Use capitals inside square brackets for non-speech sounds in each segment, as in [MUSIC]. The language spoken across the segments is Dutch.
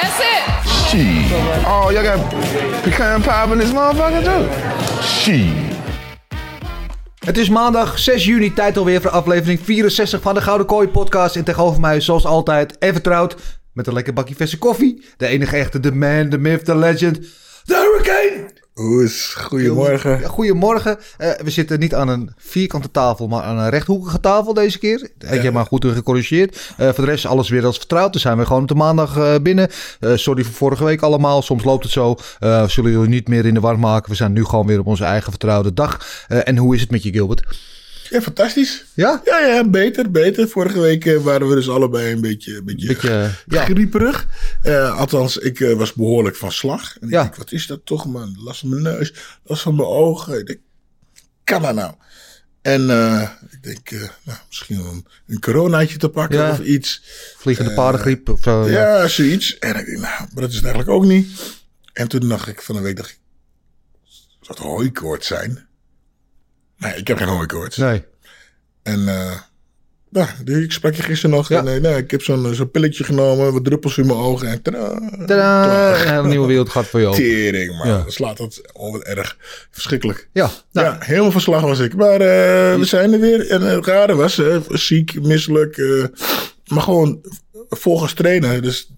That's it. Shit. Oh, y'all got pecan pie in this motherfucker too? Shit. Het is maandag 6 juni, tijd alweer voor aflevering 64 van de Gouden Kooi podcast. En tegenover mij, zoals altijd, en vertrouwd, met een lekker bakje verse koffie. De enige echte, de man, de myth, de legend, de Hurricane. Hoes, goedemorgen. Ja, Goedemorgen. Eh, we zitten niet aan een vierkante tafel, maar aan een rechthoekige tafel deze keer. Heb je maar goed gecorrigeerd. Eh, voor de rest alles weer als vertrouwd. Dan zijn we gewoon op de maandag eh, binnen. Sorry voor vorige week allemaal. Soms loopt het zo. Zullen jullie niet meer in de war maken. We zijn nu gewoon weer op onze eigen vertrouwde dag. En hoe is het met je, Gilbert? Ja, fantastisch. Ja? Ja, ja, beter, beter. Vorige week eh, waren we dus allebei een beetje, een beetje, Beetje, ja. grieperig. Eh, althans, ik eh, was behoorlijk van slag. En Ja. ik denk, wat is dat toch, man? Last van mijn neus, last van mijn ogen. Ik denk, kan dat nou? En eh, ik denk, eh, nou, misschien een, een coronaatje te pakken Ja. of iets. Vliegende paardengriep? Of, zo, Ja, ja. zoiets. En ik denk, nou, maar dat is het eigenlijk ook niet. En toen dacht ik van een week, dacht ik, zou het hooikoorts zijn? Nee, ik heb geen hooikoorts. Nee. En eh nou, ik sprak je gisteren nog. Ja. En, eh, nou, ik heb zo'n zo'n pilletje genomen, wat druppels in mijn ogen. En tadaa, Tadaa, een hele nieuwe wereld gaat voor open. Tering, man. Ja. Dan slaat dat oh, wat erg. Verschrikkelijk. Ja, nou, ja, helemaal van slag was ik. Maar eh, we zijn er weer. En het rare was, eh, ziek, misselijk. eh, maar gewoon volgens trainen. Dus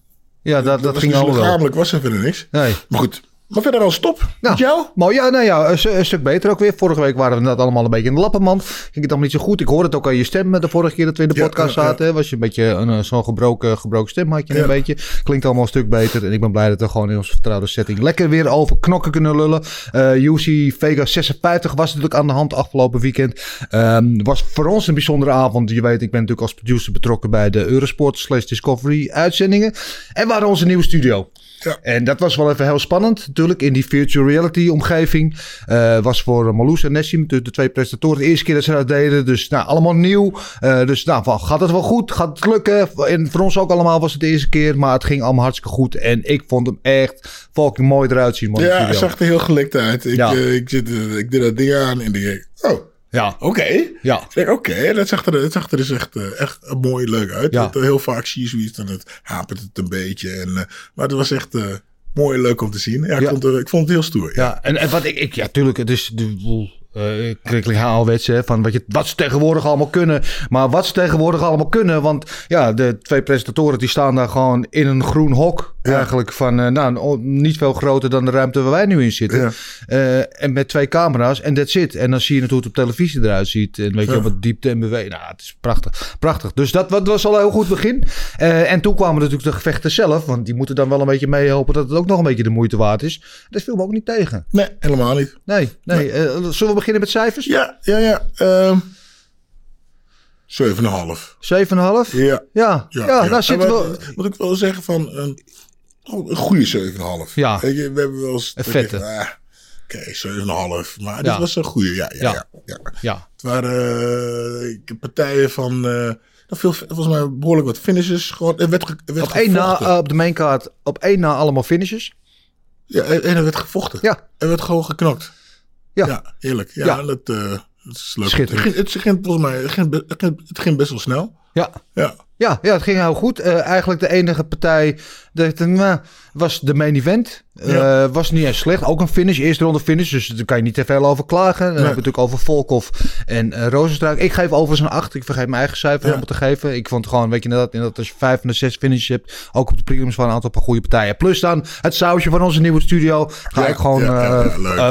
ja dat, dat was ging dus allemaal wel. lichamelijk was er verder niks. Nee. Maar goed, maar verder al stop. Nou, Met jou? Mooi, ja, nou ja, een, stu- een stuk beter ook weer. Vorige week waren we net allemaal een beetje in de lappenmand. Ging het allemaal niet zo goed. Ik hoorde het ook aan je stem de vorige keer dat we in de Ja, podcast ja, ja. zaten. Was je een beetje een, eh, zo'n gebroken, gebroken stem had je Ja. een beetje. Klinkt allemaal een stuk beter. En ik ben blij dat we gewoon in onze vertrouwde setting lekker weer over knokken kunnen lullen. Eh UC Vega 56 was natuurlijk aan de hand afgelopen weekend. Ehm, was voor ons een bijzondere avond. Je weet, ik ben natuurlijk als producer betrokken bij de Eurosport slash Discovery uitzendingen. En we hadden onze nieuwe studio. Ja. En dat was wel even heel spannend natuurlijk in die virtual reality omgeving. Eh, was voor Marloes en Nessim, de, de twee presentatoren, de eerste keer dat ze dat deden. Dus nou, allemaal nieuw. Eh, dus nou, van, gaat het wel goed? Gaat het lukken? En voor ons ook allemaal was het de eerste keer, maar het ging allemaal hartstikke goed. En ik vond hem echt fucking mooi eruit zien. man, Ja, hij zag er heel gelikt uit. Ik, Ja. eh, ik, zit, ik deed dat ding aan en ik denk, oh, Ja, oké. ja. Ik denk, oké, dat zag er, dat zag er dus echt, eh, echt mooi leuk uit. Ja. Eh, heel vaak zie je zoiets, dan het hapert het een beetje. En, eh, maar het was echt eh, mooi en leuk om te zien. Ja, ik, Ja. Vond, het- ik vond het heel stoer. Ja. Ja, en, en wat ik, ik ja, tuurlijk, het is de. Uh, haalwets, hè, van wat, je, wat ze tegenwoordig allemaal kunnen. Maar wat ze tegenwoordig allemaal kunnen, want ja, de twee presentatoren die staan daar gewoon in een groen hok. Ja. Eigenlijk van, eh, nou, niet veel groter dan de ruimte waar wij nu in zitten. Ja. Eh, en met twee camera's en that's it. En dan zie je het hoe het op televisie eruit ziet. En weet je Ja. wat diepte en beweging. Nou, het is prachtig. Prachtig. Dus dat, was al een heel goed begin. Eh, en toen kwamen natuurlijk de gevechten zelf. Want die moeten dan wel een beetje meehelpen dat het ook nog een beetje de moeite waard is. Dat viel me ook niet tegen. Nee, helemaal niet. Nee, nee. Zullen we beginnen met cijfers? Ja, ja, ja. ehm 7,5. 7,5? Ja. Ja, ja, nou zitten En we... wat- Moet ik wel zeggen van een, oh, een goede 7,5. Ja. Weet je, we hebben wel eens... Een ik vette. ah, Oké, 7,5. Maar dit was een goede. Ja, ja, Ja. ja. Het waren eh, ik partijen van... veel, volgens mij behoorlijk wat finishes. Gewoon, er werd, ge- er werd op één na, eh, op de maincard, op één na allemaal finishes. Ja, en er werd gevochten. Ja. Er werd gewoon geknokt. Ja. Ja, heerlijk. Ja, Ja. Dat, eh, dat is leuk. Schitterend. Het ging, het ging volgens mij het ging, het ging best wel snel. Ja. Ja. Ja, ja, het ging heel goed. Eh, eigenlijk de enige partij dat, nou, was de main event. Uh, was niet eens slecht. Ook een finish, eerste ronde finish. Dus daar kan je niet te veel over klagen. Dan heb hebben het natuurlijk over Volkov en uh, Rozenstruik. Ik geef overigens een 8. Ik vergeet mijn eigen cijfer ja. te geven. Ik vond gewoon, weet je inderdaad, dat als je vijf van de zes finishes hebt, ook op de premiums van een aantal paar goede partijen. Plus dan het sausje van onze nieuwe studio. Ga ik gewoon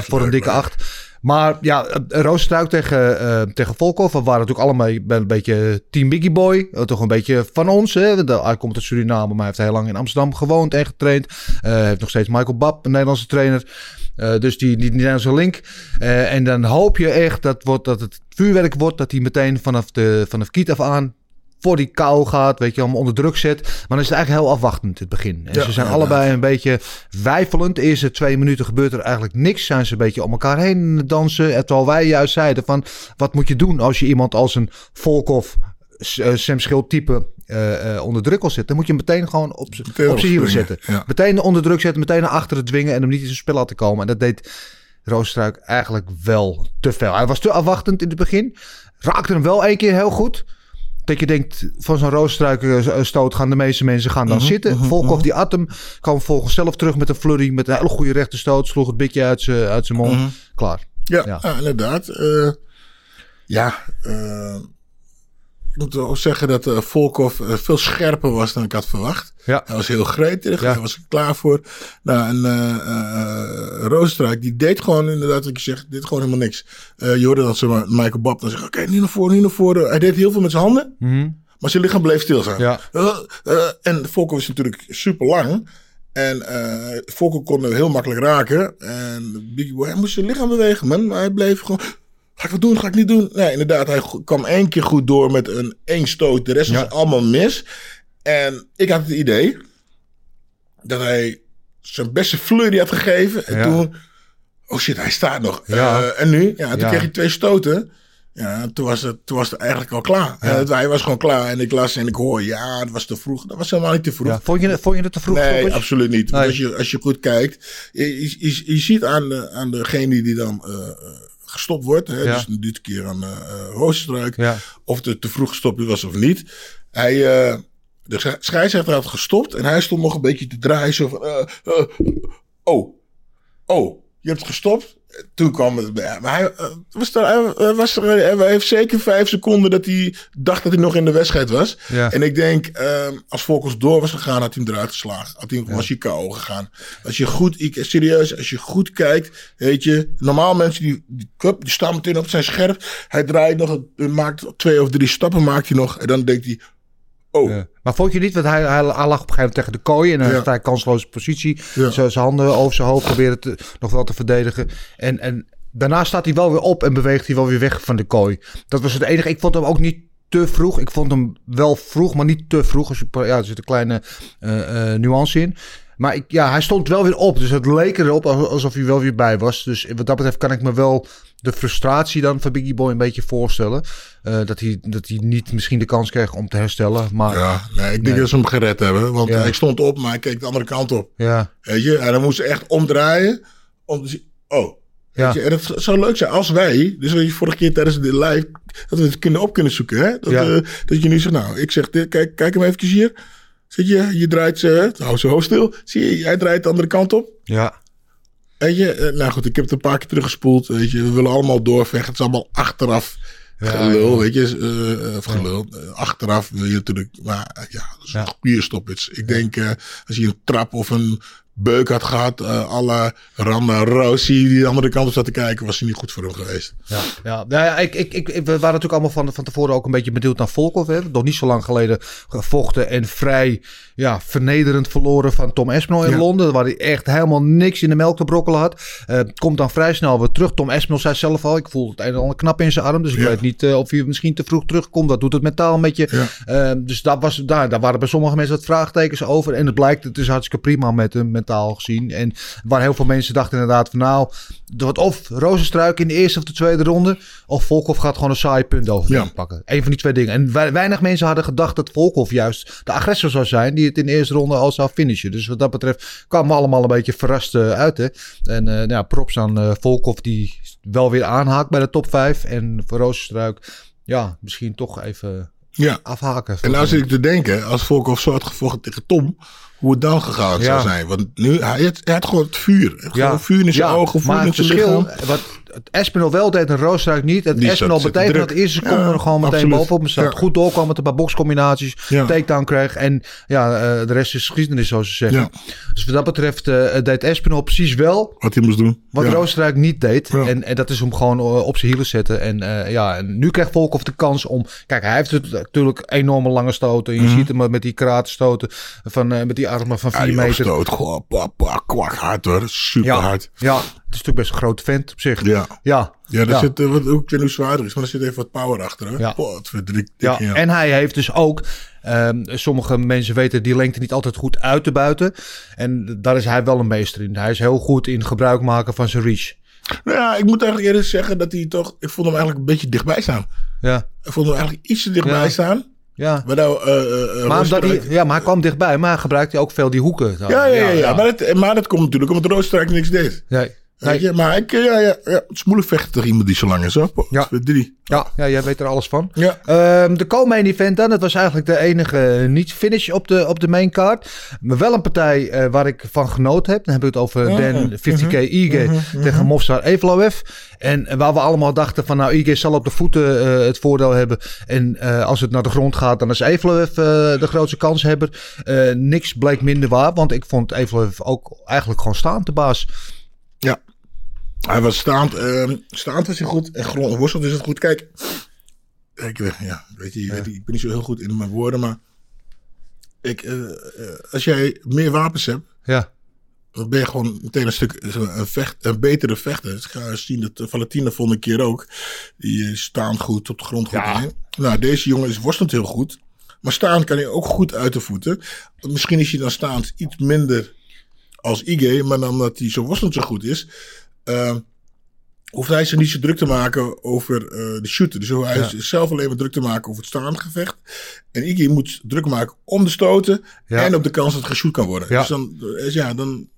voor een dikke 8. Maar ja, Rozenstruik tegen, eh tegen Volkov. We waren natuurlijk allemaal een beetje team Biggie Boy. Toch een beetje van ons. Hè? Hij komt uit Suriname, maar hij heeft heel lang in Amsterdam gewoond en getraind. Hij heeft nog steeds Michael Bab, een Nederlandse trainer. Eh, dus die, die, Nederlandse link. En dan hoop je echt dat, wordt, dat het vuurwerk wordt. Dat hij meteen vanaf, de, vanaf kiet af aan voor die kou gaat, weet je, hem onder druk zet. Maar dan is het eigenlijk heel afwachtend in het begin. En Ja, ze zijn allebei een beetje wijfelend. De eerste twee minuten gebeurt er eigenlijk niks. Zijn ze een beetje om elkaar heen dansen. En terwijl wij juist zeiden van, wat moet je doen als je iemand als een Volkov, eh, Sam Schild type eh, eh, onder druk wil zetten? Dan moet je hem meteen gewoon op, Meteen op zijn hielen zetten. Meteen onder druk zetten, meteen naar achteren dwingen en hem niet in zijn spel laten komen. En dat deed Roostruik eigenlijk wel te veel. Hij was te afwachtend in het begin. Raakte hem wel één keer heel goed. Dat je denkt, van zo'n Roostruik eh, stoot gaan de meeste mensen gaan Mhm, dan zitten. Volkov die at hem. Kwam volgens zelf terug met een flurry. Met een hele goede rechterstoot. Sloeg het bitje uit zijn uit zijn mond. Mhm. Klaar. Ja, Ja. inderdaad. Eh, ja, eh, moet wel zeggen dat eh Volkov eh, veel scherper was dan ik had verwacht. Ja. Hij was heel gretig, Ja. hij was er klaar voor. Nou, en Roosterijk, die deed gewoon inderdaad wat je zegt, dit gewoon helemaal niks. Je hoorde dat ze Michael Bab dan zeggen, oké, nu naar voren, nu naar voren. Hij deed heel veel met zijn handen, maar zijn lichaam bleef stilstaan. Ja. En Volkov is natuurlijk super lang. En Volkov kon heel makkelijk raken. En Biggie Boy, hij moest zijn lichaam bewegen, man. Maar hij bleef gewoon... Ga ik wat doen? Ga ik niet doen? Nee, inderdaad. Hij kwam één keer goed door met een één stoot. De rest Ja. was allemaal mis. En ik had het idee dat hij zijn beste flurry had gegeven. En Ja. toen... Oh shit, hij staat nog. Ja. Eh, en nu? Ja, toen Ja. kreeg hij twee stoten. Ja, toen was het, toen was het eigenlijk al klaar. Ja. Hij was gewoon klaar. En ik las en ik hoor, ja, het was te vroeg. Dat was helemaal niet te vroeg. Ja. Vond, je, vond je het te vroeg? Nee, absoluut niet. Nee. Als, je, als je goed kijkt, je, je, je- je ziet aan, de, aan degene die dan eh, eh, gestopt wordt, hè, Ja. dus dit keer aan uh, Roosterstruik, Ja. of het te vroeg gestopt was of niet. Hij, eh, de sch- scheidsrechter had gestopt en hij stond nog een beetje te draaien. Zo van, eh, eh, oh, oh, je hebt gestopt. Toen kwam het. ja, Maar hij, eh, was er, hij was er, hij heeft zeker vijf seconden dat hij dacht dat hij nog in de wedstrijd was. Ja. En ik denk, ehm, als Volkers door was gegaan, had hij hem eruit geslagen. Had hij, was hij KO gegaan. Als je goed, ik, serieus, als je goed kijkt, weet je, normaal mensen die, die, die staan meteen op zijn scherp. Hij draait nog, maakt twee of drie stappen, maakt hij nog. En dan denkt hij, oh, Ja. Maar vond je niet, want hij, hij, hij lag op een gegeven moment tegen de kooi in een Ja. vrij kansloze positie. Ja. Zijn handen over zijn hoofd proberen te, nog wel te verdedigen. En, en daarna staat hij wel weer op en beweegt hij wel weer weg van de kooi. Dat was het enige. Ik vond hem ook niet te vroeg. Ik vond hem wel vroeg, maar niet te vroeg. Als je, ja, er zit een kleine eh, eh, nuance in. Maar ik, ja, hij stond wel weer op. Dus het leek erop alsof hij wel weer bij was. Dus wat dat betreft kan ik me wel de frustratie dan van Biggie Boy een beetje voorstellen. Eh, dat, hij, dat hij niet misschien de kans kreeg om te herstellen. Maar ja, nee, ik denk Nee. dat ze hem gered hebben. Want Ja. hij stond op, maar hij keek de andere kant op. ja, Weet je, en dan moest ze echt omdraaien. Om te zien, oh. Ja. Je, en het zou leuk zijn als wij, dus wat je vorige keer tijdens de live, dat we het kunnen op kunnen zoeken. Hè? Dat, Ja. eh, dat je nu zegt, nou, ik zeg, dit, kijk, kijk hem eventjes hier. Zit je, je draait ze, hou zijn hoofd stil. Zie je, hij draait de andere kant op. ja. Weet je, eh, nou goed, ik heb het een paar keer teruggespoeld. Weet je, we willen allemaal doorvechten. Het is allemaal achteraf gelul, weet je. eh, of gelul. Eh, achteraf wil je natuurlijk, maar eh, ja, dat is een goede. Ik denk, eh, als je een trap of een beuk had gehad, eh alle Randa Rossi die de andere kant op zat te kijken, was hij niet goed voor hem geweest. Ja, ja. Nou ja ik, ik, ik, we waren natuurlijk allemaal van, van tevoren ook een beetje benieuwd naar Volkov. Hè. Nog niet zo lang geleden gevochten en vrij ja, vernederend verloren van Tom Espinol in Ja. Londen. Waar hij echt helemaal niks in de melk te brokkelen had. Eh, komt dan vrij snel weer terug. Tom Espinol zei zelf al, ik voel het een en ander knap in zijn arm. Dus ik Ja. weet niet eh, of hij misschien te vroeg terugkomt. Dat doet het mentaal met je. Ja. Dus daar, was, daar, daar waren bij sommige mensen wat vraagtekens over. En het blijkt, het is hartstikke prima met hem mentaal gezien. En waar heel veel mensen dachten inderdaad van nou, er wordt of Rozenstruik in de eerste of de tweede ronde. Of Volkov gaat gewoon een saai punt over Ja. pakken. Een van die twee dingen. En wei- weinig mensen hadden gedacht dat Volkov juist de agressor zou zijn. Die het in de eerste ronde al zou finishen. Dus wat dat betreft kwamen we allemaal een beetje verrast eh, uit. Hè? En ja, props aan eh Volkov die wel weer aanhaakt bij de top 5. En voor Rozenstruik, ja, misschien toch even Ja. afhaken. En nou zit ik te denken, als Volkov zo had gevochten tegen Tom, hoe het dan gegaan Ja. zou zijn. Want nu, hij had, hij had gewoon het vuur. Ja. Gewoon vuur in zijn Ja, ogen, vuur in zijn verschil, lichaam. wat het Espinol wel deed en Roosstruik niet. Het Die Espinol zat- zat betekent dat de eerste seconde Ja, er gewoon meteen absoluut. bovenop me. Ja. Goed doorkwam met een paar boxcombinaties. Ja. Takedown kreeg. En ja, eh, de rest is geschiedenis zoals ze zeggen. Ja. Dus wat dat betreft eh, deed Espinol precies wel Wat hij moest doen. wat Ja. Roosstruik niet deed. Ja. En, en dat is hem gewoon eh, op zijn hielen zetten. En eh, ja, en nu krijgt Volkov de kans om... Kijk, hij heeft het natuurlijk enorme lange stoten. Je ziet hem met die kratenstoten van, eh, met die armen van 4 Ja, die meter. opstoot, gewoon kwak hard hoor. Super Ja, hard. ja. Is natuurlijk best een grote vent op zich. Ja. Ja, Ja, daar Ja. zit, eh, wat ook ik weet hoe zwaarder is, maar er zit even wat power achter. Hè? Ja. Verdriet. Ja, Ja, en hij heeft dus ook, ehm, sommige mensen weten die lengte niet altijd goed uit te buiten. En daar is hij wel een meester in. Hij is heel goed in gebruik maken van zijn reach. Nou ja, ik moet eigenlijk eerlijk zeggen dat hij toch... Ik vond hem eigenlijk een beetje dichtbij staan. Ja, Ik vond hem eigenlijk iets te dichtbij staan. ja. Waardoor, eh, eh, eh, Maar, omdat hij, ja, maar hij kwam dichtbij, maar hij gebruikte ook veel die hoeken. ja, ja, ja, ja. Maar, dat, maar dat komt natuurlijk omdat Roosterijk niks deed. Nee. Nee. je? Maar ik, eh, ja, ja, ja, het is moeilijk vechten tegen iemand die zo lang is. Hoor. Ja. Drie. Ja, ja, jij weet er alles van. Ja. Ehm, de co-main event dan, dat was eigenlijk de enige niet-finish op de, op de main card. Maar wel een partij eh, waar ik van genoten heb. Dan heb ik het over Dan 50k Ige tegen Mofsar Evloev. En waar we allemaal dachten van nou, Ige zal op de voeten eh, het voordeel hebben. En als het naar de grond gaat, dan is Evloev de grootste kanshebber. Niks bleek minder waar, want ik vond Evloev ook eigenlijk gewoon staand de baas. Hij was staand. ehm, staand was hij goed. En grond worsteld is het goed. Kijk. Ik, eh, ja, weet je, ik ben niet zo heel goed in mijn woorden, maar. Ik, eh, eh, als jij meer wapens hebt, Ja, dan ben je gewoon meteen een stuk een, vecht, een betere vechter. Ik ga zien dat uh, Valentina volgende keer ook. Die staand goed, op de grond goed. Ja. Nou, deze jongen is worstelend heel goed. Maar staand kan hij ook goed uit de voeten. Misschien is hij dan staand iets minder als Ige. Maar dan omdat hij zo worstelend zo goed is. Eh, hoeft hij zich niet zo druk te maken over eh, de shooter. Dus hij is zelf alleen maar druk te maken over het staand gevecht. En Ige moet druk maken om de stoten. Ja. En op de kans dat het geshoot kan worden. Ja. Dus dan, eh, ja, dan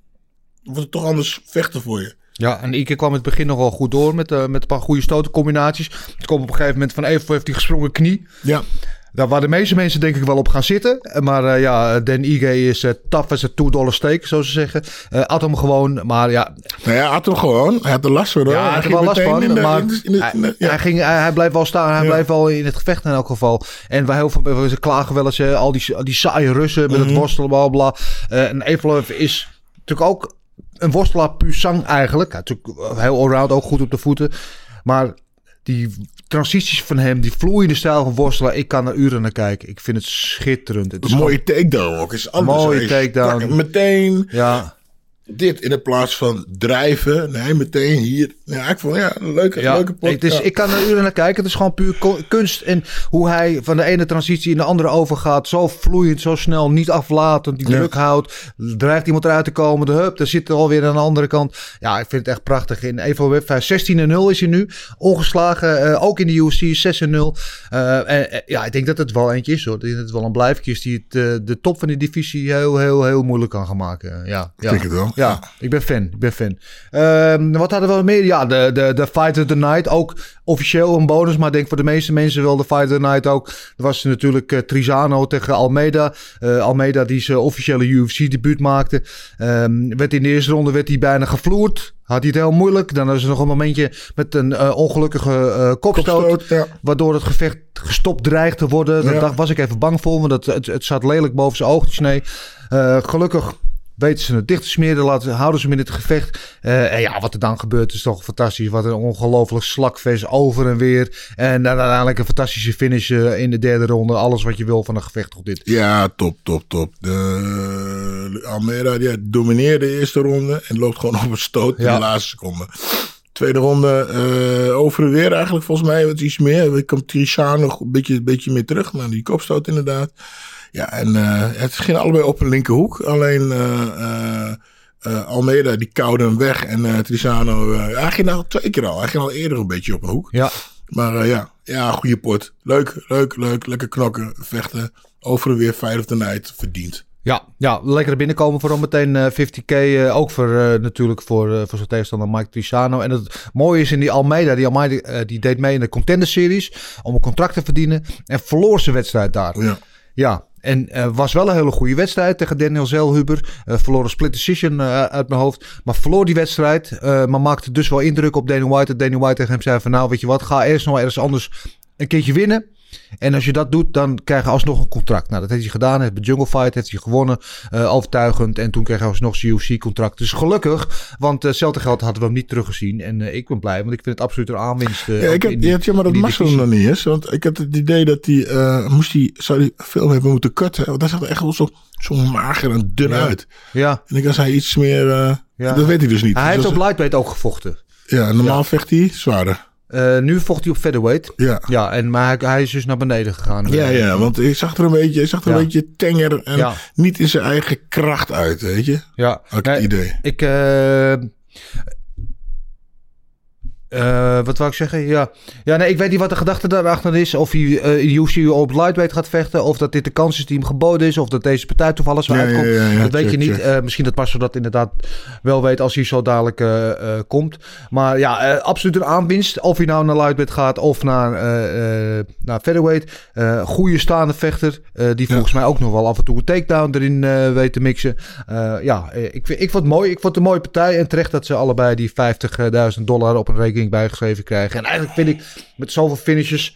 wordt het toch anders vechten voor je. Ja, en Ike kwam in het begin nog wel goed door met, eh, met een paar goede stotencombinaties. Het kwam op een gegeven moment van even heeft die gesprongen knie. Ja. Daar waar de meeste mensen denk ik wel op gaan zitten. Eh, Maar eh, ja, Dan Ige is tough as a two dollar steak, zo ze zeggen. Eh at hem gewoon, maar ja, Nou ja, hem gewoon. Hij had er last van. hoor. ja hij had er wel last van. de- maar in de- in de- hij, in de- ja. hij, ging, hij, hij bleef wel staan, hij Ja. bleef wel in het gevecht in elk geval. En wij heel veel ze klagen wel eens, al, die, die saaie Russen met Mhm. het worstelen, bla bla. En Evelov is natuurlijk ook een worstelaar puur sang eigenlijk. Hij is natuurlijk heel allround, ook goed op de voeten. Maar die transities van hem, die vloeiende stijl van worstelen, ik kan er uren naar kijken. Ik vind het schitterend. Het is Een mooie takedown ook. Is anders. Mooie takedown. tak- Meteen ja, dit in de plaats van drijven. Nee, meteen hier. Ja, ik vond ja, een leuke, Ja, leuke pot. ik, dus ja. ik kan er uren naar kijken. Het is gewoon puur kunst. En hoe hij van de ene transitie in de andere overgaat. Zo vloeiend, zo snel, niet aflatend. Die Ja. druk houdt. Dreigt iemand eruit te komen. De hup, daar zit er alweer aan de andere kant. Ja, ik vind het echt prachtig. In Evo Web 16-0 is hij nu. Ongeslagen. eh, ook in de UFC 6-0. Eh, en, eh, ja, ik denk dat het wel eentje is hoor. Ik denk dat het wel een blijfje is die het, de top van die divisie heel, heel, heel moeilijk kan gaan maken. Ja, ja. denk het wel. Ja, ik ben fan. Ik ben fan. Ehm, wat hadden we meer? Ja, de, de, de Fight of the Night. Ook officieel een bonus, maar ik denk voor de meeste mensen wel de Fight of the Night ook. Er was natuurlijk eh, Trizano tegen Almeida. Eh, Almeida die zijn officiële UFC-debuut maakte. Ehm, werd in de eerste ronde werd hij bijna gevloerd. Had hij het heel moeilijk. Dan was er nog een momentje met een eh, ongelukkige kopstoot. Kopstoot, ja. Waardoor het gevecht gestopt dreigt te worden. Daar Ja. dacht- was ik even bang voor. Want het, het, het zat lelijk boven zijn oog te snee. Eh, gelukkig weten ze het dicht te smeren. Laten, houden ze hem in het gevecht. Eh, en ja, wat er dan gebeurt is toch fantastisch. Wat een ongelooflijk slakvest over en weer. En dan uiteindelijk een fantastische finish eh, in de derde ronde. Alles wat je wil van een gevecht op dit. Ja, top, top, top. De, Almeida die domineerde de eerste ronde en loopt gewoon op een stoot in de laatste seconde. Tweede ronde eh, over en weer eigenlijk volgens mij wat iets meer. Ik kwam Trishano nog een beetje, een beetje meer terug, maar die kopstoot inderdaad. Ja, en eh, het ging allebei op een linkerhoek. Alleen eh, eh, Almeida die koude hem weg en Trishano, eh, hij ging al twee keer al. Hij ging al eerder een beetje op een hoek. Ja, Maar ja, ja, goede pot. Leuk, leuk, leuk. Lekker knokken, vechten. Over en weer Fight of the Night verdiend. ja, ja lekker binnenkomen voor hem meteen eh, 50k. eh, ook voor, natuurlijk voor, voor zijn tegenstander Mike Trisano. En het mooie is in die Almeida. Die Almeida die deed mee in de Contender Series. Om een contract te verdienen. En verloor zijn wedstrijd daar. Ja. Ja, en eh, was wel een hele goede wedstrijd tegen Daniel Zelhuber. Eh verloor een split decision eh, uit mijn hoofd. Maar verloor die wedstrijd. maar maakte dus wel indruk op Danny White. Dat Danny White tegen hem zei van nou weet je wat. Ga eerst nog ergens anders een keertje winnen. En als je dat doet, dan krijg je alsnog een contract. Nou, dat heeft hij gedaan. Heeft bij Jungle Fight heeft hij gewonnen. eh, overtuigend. En toen kreeg hij alsnog zijn UFC-contract. Dus gelukkig. Want eh hetzelfde geld hadden we hem niet teruggezien. En eh, ik ben blij, want ik vind het absoluut een aanwinst. Ja, ik heb, die- ja, jammer dat Marcel nog niet is. Want ik had het idee dat hij, moest hij, zou hij film hebben moeten cutten. Want daar zag er echt wel zo, zo mager en dun Ja. uit. Ja. En ik als hij iets meer, Ja. dat weet hij dus niet. Hij Dus heeft als- op lightweight ook gevochten. ja, normaal vecht hij zwaarder. Eh, nu vocht hij op featherweight. Ja. Ja, en, maar hij, hij is dus naar beneden gegaan. Ja, ja, want ik zag er een beetje, ik zag er Ja. een beetje tenger en Ja. niet in zijn eigen kracht uit, weet je. Ja, Had ik Nee, het idee. Ik, eh, eh, wat wou ik zeggen? Ja. ja, nee, ik weet niet wat de gedachte daarachter is. Of hij eh, in UC op lightweight gaat vechten. Of dat dit de kans is die hem geboden is. Of dat deze partij toevallig zo Ja, uitkomt. ja, ja, ja, dat weet je niet. Eh, misschien dat Marcel dat inderdaad wel weet als hij zo dadelijk eh, eh, komt. Maar ja, eh, absoluut een aanwinst. Of hij nou naar lightweight gaat of naar, eh, eh, naar featherweight. Eh goede staande vechter. eh, die volgens mij ook nog wel af en toe een takedown erin eh, weet te mixen. Eh, ja, eh, ik, ik vond het mooi. Ik vond het een mooie partij. En terecht dat ze allebei die 50.000 dollar op een rekening bijgeschreven krijgen. En eigenlijk vind ik met zoveel finishes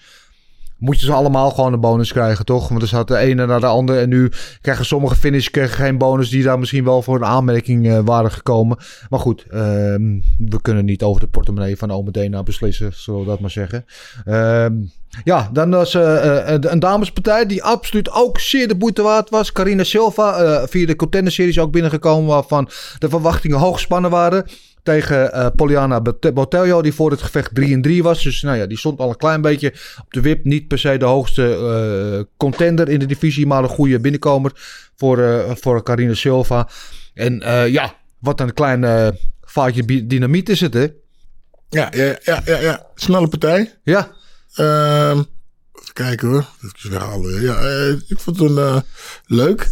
moet je ze allemaal gewoon een bonus krijgen, toch? Want er zat de ene naar de andere. En nu krijgen sommige krijgen geen bonus die daar misschien wel voor een aanmerking eh, waren gekomen. Maar goed, ehm, we kunnen niet over de portemonnee van Ome Dena beslissen, zullen we dat maar zeggen. Ehm, ja, dan was eh, eh, een damespartij die absoluut ook zeer de moeite waard was. Carina Silva, via de Contender Series ook binnengekomen, waarvan de verwachtingen hoog gespannen waren. Tegen eh Poliana Bot- Botelho, die voor het gevecht 3 en 3 was. Dus nou ja, die stond al een klein beetje op de wip. Niet per se de hoogste eh, contender in de divisie, maar een goede binnenkomer voor, eh voor Carina Silva. En ja, wat een klein vaatje dynamiet is het, hè? Ja, ja, ja, ja, ja. Snelle partij. Ja, Ehm, even kijken hoor. Even weghalen. Ja, ik vond het een, leuk.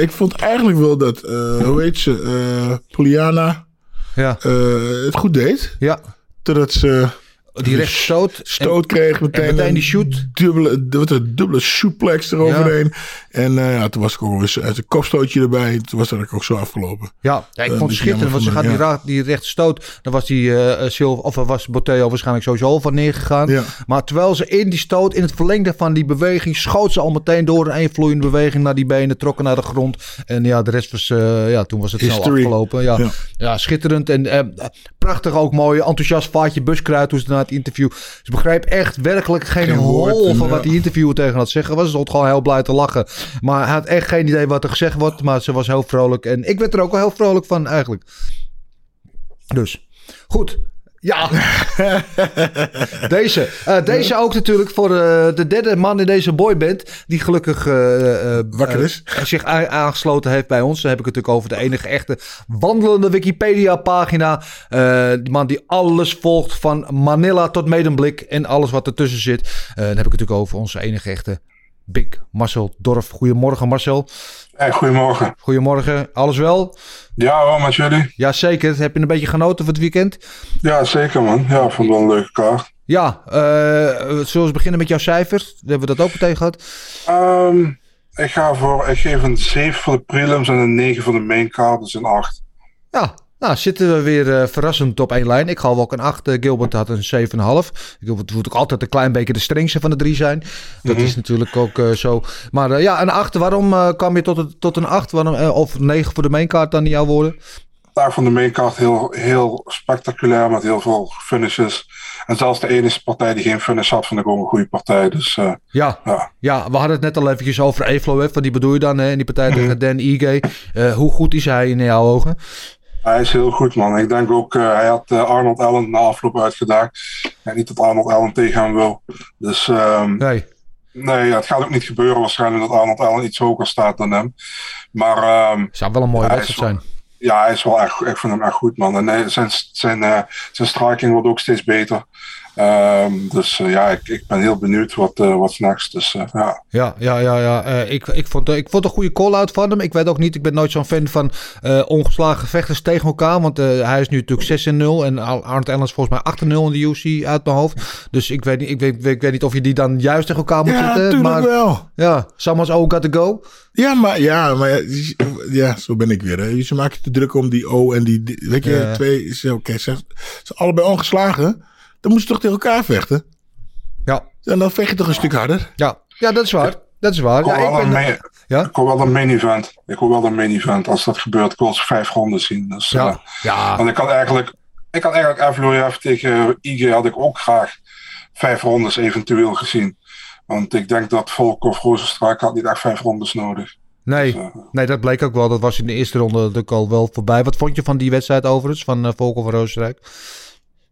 Ik vond eigenlijk wel dat, hoe heet ze, Poliana ja, eh, het goed deed. ja. Totdat ze Die rechtsstoot. stoot kreeg meteen, meteen een die shoot. Dubbele, wat een dubbele suplex eroverheen. En eh, ja, toen was ik ook weer eens een kopstootje erbij. Toen was dat ook zo afgelopen. Ja, ja, ik Eh, vond het is schitterend. Want ze gaat die, ra- die rechtsstoot. Dan was die Silva, of was Botelho waarschijnlijk sowieso van neergegaan. Ja. Maar terwijl ze in die stoot, in het verlengde van die beweging, schoot ze al meteen door een vloeiende beweging naar die benen, trokken naar de grond. En ja, de rest was, ja, toen was het snel History. afgelopen. Ja, ja. Ja. schitterend. En prachtig ook mooi, enthousiast vaatje buskruid toen ze na het interview. Ze begreep echt werkelijk geen, Geen hol van wat die interviewer tegen had zeggen. Was ze stond gewoon heel blij te lachen. Maar hij had echt geen idee wat er gezegd wordt. Maar ze was heel vrolijk. En ik werd er ook wel heel vrolijk van eigenlijk. Dus, goed. Ja. [LAUGHS] deze. Eh, deze ook natuurlijk voor eh, de derde man in deze boyband. Die gelukkig eh, Wakker is. [LAUGHS] zich aangesloten heeft bij ons. Dan heb ik het natuurlijk over de enige echte wandelende Wikipedia pagina. Eh, die man die alles volgt van Manila tot Medemblik. En alles wat ertussen zit. Dan heb ik het natuurlijk over onze enige echte Big Marcel Dorf. Goedemorgen Marcel. Hey, goedemorgen. Goedemorgen. Alles wel? Ja hoor, met jullie? Jazeker. Heb je een beetje genoten van het weekend? Ja, zeker man. Ja, ik vond het wel een leuke kaart. Ja, eh, zullen we beginnen met jouw cijfers? Hebben we dat ook meteen gehad? Ehm, ik ga voor, ik geef een 7 voor de prelims en een 9 voor de main card, dus een 8. Ja, nou zitten we weer eh, verrassend op één lijn. Ik gaf ook een 8. eh, Gilbert had een 7,5. Gilbert moet ook altijd een klein beetje de strengste van de drie zijn. Dat is natuurlijk ook eh, zo. Maar ja, een 8. Waarom kwam je tot, het- tot een 8? Waarom, of 9 voor de maincard dan in jouw woorden? Daar van de main card heel, heel spectaculair met heel veel finishes. En zelfs de enige partij die geen finish had, vond ik ook een goede partij. Dus Ja, ja. ja, we hadden het net al eventjes over Eflo. Hè, van die bedoel je dan, hè, in die partij tegen Dan Ige. Hoe goed is hij in jouw ogen? Hij is heel goed, man. Ik denk ook, eh, hij had eh, Arnold Allen na afloop uitgedaagd. En niet dat Arnold Allen tegen hem wil. Dus ehm, Nee. nee, ja, het gaat ook niet gebeuren waarschijnlijk dat Arnold Allen iets hoger staat dan hem. Maar ehm, Zou wel een mooie wedstrijd zijn. ja, hij is wel echt, ik vind hem echt goed, man. En hij- zijn, zijn, eh, zijn striking wordt ook steeds beter. Ehm, dus eh, ja, ik, ik ben heel benieuwd wat, eh wat next. Dus eh, ja. Ja, ja, ja, ja. Eh, ik, ik, vond, ik vond een goede call-out van hem. Ik weet ook niet, ik ben nooit zo'n fan van eh, ongeslagen vechters tegen elkaar. Want eh, hij is nu natuurlijk 6 en 0 en Ar- Arnold Allen is volgens mij 8 en 0 in de UFC uit mijn hoofd. Dus ik weet, niet, ik, weet, ik weet niet of je die dan juist tegen elkaar moet Ja, zetten. natuurlijk Maar wel. ja, someone's all got to go. Ja, maar, ja, maar ja, ja, zo ben ik weer. Hè. Ze maken te druk om die O en die... Weet je, twee... Oké, ze ze zijn allebei ongeslagen. Dan moeten ze toch tegen elkaar vechten? Ja. En dan vecht je toch een stuk harder. Ja, ja dat is waar. Dat is waar. Ik hoor, Ja, ik wel, een ben, main, ja? ik hoor wel een main event. Ik hoor wel een main event. Als dat gebeurt, ik wil ze vijf ronden zien. Dus, eh, ja, ja. Want ik had eigenlijk, ik had eigenlijk Evloev tegen IG had ik ook graag vijf rondes eventueel gezien. Want ik denk dat Volkov Rozenstruik had niet echt vijf rondes nodig. Nee, Dus, eh, nee, dat bleek ook wel. Dat was in de eerste ronde natuurlijk al wel voorbij. Wat vond je van die wedstrijd overigens, van uh, Volkov en Roosrijk?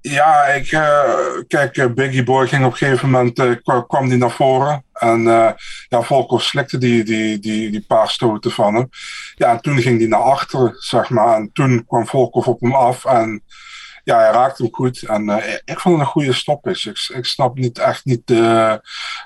Ja, ik, uh, kijk, uh, Biggie Boy ging op een gegeven moment, uh, kwam die naar voren. En ja, Volkov slikte die, die, die, die paar stoten van hem. Ja, en toen ging hij naar achteren, zeg maar. En toen kwam Volkov op hem af en ja, hij raakte hem goed. En ik vond het een goede stoppage. Ik, ik snap niet echt niet de,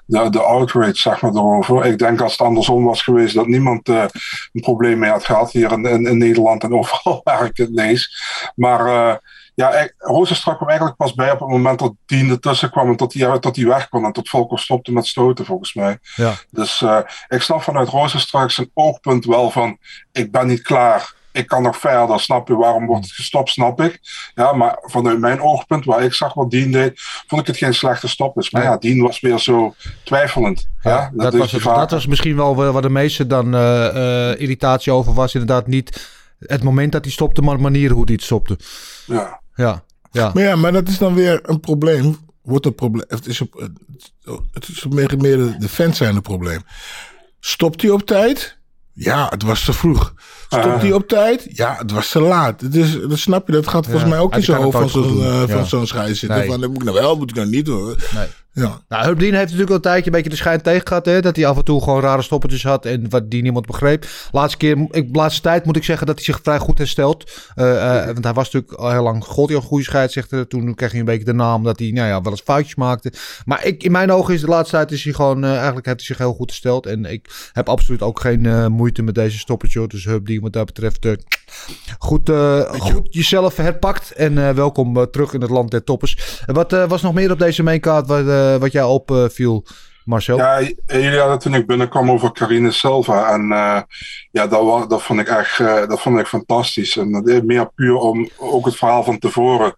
de, de outrage, zeg maar, erover. Ik denk als het andersom was geweest, dat niemand een probleem mee had gehad hier in, in, in Nederland en overal [LAUGHS] waar ik het lees. Maar ja, Rozenstrak kwam eigenlijk pas bij op het moment dat Dien ertussen kwam en tot hij, tot hij weg kon en tot Volkov stopte met stoten volgens mij. Ja. Dus uh, ik snap vanuit Rozenstrak zijn oogpunt wel van ik ben niet klaar. Ik kan nog verder, snap je? Waarom wordt het gestopt, snap ik. Ja, maar vanuit mijn oogpunt, waar ik zag wat Dien deed, vond ik het geen slechte stop is. Maar ja, Dien was weer zo twijfelend. Ja, ja dat, dat, was het, dat was misschien wel waar de meeste dan uh, uh, irritatie over was. Inderdaad niet het moment dat hij stopte, maar de manier hoe hij het stopte. Ja. Ja, ja. Maar ja, maar dat is dan weer een probleem. Wordt een probleem. Het is, op, het is meer, meer de, de fans zijn het probleem. Stopt hij op tijd? Ja, het was te vroeg. Stopt hij uh, op tijd? Ja, het was te laat. Het is, dat snap je, dat gaat volgens ja, mij ook in zijn hoofd van zo'n uh, ja. zitten. Nee. Van, dat moet ik nou wel, moet ik nou niet hoor. Nee. Ja. Nou, Hubdien heeft natuurlijk al een tijdje een beetje de schijn tegen gehad. Hè? Dat hij af en toe gewoon rare stoppertjes had. En wat die niemand begreep. Laatste keer, ik, laatste tijd moet ik zeggen dat hij zich vrij goed herstelt. Uh, uh, want hij was natuurlijk al heel lang god een goede scheidsrechter. Toen kreeg hij een beetje de naam dat hij nou ja, wel eens foutjes maakte. Maar ik, in mijn ogen is de laatste tijd is hij gewoon, uh, eigenlijk heeft hij zich heel goed hersteld. En ik heb absoluut ook geen moeite met deze stoppertje. Dus Hubdien wat dat betreft goed, goed jezelf herpakt. En welkom terug in het land der toppers. wat was nog meer op deze maincard wat, wat jij opviel? Marcel? Ja, jullie hadden toen ik binnenkwam over Carine Silva. En uh, ja, dat, dat, vond ik echt uh, dat vond ik fantastisch. En meer puur om ook het verhaal van tevoren.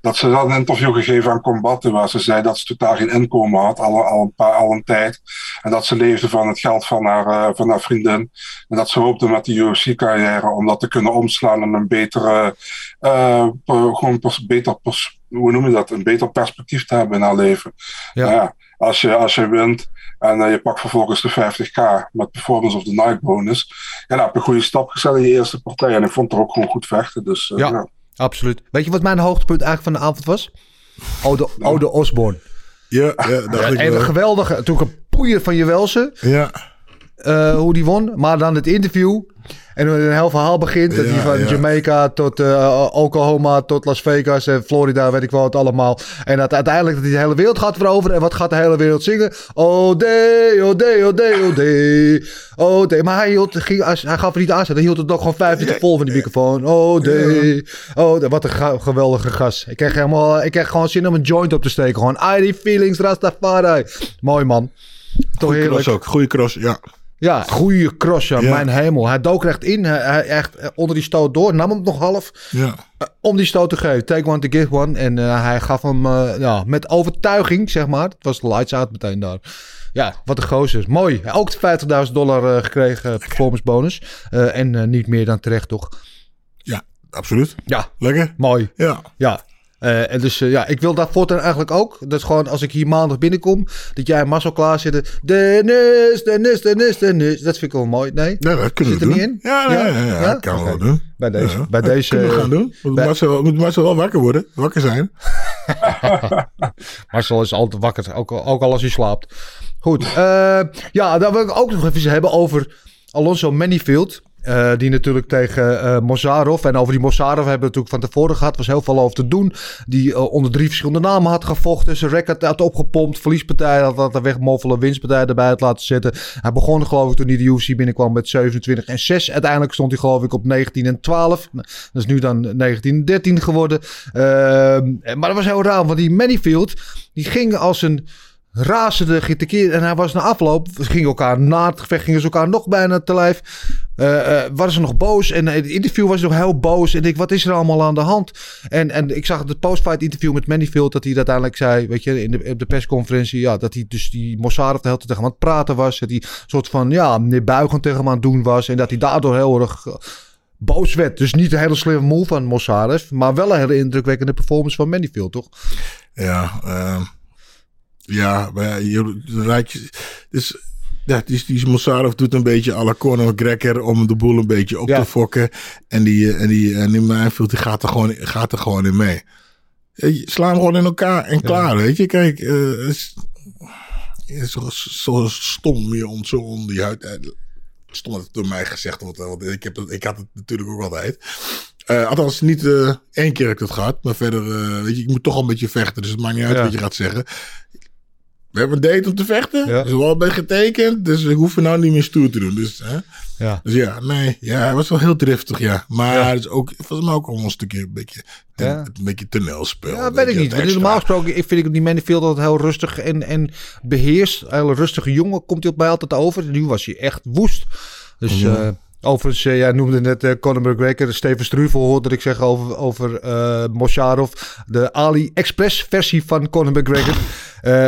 Dat ze had een interview gegeven aan Combatte, waar ze zei dat ze totaal geen inkomen had, al, al, een, paar, al een tijd. En dat ze leefde van het geld van haar, uh, van haar vriendin. En dat ze hoopte met de UFC-carrière om dat te kunnen omslaan en een betere, gewoon beter, pers, hoe noem je dat, een beter perspectief te hebben in haar leven. Ja. Nou ja als je, als je wint en uh, je pakt vervolgens de 50k met performance of the night bonus. Ja, dan heb je een goede stap gezet in je eerste partij. En ik vond er ook gewoon goed vechten. Dus, uh, ja, ja, absoluut. Weet je wat mijn hoogtepunt eigenlijk van de avond was? Ode, Nou. Ode Osborne. Ja, ja, dacht Ja, ik even wel. geweldig. Natuurlijk een poeier van Jewelsen. Ja, eh, hoe die won. Maar dan het interview. En hoe een heel verhaal begint. dat Ja, hij van ja. Jamaica tot eh, Oklahoma tot Las Vegas en Florida, weet ik wel het allemaal. En dat uiteindelijk dat hij de hele wereld gaat veroveren. En wat gaat de hele wereld zingen? Oh day, oh day, oh day, oh day. Oh day. Maar hij, hield, ging, hij gaf er niet aan. Hij hield het nog gewoon vijf minuten vol van die microfoon. Oh day. Oh day. Wat een geweldige gast. Ik kreeg, helemaal, ik kreeg gewoon zin om een joint op te steken. Gewoon ID feelings Rastafari. Mooi man. Toch goede heerlijk. cross ook. Goede cross, ja. Ja, goede cross, ja. Mijn hemel. Hij dook er echt in. Hij, hij echt eh, onder die stoot door. Nam hem nog half ja. eh, om die stoot te geven. Take one to give one. En eh, hij gaf hem eh, ja, met overtuiging, zeg maar. Het was lights out meteen daar. Ja, wat een gozer. Mooi. Ook 50.000 dollar eh, gekregen performance bonus. Eh, en eh, niet meer dan terecht, toch? Ja, absoluut. Ja, Lekker. mooi. Ja. Ja. Eh, en dus eh, ja, ik wil dat voortaan eigenlijk ook. Dat gewoon als ik hier maandag binnenkom, dat jij en Marcel klaar zitten. Dennis, Dennis, Dennis, Dennis. Dat vind ik wel mooi. Nee? Ja, dat kunnen Zit we er doen. niet in? Ja, nee, Ja? ja, ja, Ja? dat kan Oké. wel doen. Bij deze. Ja. Bij deze kunnen we gaan doen. Moet bij- Marcel, moet Marcel wel wakker worden. Wakker zijn. [LAUGHS] Marcel is altijd wakker, ook, al- ook al als hij slaapt. Goed, eh, ja, dan wil ik ook nog even hebben over Alonso Manifield. Eh, die natuurlijk tegen eh Mozarov. En over die Mozarov hebben we natuurlijk van tevoren gehad. Was heel veel over te doen. Die eh, onder drie verschillende namen had gevochten. Zijn record had opgepompt. Verliespartij had laten wegmoffelen. Winstpartij erbij had laten zetten. Hij begon geloof ik toen hij de UFC binnenkwam met 27 en 6. Uiteindelijk stond hij geloof ik op 19 en 12. Dat is nu dan 19 en 13 geworden. Ehm, maar dat was heel raar. Want die Manifield die ging als een razende, tekeer. En hij was na afloop, gingen elkaar na het gevecht, gingen ze elkaar nog bijna te lijf. Eh eh, waren ze nog boos en in het interview was nog heel boos. En ik, wat is er allemaal aan de hand? En, en ik zag het post-fight interview met Manifield dat hij uiteindelijk zei, weet je, in de, op de persconferentie, ja, dat hij dus die Mossad de hele tijd tegen hem aan het praten was. Dat hij een soort van, ja, neerbuigend tegen hem aan het doen was. En dat hij daardoor heel erg eh, boos werd. Dus niet een hele slimme move van Mossad, maar wel een hele indrukwekkende performance van Manifield, toch? Ja, ehm, ja, maar je, je dus, ja, die, die Mossarov doet een beetje à la Conor McGregor om de boel een beetje op Ja. te fokken. En die, eh, en die, en die die gaat er gewoon, gaat er gewoon in mee. Je- Sla hem gewoon in elkaar en klaar, weet je. Kijk, eh, het is, zo, zo stom je om zo om die huid... eh, Stom dat het door mij gezegd wordt, want ik, heb dat, ik had het natuurlijk ook altijd. Eh, althans, niet eh, één keer heb ik dat gehad. Maar verder, eh, weet je, ik moet toch al een beetje vechten. Dus het maakt niet uit Ja. wat je gaat zeggen. We hebben een date om te vechten. Ja. Is wel bij getekend. Dus ik hoef er nou niet meer stoer te doen. Dus, hè? Ja. dus ja, nee. Ja, hij was wel heel driftig, ja. Maar Ja. het is ook, volgens mij ook al een stukje een beetje, ten- Ja. een beetje toneelspel. Ja, weet ik niet. Want normaal gesproken ik vind ik die Manifield altijd heel rustig en, en beheerst. Een hele rustige jongen komt hij op mij altijd over. Nu was hij echt woest. Dus Ja. Overigens, eh, jij noemde net eh, Conor McGregor. Steven Struvel hoorde ik zeggen over, over eh Mosharov. De Ali-Express versie van Conor McGregor.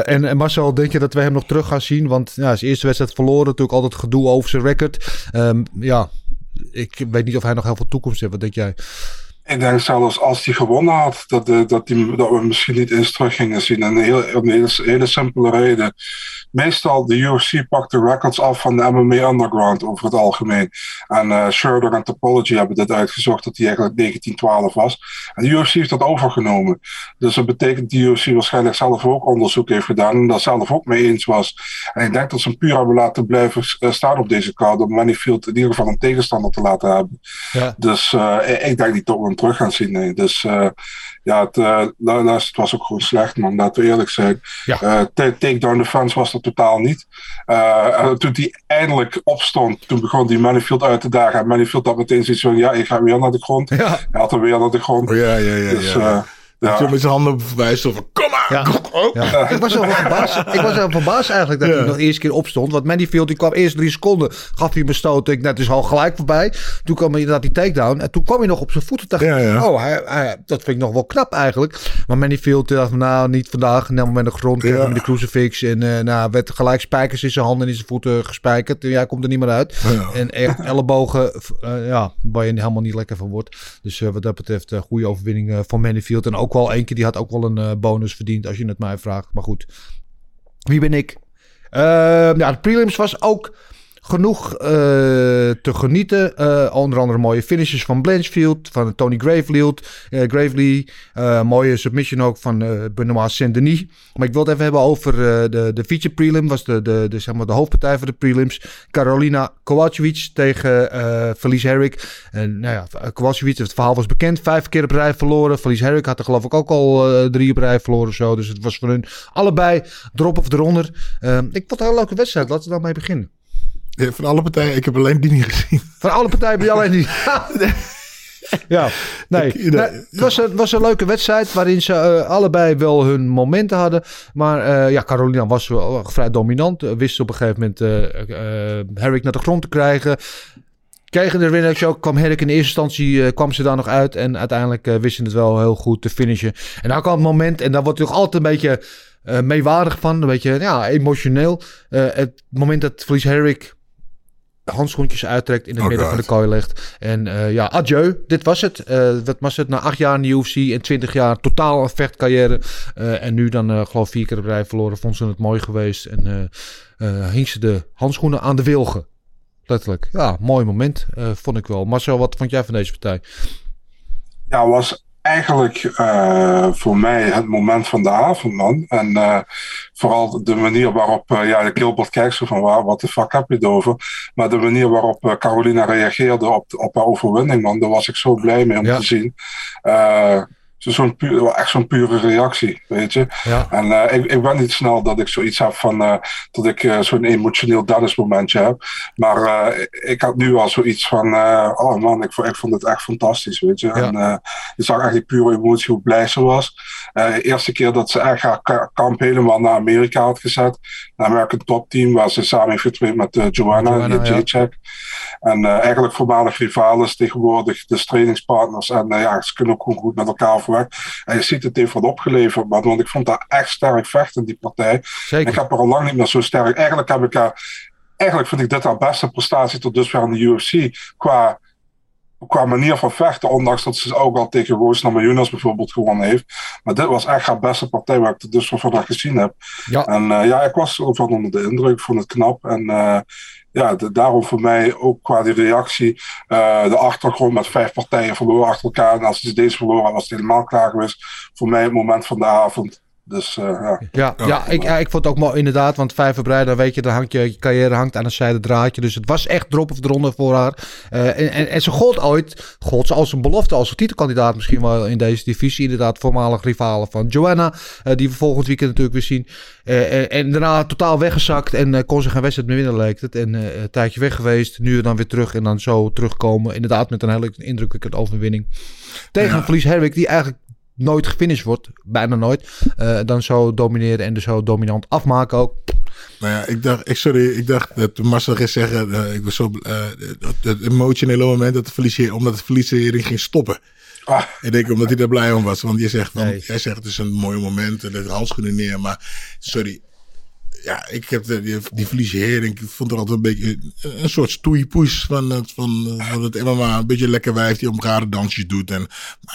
En, Marcel, denk je dat we hem nog terug gaan zien? Want ja, zijn eerste wedstrijd verloren. Natuurlijk altijd gedoe over zijn record. Ehm, ja, ik weet niet of hij nog heel veel toekomst heeft. Wat denk jij? Ik denk zelfs als hij gewonnen had, dat, eh, dat, die, dat we misschien niet eens terug gingen zien. En een, heel, een hele, hele simpele reden. Meestal, de UFC pakt de records af van de MMA Underground over het algemeen. En Schroeder en Topology hebben dit uitgezocht dat hij eigenlijk 1912 was. En de UFC heeft dat overgenomen. Dus dat betekent dat de UFC waarschijnlijk zelf ook onderzoek heeft gedaan en daar zelf ook mee eens was. En ik denk dat ze hem puur hebben laten blijven eh, staan op deze kaart om Manifield in ieder geval een tegenstander te laten hebben. Ja. Dus ik- denk niet dat we terug gaan zien. Nee. Dus eh, ja, het, eh, het was ook gewoon slecht, man. Laten we eerlijk zijn. Ja. Eh, ta- Takedown defense was er totaal niet. Eh, en toen hij eindelijk opstond, toen begon die Manifield uit te dagen. En Manifield had meteen zoiets van, ja, ik ga weer naar de grond. Ja. Hij had hem weer naar de grond. Oh, ja, ja, ja. Dus, ja. Ja. Zo met zijn handen verwijzen van, kom maar! Ja. Ja. Ik was wel verbaasd. Ik was wel verbaasd eigenlijk dat Ja. hij nog de eerste keer opstond. Want Manifield die kwam eerst drie seconden. Gaf hij me stoot. Ik net is al gelijk voorbij. Toen kwam hij inderdaad die takedown. En toen kwam hij nog op zijn voeten. Dacht ik, Ja, ja. Oh, hij, hij- dat vind ik nog wel knap eigenlijk. Maar Manifield dacht, nou niet vandaag. Nam hem met de grond. Kreeg hem de crucifix. En eh nou, werd gelijk spijkers in zijn handen en in zijn voeten gespijkerd. En hij komt er niet meer uit. Ja. En echt ellebogen, eh, ja, waar je helemaal niet lekker van wordt. Dus eh, wat dat betreft, een goede overwinning eh, van Manifield. En ook wel één keer, die had ook wel een eh, bonus verdiend als je het mij vraagt. Maar goed, wie ben ik? Eh, ja, de prelims was ook genoeg eh, te genieten. Eh, onder andere mooie finishes van Blanchfield, van Tony Gravelield, eh, Gravely. Mooie submission ook van Benoit Saint-Denis. Maar ik wil het even hebben over de, de feature prelim. Was de, de, zeg maar de hoofdpartij voor de prelims. Carolina Kowalkiewicz tegen eh Felice Herrick. En nou ja, het verhaal was bekend. Vijf keer op rij verloren. Felice Herrick had er geloof ik ook al drie op rij verloren zo. Dus het was voor hun allebei drop of eronder. Ik vond het een leuke wedstrijd. Laten we daarmee beginnen. Van alle partijen, ik heb alleen die niet gezien. Van alle partijen ben je alleen niet. [LAUGHS] ja, nee. Het was een, was een leuke wedstrijd waarin ze eh, allebei wel hun momenten hadden. Maar eh, ja, Carolina was wel vrij dominant. Eh, wist op een gegeven moment Herrick naar de grond te krijgen. Kregen de winnaar show, kwam Herrick in eerste instantie, kwam ze daar nog uit. En uiteindelijk wisten het wel heel goed te finishen. En dan kwam het moment, en daar wordt toch altijd een beetje meewarig van. Een beetje ja, emotioneel. Het moment dat Felice Herrick de handschoentjes uittrekt in het Oh midden God. van de kooi legt. En eh, ja, adieu. Dit was het. Eh wat was het? Na acht jaar in de UFC en twintig jaar totaal een vechtcarrière. Eh, en nu dan eh geloof ik vier keer op rij verloren. Vond ze het mooi geweest. En eh eh hing ze de handschoenen aan de wilgen. Letterlijk. Ja, mooi moment. eh, vond ik wel. Marcel, wat vond jij van deze partij? ja, was eigenlijk eh, voor mij het moment van de avond, man. En eh, vooral de manier waarop, eh, ja, Gilbert kijkt zo van, waar, wat de fuck heb je het over? Maar de manier waarop Carolina reageerde op, op haar overwinning, man, daar was ik zo blij mee om Ja. te zien. Zo- zo'n puur, echt zo'n pure reactie, weet je. Ja. En eh, ik, ik ben niet snel dat ik zoiets heb van eh, dat ik eh, zo'n emotioneel Dennis momentje heb. Maar ik had nu al zoiets van, oh man, ik, vond- ik vond het echt fantastisch, weet je. En eh, je zag echt die pure emotie, hoe blij ze was. De eerste keer dat ze echt haar ka- kamp helemaal naar Amerika had gezet. Naar American Top Team, waar ze samen heeft getraind met Joanna, Joanna, die ja. En eh, eigenlijk voormalig rivales tegenwoordig, dus trainingspartners. En eh, ja, ze kunnen ook gewoon goed met elkaar overweg. En je ziet het heeft wat opgeleverd. Want ik vond dat echt sterk vechten, die partij. Zeker. Ik heb er al lang niet meer zo sterk. Eigenlijk heb ik eigenlijk vind ik dit haar beste prestatie tot dusver in de UFC. Qua, qua manier van vechten, ondanks dat ze ook al tegen Rose Namajunas bijvoorbeeld gewonnen heeft. Maar dit was echt haar beste partij waar ik tot dusver van haar gezien heb. Ja. En eh, ja, ik was ervan onder de indruk. Ik vond het knap. En ja, daarom voor mij ook qua die reactie. eh, de achtergrond met vijf partijen verloren achter elkaar. En als ze deze verloren was het helemaal klaar geweest. Voor mij het moment van de avond. Dus eh, ja. Ja, ja, ik, ja, ik vond het ook mooi inderdaad. Want vijf februari, dan weet je, dan hangt je, je carrière hangt aan een zijde draadje. Dus het was echt drop of eronder voor haar. Eh, en, en, en ze gold ooit, gold ze als een belofte, als een titelkandidaat misschien wel in deze divisie. Inderdaad, voormalig rivalen van Joanna, eh, die we volgend weekend natuurlijk weer zien. Eh, en, en daarna totaal weggezakt en kon ze geen wedstrijd meer winnen, leek het. En een tijdje weg geweest, nu dan weer terug en dan zo terugkomen. Inderdaad, met een hele indrukwekkende overwinning. Tegen een Verlies Herwijk, die eigenlijk nooit gefinished wordt, bijna nooit, eh, dan zo domineren en dus zo dominant afmaken ook. Nou ja, ik dacht, ik, sorry, ik dacht dat Marcel ging zeggen, eh, ik was zo, eh, dat, het emotionele moment dat de verliezer, omdat de verliezering ging stoppen. Ah, Ik denk omdat hij daar blij om was. Want je zegt, van, Nee. jij zegt het is een mooi moment en de handschoenen neer. Maar sorry, ja, ik heb de, die, die verliezering, ik vond er altijd een beetje een, een soort stoeipoes van het, van, eh, van het MMA. Een beetje lekker wijf die om rare dansjes doet. En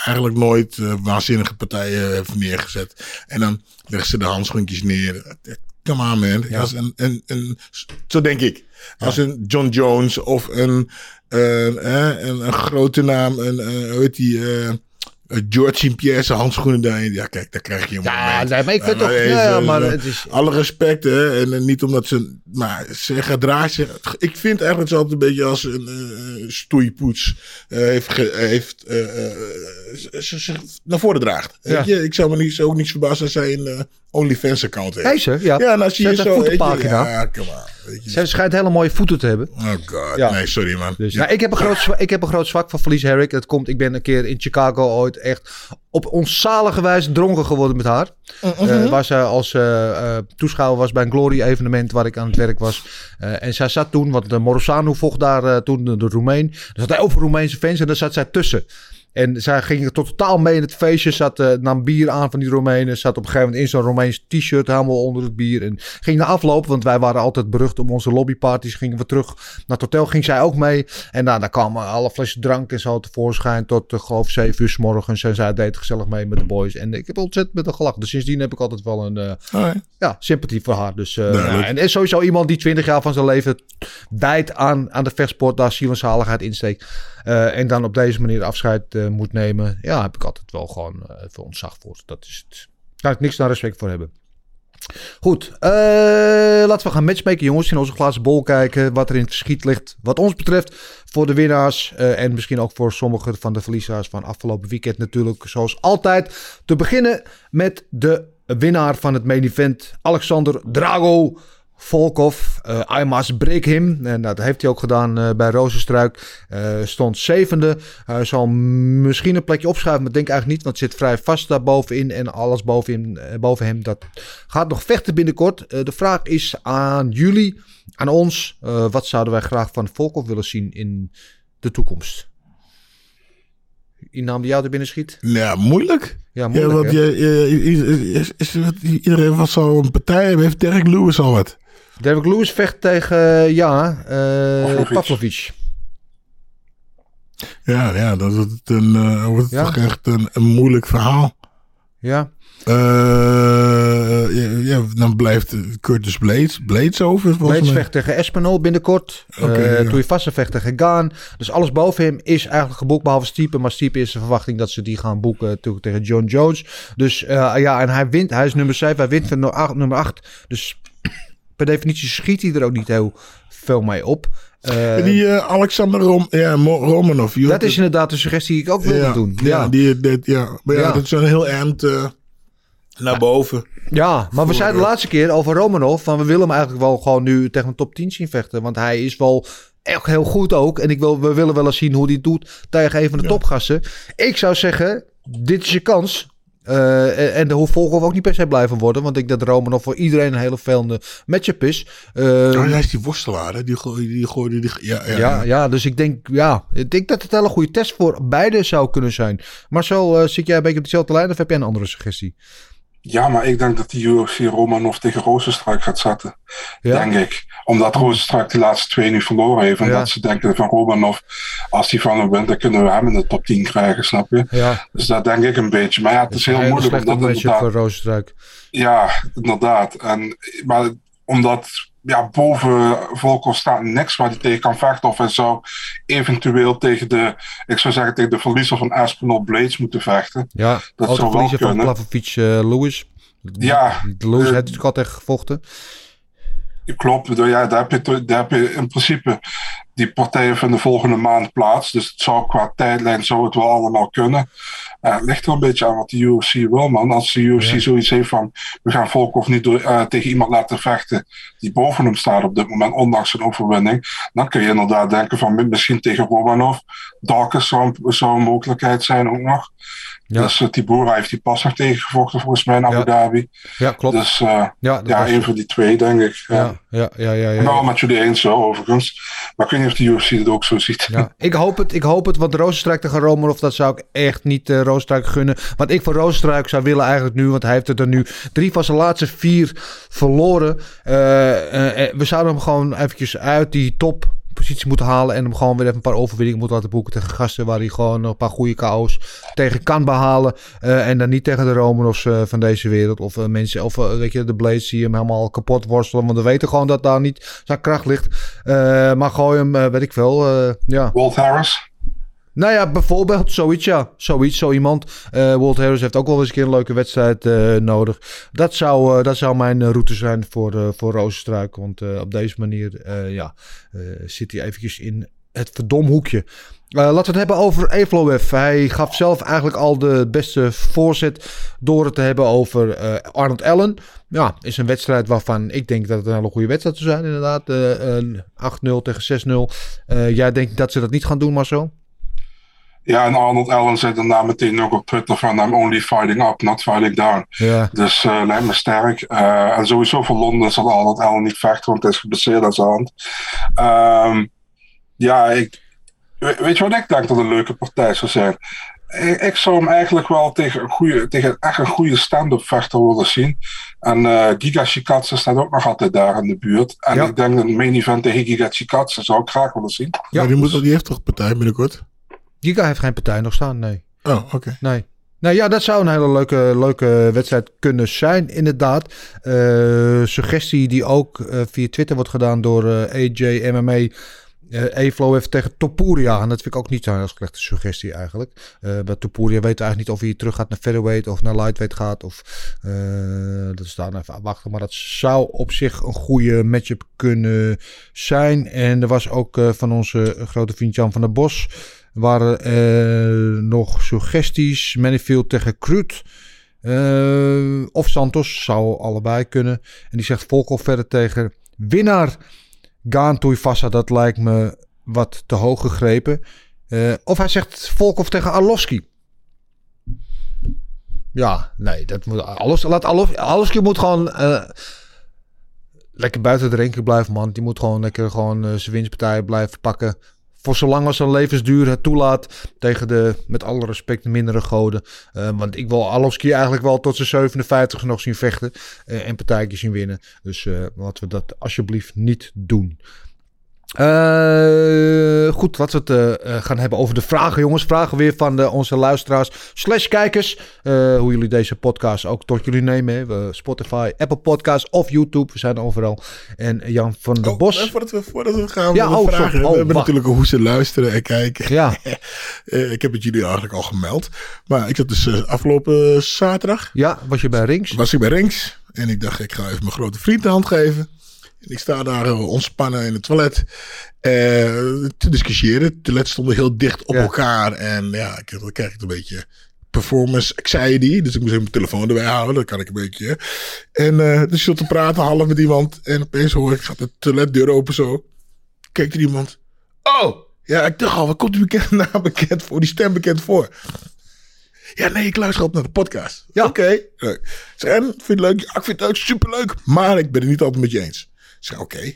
eigenlijk nooit eh, waanzinnige partijen heeft neergezet. En dan leggen ze de handschoentjes neer. Come on man. Als een, een, een, zo denk ik. Als een John Jones of een, eh, eh, een, een grote naam, een, hoe heet die... George St. Pierre zijn handschoenen daarin. Ja, kijk, daar krijg je een Ja, moment. nee, maar ik vind toch- eh, ja, eh, maar eh, het is- Alle respect, hè. En, eh, niet omdat ze... Maar ze gedraagt zich... Ik vind eigenlijk altijd een beetje als een eh, stoeipoets eh, heeft, ge- heeft eh, eh, ze- zich naar voren draagt. Ja. Weet je? Ik zou me niet, ook niet verbazen als zij een eh, OnlyFans-account heeft. Deze, ja. Ja, en als je zo... weet je. Ja, come on. Weet je. Ze schijnt hele mooie voeten te hebben. Oh god, Ja. nee, sorry man. Dus, ja, ik, heb een groot, ik heb een groot zwak van Felice Herrick. Dat komt, ik ben een keer in Chicago ooit echt op onzalige wijze dronken geworden met haar. Eh, waar ze als eh, eh, toeschouwer was bij een Glory-evenement waar ik aan het werk was. En zij zat toen, want de Morosanu vocht daar toen de, de Roemeen. Er zat heel veel Roemeense fans en daar zat zij tussen. En zij ging tot totaal mee in het feestje. Zat, eh, nam bier aan van die Roemenen. Zat op een gegeven moment in zo'n Romeins t-shirt helemaal onder het bier. En ging na afloop, want wij waren altijd berucht om onze lobbyparties. Gingen we terug naar het hotel. Ging zij ook mee. En nou, daar kwamen alle flessen drank en zo tevoorschijn. Tot uh, geloof 7 uur s morgens. En zij deed gezellig mee met de boys. En ik heb ontzettend met haar gelachen. Dus sindsdien heb ik altijd wel een... eh, ja, sympathie voor haar. Dus, eh, ja, en is sowieso iemand die 20 jaar van zijn leven wijdt aan, aan de vechtsport, daar ziel en zaligheid insteekt. Eh, en dan op deze manier afscheid eh, moet nemen. Ja, heb ik altijd wel gewoon eh, veel ontzag voor. Dat is het. Daar ik niks naar respect voor hebben. Goed, laten we gaan matchmaken, jongens. In onze glazen bol kijken wat er in het verschiet ligt. Wat ons betreft voor de winnaars. en misschien ook voor sommige van de verliezers van afgelopen weekend natuurlijk. Zoals altijd. Te beginnen met de winnaar van het main event. Alexander Drago Volkov. eh I must break him. En nou, dat heeft hij ook gedaan eh, bij Rozenstruik. Eh, stond zevende. Hij zal misschien een plekje opschuiven, maar denk eigenlijk niet. Want het zit vrij vast daar bovenin. En alles bovenin, eh, boven hem, dat gaat nog vechten binnenkort. Eh, de vraag is aan jullie, aan ons. eh, wat zouden wij graag van Volkov willen zien in de toekomst? Die naam die jou er binnen schiet? Ja, moeilijk. Ja, Ja, moeilijk want je, je- je- is, is, wat- iedereen was zo een partij. Heeft Derek Lewis al wat? Derek Lewis vecht tegen, eh, ja, eh Pavlovic. Ja, ja dat wordt een, eh, wordt Ja. toch echt een, een moeilijk verhaal. Ja, Eh, ja, ja, dan blijft Curtis Blades, Blades over. Blades mij. vecht tegen Espinol binnenkort. Oké, Eh ja. Vecht tegen Gaan. Dus alles boven hem is eigenlijk geboekt, behalve Stiepen. Maar Stiepen is de verwachting dat ze die gaan boeken tegen John Jones. Dus eh, ja, en hij wint. Hij is nummer 7, hij wint van nummer 8. Nummer 8. Dus per definitie schiet hij er ook niet heel veel mee op. Eh, die eh, Alexander Rom ja, Romanov. dat is inderdaad een suggestie die ik ook wilde ja, doen. Ja, Ja, die, dit- ja. Maar ja, Ja. dat is een heel eind eh, naar boven. ja maar we zeiden de eh, laatste keer over Romanov... van we willen hem eigenlijk wel gewoon nu tegen een top 10 zien vechten. Want hij is wel echt heel goed ook. En ik wil, we willen wel eens zien hoe hij doet tegen een van de topgasten. Ik zou zeggen, dit is je kans... Eh, en de Volkov ook niet per se blijven worden. Want ik denk dat Romanov voor iedereen een hele vervelende matchup is. Eh, Oh, hij is die worstelaar, hè? Die, gooi- die gooide die... Ja, ja, Ja, ja, dus ik denk, ja, ik denk dat het een hele goede test voor beide zou kunnen zijn. Marcel, eh, zit jij een beetje op dezelfde lijn of heb jij een andere suggestie? Ja, maar ik denk dat die UFC Romanov tegen Rozenstruik gaat zetten. Ja? Denk ik. Omdat Rozenstruik die laatste twee nu verloren heeft. En Ja. dat ze denken van Romanov, als hij van hem wint, dan kunnen we hem in de top 10 krijgen, snap je? Ja, Dus dat denk ik een beetje. Maar ja, het is heel een moeilijk. slechte Omdat matchup inderdaad, voor Rozenstruik. Ja, inderdaad. En, maar omdat ja, boven Volkov staat niks waar hij tegen kan vechten. Of hij zou eventueel tegen de, ik zou zeggen, tegen de verliezer van Aspinall Blades moeten vechten. Ja, Dat zou wel verliezer van kunnen. Plavovic eh Lewis. Ja, Lewis eh, heeft natuurlijk altijd gevochten. Klopt, ja, daar, heb je, daar heb je in principe die partijen vinden volgende maand plaats. Dus het zou qua tijdlijn zou het wel allemaal kunnen. Eh, het ligt er een beetje aan wat de UFC wil, man. Als de UFC Ja. zoiets heeft van we gaan Volkov niet door, eh, tegen iemand laten vechten die boven hem staat op dit moment, ondanks zijn overwinning, dan kun je inderdaad denken van mi- misschien tegen Romanov. Dawkins zou, zou een mogelijkheid zijn ook nog. Ja. Dus uh, Tibura heeft die pas nog tegengevochten volgens mij in Abu Ja. Dhabi. Ja, klopt. Dus eh, ja, ja, een van die twee denk ik. Ja. ja, ja, ja, ja, wel met jullie eens zo, overigens. Maar ik weet niet of de UFC het ook zo ziet. Ja, [LAUGHS] ik hoop het, ik hoop het, want Rozenstruik tegen Romanov, dat zou ik echt niet eh Rozenstruik gunnen. Wat ik voor Rozenstruik zou willen eigenlijk nu, want hij heeft er nu drie van zijn laatste vier verloren. Eh, eh, eh, we zouden hem gewoon eventjes uit die toppositie moeten halen en hem gewoon weer even een paar overwinningen moeten laten boeken tegen gasten waar hij gewoon een paar goede KO's tegen kan behalen. Eh, en dan niet tegen de Romanovs eh, van deze wereld of eh, mensen, of weet je, de Blades die hem helemaal kapot worstelen, want we weten gewoon dat daar niet zijn kracht ligt. Maar gooi hem, weet ik veel, ja. Walt Harris. Nou ja, bijvoorbeeld zoiets, ja. Zoiets, zo iemand. Eh Walt Harris heeft ook wel eens een keer een leuke wedstrijd eh, nodig. Dat zou, eh, dat zou mijn route zijn voor, voor Rozenstruik. Want op deze manier ja, zit hij eventjes in het verdomhoekje. Eh, laten we het hebben over Evloev. Hij gaf zelf eigenlijk al de beste voorzet door het te hebben over Arnold Allen. Ja, is een wedstrijd waarvan ik denk dat het een hele goede wedstrijd zou zijn inderdaad. Eh, een 8-0 tegen 6-0. Eh, jij denkt dat ze dat niet gaan doen, Marcel? Ja, en Arnold Allen zei daarna meteen ook op Twitter van I'm only fighting up, not fighting down. Ja. Dus eh lijkt me sterk. Eh, en sowieso voor Londen zal Arnold Allen niet vechten, want hij is geblesseerd aan zijn hand. Ehm, ja, ik, we- weet je wat ik denk dat een leuke partij zou zijn? Ik, ik zou hem eigenlijk wel tegen een goede, tegen echt een goede stand-up vechter willen zien. En eh Giga Chikadze staat ook nog altijd daar in de buurt. En Ja. ik denk dat een main event tegen Giga Chikadze zou ik graag willen zien. Ja, die, moet, die heeft toch partij binnenkort? Giga heeft geen partij nog staan, nee. Oh, oké. Nee. Nou ja, dat zou een hele leuke, leuke wedstrijd kunnen zijn, inderdaad. Eh, suggestie die ook eh, via Twitter wordt gedaan door eh, AJ MMA. Eflo heeft tegen Topuria. En dat vind ik ook niet zo'n slechte suggestie eigenlijk. Bij Topuria weet eigenlijk niet of hij terug gaat naar featherweight of naar lightweight gaat. Of, dat is daar even afwachten. Maar dat zou op zich een goede matchup kunnen zijn. En er was ook van onze grote vriend Jan van der Bos waren nog suggesties. Manifield tegen Krut. eh, of Santos zou allebei kunnen. En die zegt Volkov verder tegen winnaar Gaan Tuivasa. Dat lijkt me wat te hoog gegrepen. Eh, of hij zegt Volkov tegen Arlovski. Ja, nee, dat moet alles. Laat Arlov, Arlovski moet gewoon eh, lekker buiten de renken blijven, man. Die moet gewoon lekker gewoon zijn winstpartijen blijven pakken. Voor zolang als zijn levensduur het toelaat. Tegen de, met alle respect, mindere goden. Eh, want ik wil Arlovski eigenlijk wel tot zijn 57 nog zien vechten. eh, en partijtjes zien winnen. Dus eh, laten we dat alsjeblieft niet doen. Eh, goed, laten we het eh, eh, gaan hebben over de vragen, jongens. Vragen weer van de, onze luisteraars slash kijkers. Hoe jullie deze podcast ook tot jullie nemen. Hè. We- Spotify, Apple Podcasts of YouTube. We zijn overal. En Jan van der Oh, Bos. voordat, we, voordat we gaan Ja, met de oh, vragen. Oh, we hebben wacht. natuurlijk hoe ze luisteren en kijken. Ja, [LAUGHS] ik heb het jullie eigenlijk al gemeld. Maar ik zat dus afgelopen zaterdag. ja, was je bij Rings? Was ik bij Rinks. En ik dacht, ik ga even mijn grote vriend de hand geven. Ik sta daar eh, ontspannen in het toilet eh, te discussiëren. Het toilet stonden heel dicht op Ja. elkaar. En ja, ik, dan krijg ik een beetje performance anxiety. Dus ik moest even mijn telefoon erbij houden. Dat kan ik een beetje. En eh dus zat te praten half met iemand. En opeens hoor ik, gaat de toiletdeur open zo. Keek er iemand. Oh! Ja, ik dacht al, wat komt die bekend [LAUGHS] naam bekend voor? Die stem bekend voor? Ja, nee, ik luister altijd naar de podcast. Ja. Oké. Zeg, en, vind je het leuk? Ja, ik vind het leuk, superleuk. Maar ik ben het niet altijd met je eens. Ik zeg, oké.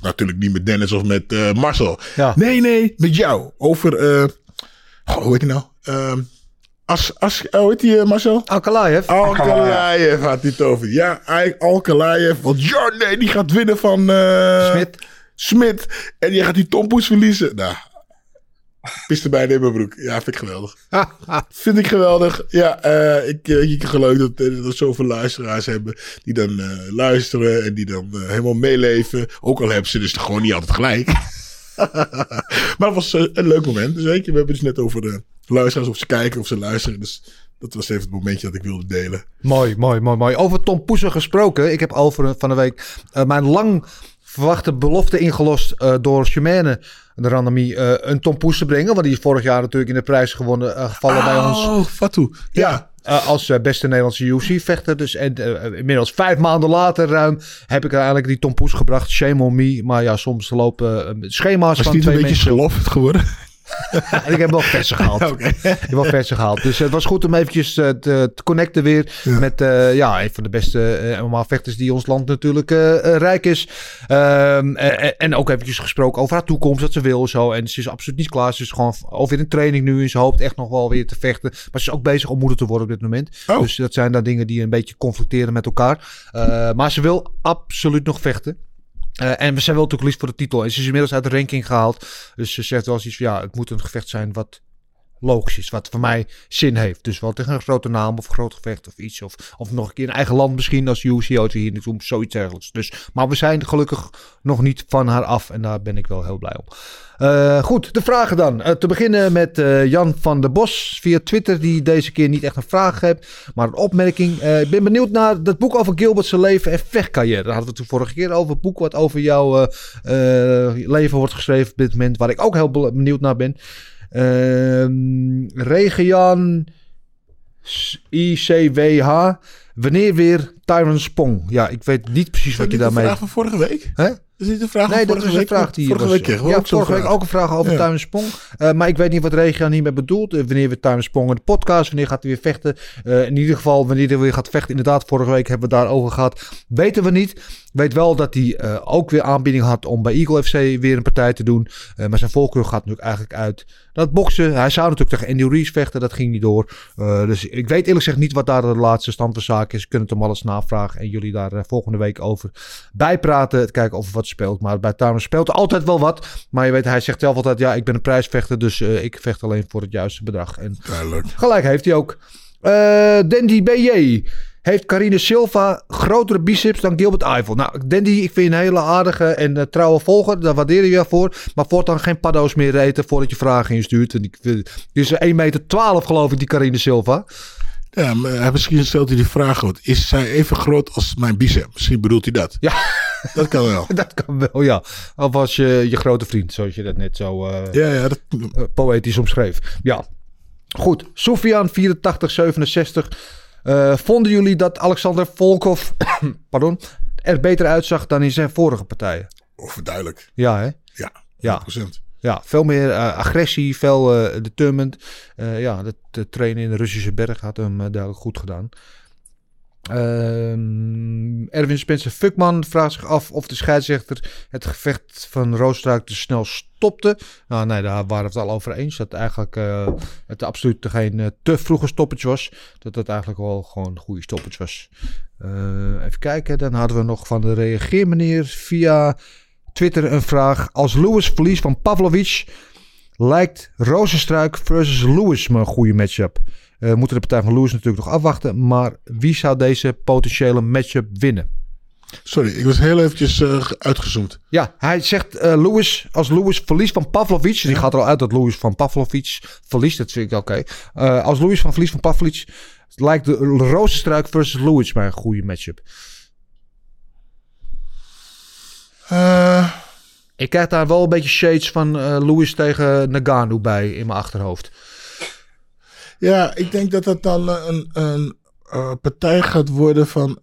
Natuurlijk niet met Dennis of met eh, Marcel. Ja. Nee, nee, met jou. Over, eh hoe heet hij nou? Ehm as, as, oh, hoe heet die, eh, Marcel? Alkalaev. Alkalaev had hij het over. Ja, hij- Alkalaev. Want ja, nee, die gaat winnen van... eh Smit. Smit. En die gaat die tompoes verliezen. Nou, piste bijna in mijn broek. Ja, vind ik geweldig. [LAUGHS] vind ik geweldig. Ja, eh, ik, eh, ik geloof dat, eh, dat we zoveel luisteraars hebben die dan luisteren en die dan helemaal meeleven. Ook al hebben ze dus gewoon niet altijd gelijk. [LAUGHS] maar het was een leuk moment. Dus weet je, we hebben het dus net over de luisteraars, of ze kijken of ze luisteren. Dus dat was even het momentje dat ik wilde delen. Mooi, mooi, mooi, mooi. Over Tom Poesen gesproken. Ik heb over van de week mijn lang verwachte belofte ingelost door Chimène de Randamie eh, een Tom Poes te brengen. Want die is vorig jaar natuurlijk in de prijs gewonnen, eh, gevallen bij ons. Oh, Fatou. Ja. Eh, als beste Nederlandse UFC-vechter. Dus en, inmiddels vijf maanden later ruim heb ik uiteindelijk die Tom Poes gebracht. Shame on me. Maar ja, soms lopen schema's Was van die niet twee een beetje mensen. geloofd geworden? En [LAUGHS] ik heb wel versen gehaald. [LAUGHS] Ik heb wel versen gehaald. Dus het was goed om eventjes eh, te, te connecten weer met eh, ja, een van de beste eh, MMA-vechters die ons land natuurlijk rijk is. Ehm, eh, en ook eventjes gesproken over haar toekomst, dat ze wil zo. En ze is absoluut niet klaar. Ze is gewoon alweer in training nu. En ze hoopt echt nog wel weer te vechten. Maar ze is ook bezig om moeder te worden op dit moment. Oh. Dus dat zijn dan dingen die een beetje conflicteren met elkaar. Maar ze wil absoluut nog vechten. Eh, en zij wil natuurlijk liefst voor de titel. En ze is inmiddels uit de ranking gehaald. Dus ze zegt wel eens iets van, ja, het moet een gevecht zijn wat logisch is. Wat voor mij zin heeft. Dus wel tegen een grote naam of groot gevecht of iets. Of, of nog een keer een eigen land misschien als UFC ooit weer hier. Zoiets dergelijks. Dus, maar we zijn gelukkig nog niet van haar af. En daar ben ik wel heel blij om. Eh, goed, de vragen dan. Eh, te beginnen met eh, Jan van der Bos via Twitter. Die deze keer niet echt een vraag heeft, maar een opmerking. Ik ben benieuwd naar dat boek over Gilbert's leven en vechtcarrière. Daar hadden we het vorige keer over. Het boek wat over jouw leven wordt geschreven op dit moment. Waar ik ook heel be- benieuwd naar ben. Ehm Regian ICWH. Wanneer weer Tyron Spong? Ja, ik weet niet precies wat je Is dit daarmee... de vraag van vorige week? Hè? Is dit vraag Nee, dat was een week? vraag die vorige was, week ja, zo'n vorige week vraag. ook een vraag over Ja. Tuin Spong. Eh, maar ik weet niet wat Regia niet meer bedoelt. Eh, wanneer we Tuin Spong in de podcast, wanneer gaat hij weer vechten? Eh, in ieder geval, wanneer hij weer gaat vechten. Inderdaad, vorige week hebben we het daarover gehad. Weten we niet. Weet wel dat hij ook weer aanbieding had om bij Eagle FC weer een partij te doen. Maar zijn voorkeur gaat natuurlijk eigenlijk uit het boksen. Hij zou natuurlijk tegen Andy Reese vechten, dat ging niet door. Dus ik weet eerlijk gezegd niet wat daar de laatste stand van zaken is. Kunnen het hem alles navragen en jullie daar volgende week over bijpraten. Te kijken of wat speelt. Maar bij Towner speelt altijd wel wat. Maar je weet, hij zegt zelf altijd, ja, ik ben een prijsvechter. Dus eh, ik vecht alleen voor het juiste bedrag. En Duidelijk. Gelijk heeft hij ook. Eh Dandy BJ. Heeft Carine Silva grotere biceps dan Gilbert Eiffel? Nou, Dandy, ik vind je een hele aardige en eh, trouwe volger. Daar waardeer je je voor. Maar voortaan geen paddo's meer eten voordat je vragen instuurt. En vind- die is 1,12 meter geloof ik, die Carine Silva. Ja, maar hij- misschien stelt hij die vraag goed. Is zij even groot als mijn bicep? Misschien bedoelt hij dat. Ja, Dat kan wel. [LAUGHS] dat kan wel, ja. Of als je je grote vriend, zoals je dat net zo eh, Ja, ja. Dat, eh, poëtisch omschreef. Ja. Goed. Sofian 8467. Eh, vonden jullie dat Alexander Volkov [COUGHS] pardon, er beter uitzag dan in zijn vorige partijen? overduidelijk. Ja, hè? Ja, 100%. Ja. Ja, veel meer eh, agressie, veel eh, determined. Eh, ja, het trainen in de Russische berg had hem duidelijk goed gedaan. Ehm, Erwin Spencer Fuckman vraagt zich af of de scheidsrechter het gevecht van Roosstruik te snel stopte. Nou, nee, daar waren we het al over eens. Dat eigenlijk het absoluut geen eh, te vroege stoppage was. Dat het eigenlijk wel gewoon een goede stoppage was. Even kijken, dan hadden we nog van de reageermeneer via Twitter een vraag. Als Lewis verliest van Pavlovic, lijkt Rozenstruik versus Lewis me een goede matchup. Eh, moeten de partij van Lewis natuurlijk nog afwachten. Maar wie zou deze potentiële matchup winnen? Sorry, ik was heel eventjes eh, uitgezoomd. Ja, hij zegt eh Lewis, als Lewis verliest van Pavlovic. Die gaat er al uit dat Lewis van Pavlovic verliest. Dat vind ik oké. Als Lewis van verliest van Pavlovic, lijkt de Rozenstruik versus Lewis mij een goede matchup. Eh, Ik krijg daar wel een beetje shades van eh Lewis tegen Nagano bij in mijn achterhoofd. ja, ik denk dat het dan eh, een, een partij gaat worden van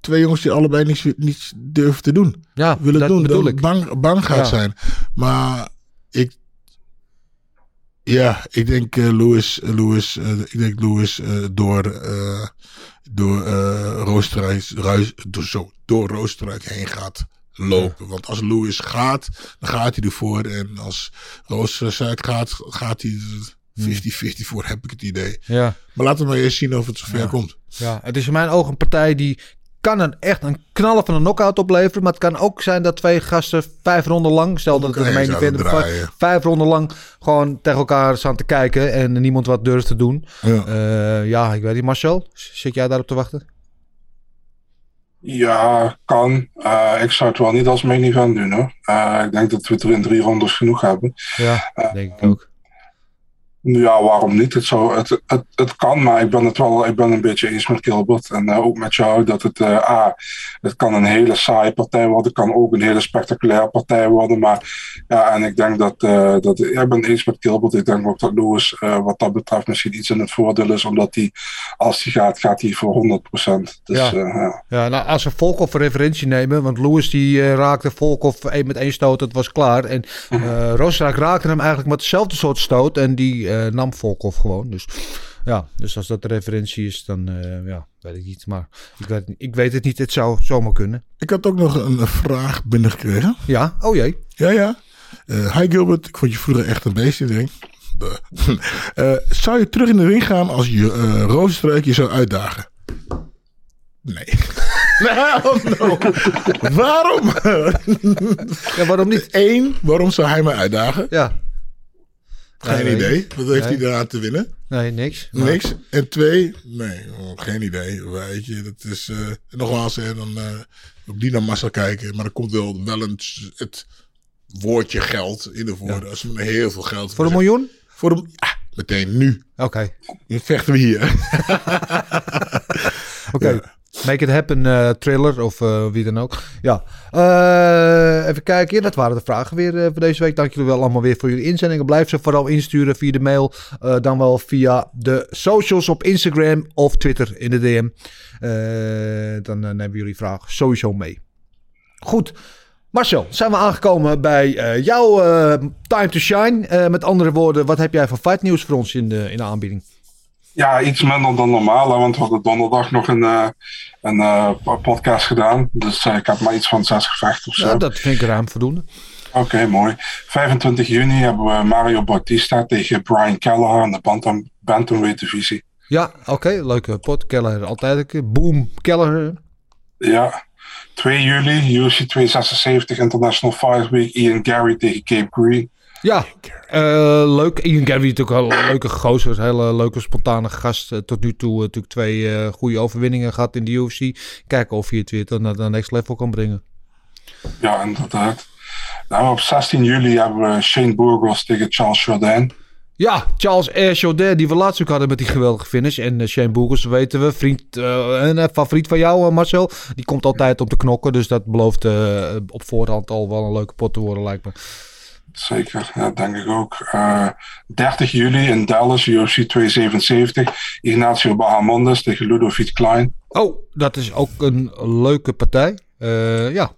twee jongens die allebei niets, niets durven te doen. Ja, Willen dat doen, bedoel dat ik. bang, bang gaat Ja. zijn. Maar ik, ja, ik denk Lewis, Lewis, eh, ik denk Lewis door, door Roosterijk, Ruis, door, zo, door Roosterijk heen gaat lopen. Want als Lewis gaat, dan gaat hij ervoor. En als Roosterijk gaat, gaat hij er 50-50 voor, heb ik het idee. Ja. Maar laten we maar eerst zien of het zover komt. Ja, het is in mijn ogen een partij die kan een, echt een knallen van een knockout opleveren. Maar het kan ook zijn dat twee gasten vijf ronden lang, stel dat het een main event draaien. vijf ronden lang gewoon tegen elkaar staan te kijken en niemand wat durft te doen. Ja. Eh, ja, ik weet niet. Marcel, zit jij daarop te wachten? Ja, kan. Eh, ik zou het wel niet als main event doen hoor. Eh, ik denk dat we er in drie rondes genoeg hebben. Ja, denk ik ook. Ja, waarom niet? Het, zou, het, het, het kan, maar ik ben het wel ik ben een beetje eens met Gilbert. En eh, ook met jou dat het, A, het kan een hele saaie partij worden. Het kan ook een hele spectaculaire partij worden. Maar ja, en ik denk dat, eh, dat ja, ik ben het eens met Gilbert. Ik denk ook dat Lewis wat dat betreft misschien iets in het voordeel is. Omdat hij, als hij gaat, gaat hij voor 100%. Dus Ja. ja. nou, als we Volkov een referentie nemen, want Lewis die raakte Volkov één met één stoot, het was klaar. En Roosraak raakte hem eigenlijk met hetzelfde soort stoot en die eh, nam Volkov gewoon. Dus ja, dus als dat de referentie is, dan eh, ja, weet ik niet. Maar ik weet, ik weet het niet, het zou zomaar kunnen. Ik had ook nog een, vraag binnengekregen. Ja, oh jee. Ja, ja. Eh, hi Gilbert, ik vond je vroeger echt een beestje, denk [LAUGHS] zou je terug in de ring gaan als je uh, Rozenstruik je zou uitdagen? Nee. [LAUGHS] nou, no. waarom? ja, waarom niet? Eén, waarom zou hij me uitdagen? Ja. Geen Nee, idee. Wat heeft Nee. hij eraan te winnen? Nee, niks. Maar- Niks. En twee, nee, oh, geen idee. Weet je, dat is eh, nogmaals, hè, dan eh ook die naar massa kijken, maar er komt wel, wel een, het woordje geld in de voordeel. Als we heel veel geld Voor een miljoen? Voor een, ja, meteen nu. Oké. Nu vechten we hier. [LAUGHS] Oké. Make it happen, eh thriller of eh, wie dan ook. Ja. Eh, even kijken. Dat waren de vragen weer voor deze week. Dank jullie wel allemaal weer voor jullie inzendingen. Blijf ze vooral insturen via de mail. dan wel via de socials op Instagram of Twitter in de DM. Dan nemen jullie vragen sowieso mee. Goed. Marcel, zijn we aangekomen bij jouw time to shine. Met andere woorden, wat heb jij van fight nieuws voor ons in de, in de aanbieding? Ja, iets minder dan normaal, want we hadden donderdag nog een, eh, een eh, podcast gedaan. Dus eh, ik heb maar iets van zes gevechten of zo. Ja, dat vind ik ruim voldoende. Oké, mooi. 25 juni hebben we Mario Bautista tegen Brian Kelleher in de bantam, Bantamweight divisie. Ja, oké. leuke pot. Keller altijd een keer. Boom, Keller. Ja. 2 juli, UFC 276 International Fight Week, Ian Gary tegen Cape Green. Ja, eh, leuk. Ian Gary natuurlijk wel een leuke gozer. Hele leuke, spontane gast. Eh, tot nu toe eh, natuurlijk twee goede overwinningen gehad in de UFC. Kijken of hij het weer tot naar de next level kan brengen. Ja, inderdaad. Nou, op 16 juli hebben we Shane Burgos tegen Charles Jourdain. Ja, Charles R. Jourdain, die we laatst ook hadden met die geweldige finish. En Shane Boegers, weten we, vriend, en favoriet van jou, Marcel. Die komt altijd om te knokken. Dus dat belooft op voorhand al wel een leuke pot te worden, lijkt me. Zeker, ja, denk ik ook. Eh 30 juli in Dallas, UFC 277, Ignacio Bahamondes tegen Ludovic Klein. Oh, dat is ook een leuke partij. Eh, ja,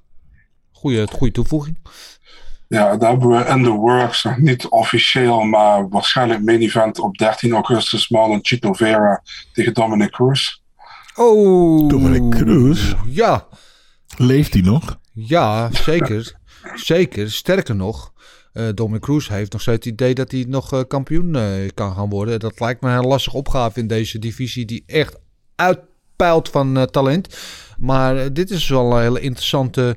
goede, goede toevoeging. Ja, daar hebben we in the works, nog niet officieel, maar waarschijnlijk main event op 13 augustus, Marlon Chito Vera tegen Dominic Cruz. Oh. Dominic Cruz? Ja. Leeft hij nog? Ja, zeker. zeker. Sterker nog, eh Dominic Cruz heeft nog steeds het idee dat hij nog eh, kampioen eh, kan gaan worden. Dat lijkt me een lastige opgave in deze divisie die echt uitpeilt van talent. Maar dit is wel een hele interessante